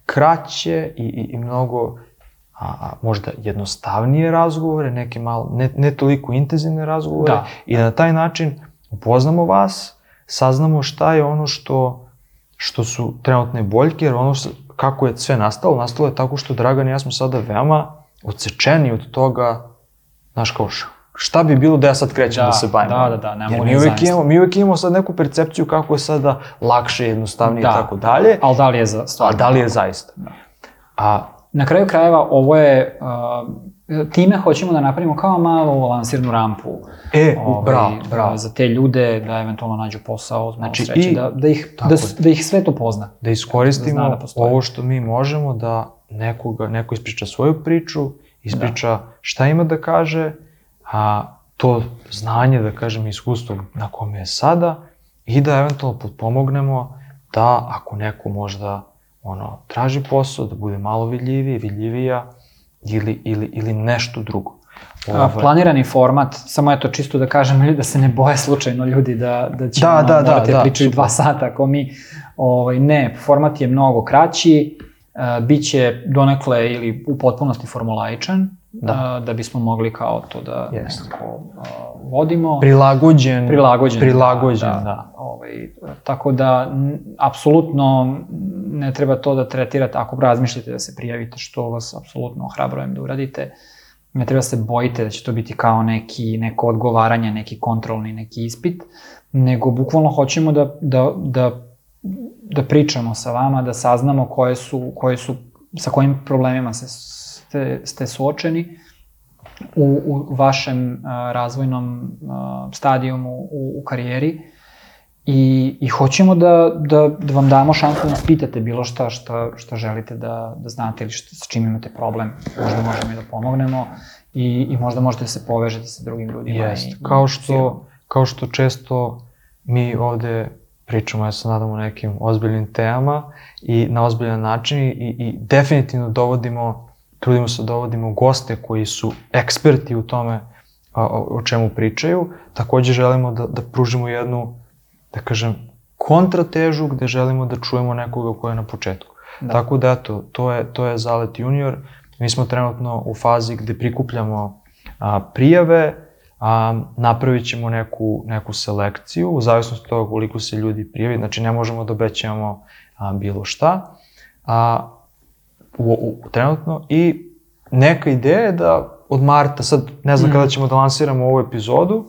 kraće i, i, i mnogo a, a, možda jednostavnije razgovore, neke malo, ne, ne toliko intenzivne razgovore Da. i da na taj način upoznamo vas, saznamo šta je ono što, što su trenutne boljke, jer ono što, kako je sve nastalo, nastalo je tako što Dragan i ja smo sada veoma odsečeni od toga, znaš kao, šta bi bilo da ja sad krećem da, Da, se bavim? da, da, da, ne mogu mi uvek, imamo, mi uvek imamo sad neku percepciju kako je sada lakše, jednostavnije Da. i tako dalje, Ali da li je za stvar? a da li je zaista? A Na kraju krajeva, ovo je, uh, time hoćemo da napravimo kao malu lansirnu rampu. E, ovaj, bravo, bravo. Za te ljude da eventualno nađu posao, znači, sreće, i- da, da, ih, da, da ih sve to pozna. da iskoristimo Da da ovo što mi možemo da nekoga, neko ispriča svoju priču, ispriča šta ima da kaže, a to znanje, da kažem, iskustvo na kome je sada i da eventualno potpomognemo da ako neko možda ono, traži posao, da bude malo vidljiviji, vidljivija ili, ili, ili nešto drugo. A, Ovaj, planirani format, samo eto čisto da kažem da se ne boje slučajno ljudi da, da će Da, ono, da, da, morati da, pričaju super. dva sata ako mi, ovaj, ne, format je mnogo kraći, uh, bit će donekle ili u potpunosti formulaičan, da, da bismo mogli kao to da Jeste. nekako uh, vodimo. prilagođen, prilagođen. prilagođen, da. da. Ovaj, tako da, n- apsolutno ne treba to da tretirate, ako razmišljate da se prijavite, što vas apsolutno ohrabrujem da uradite, ne treba se bojite da će to biti kao neki, neko odgovaranje, neki kontrolni, neki ispit, nego bukvalno hoćemo da, da, da, da pričamo sa vama, da saznamo koje su, koje su, sa kojim problemima se, ste, ste suočeni, u, u vašem a, razvojnom a, stadijumu u, u karijeri i, i hoćemo da, da, da vam damo šansu da nas pitate bilo šta, šta, šta želite da, da znate ili šta, s čim imate problem. Možda možemo i da pomognemo i, i možda možete da se povežete sa drugim ljudima. Jest. i- Kao što, kao što često mi ovde pričamo, ja se nadam, o nekim ozbiljnim temama i na ozbiljan način i, i definitivno dovodimo, trudimo se da dovodimo goste koji su eksperti u tome a, o, o čemu pričaju. Takođe želimo da, da pružimo jednu, da kažem, kontratežu gde želimo da čujemo nekoga ko je na početku. Da. Da. Tako da eto, to je, to je Zalet Junior. Mi smo trenutno u fazi gde prikupljamo a, prijave, a, napravit ćemo neku, neku selekciju u zavisnosti od toga koliko se ljudi prijavi, znači ne možemo da obećamo a, bilo šta. A, u, u, trenutno i neka ideja je da od marta, sad ne znam Mhm. kada ćemo da lansiramo ovu epizodu,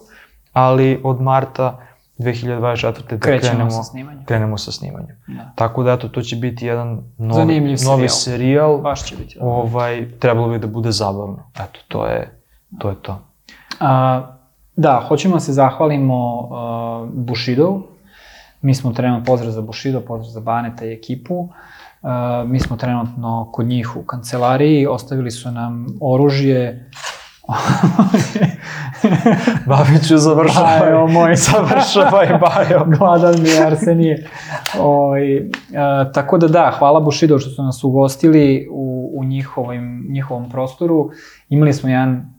ali od marta 2024. da Krećemo krenemo, sa snimanjem. krenemo sa snimanjem. Da. Tako da eto, to će biti jedan novi, Zanimljiv novi serijal. serijal. Baš će biti. Ovaj, trebalo bi da bude zabavno. Eto, to je to. Je to. A, da, hoćemo da se zahvalimo uh, Bushidovu. Mi smo trenutno, pozdrav za Bushido, pozdrav za Baneta i ekipu. Uh, mi smo trenutno kod njih u kancelariji, ostavili su nam oružje. Babiću, završavaj. Bajo moj. završavaj, Bajo. Gladan mi je Arsenije. Oj, uh, tako da da, hvala Bushido što su nas ugostili u, u njihovim, njihovom prostoru. Imali smo jedan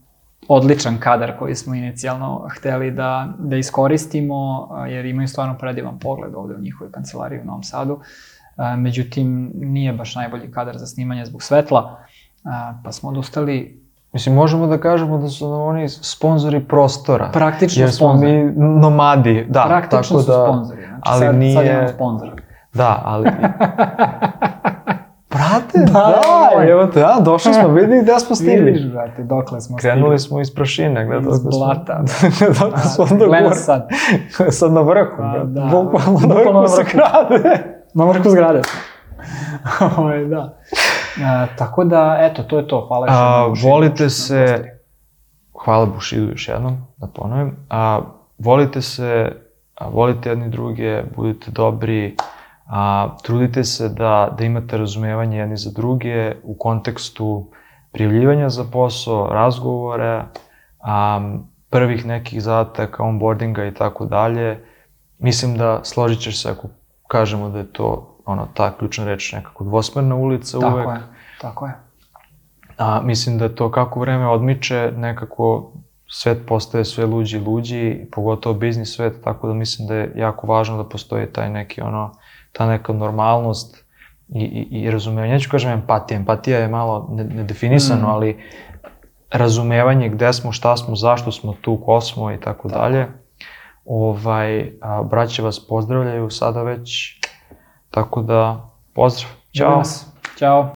odličan kadar koji smo inicijalno hteli da, da iskoristimo, a, jer imaju stvarno predivan pogled ovde u njihovoj kancelariji u Novom Sadu. A, Međutim, nije baš najbolji kadar za snimanje zbog svetla, pa smo odustali Mislim, možemo da kažemo da su nam oni sponzori prostora. praktično Jer smo sponzori. mi nomadi, da. Praktično tako su da, sponzori. Znači, ali sad, nije... sad imamo sponzora. Da, ali... Brate, Da, da, evo te, a, došli smo, vidi gde smo Vidiš, stigli. brate, dokle smo Krenuli smo iz prašine, gledaj. Iz blata. Dok smo stigli. Gledaj gore. sad. Sad na vrhu, Pa, brate. da. Bukvalno na Bukvalno na vrhu se krade. Na vrhu zgrade. Ovo je, da. E, tako da, eto, to je to. Hvala još A, jednom volite ste se-. Hvala Bushidu još jednom, da ponovim. A, volite se, a, volite jedni druge, budite dobri, a, trudite se da, da imate razumevanje jedni za druge u kontekstu prijavljivanja za posao, razgovore, a, prvih nekih zadataka, onboardinga i tako dalje. Mislim da složit ćeš se ako kažemo da je to ono, ta ključna reč, nekako dvosmerna ulica Tako uvek. je, tako je. A mislim da to kako vreme odmiče, nekako svet postaje sve luđi i luđi, pogotovo biznis svet, tako da mislim da je jako važno da postoji taj neki ono, ta neka normalnost i, i, i razumevanje. Neću kažem empatija, empatija je malo ne- nedefinisano, Mm. ali razumevanje gde smo, šta smo, zašto smo tu, ko smo i tako dalje. Ovaj, a, braće vas pozdravljaju sada već, tako da pozdrav. Ćao. Ćao.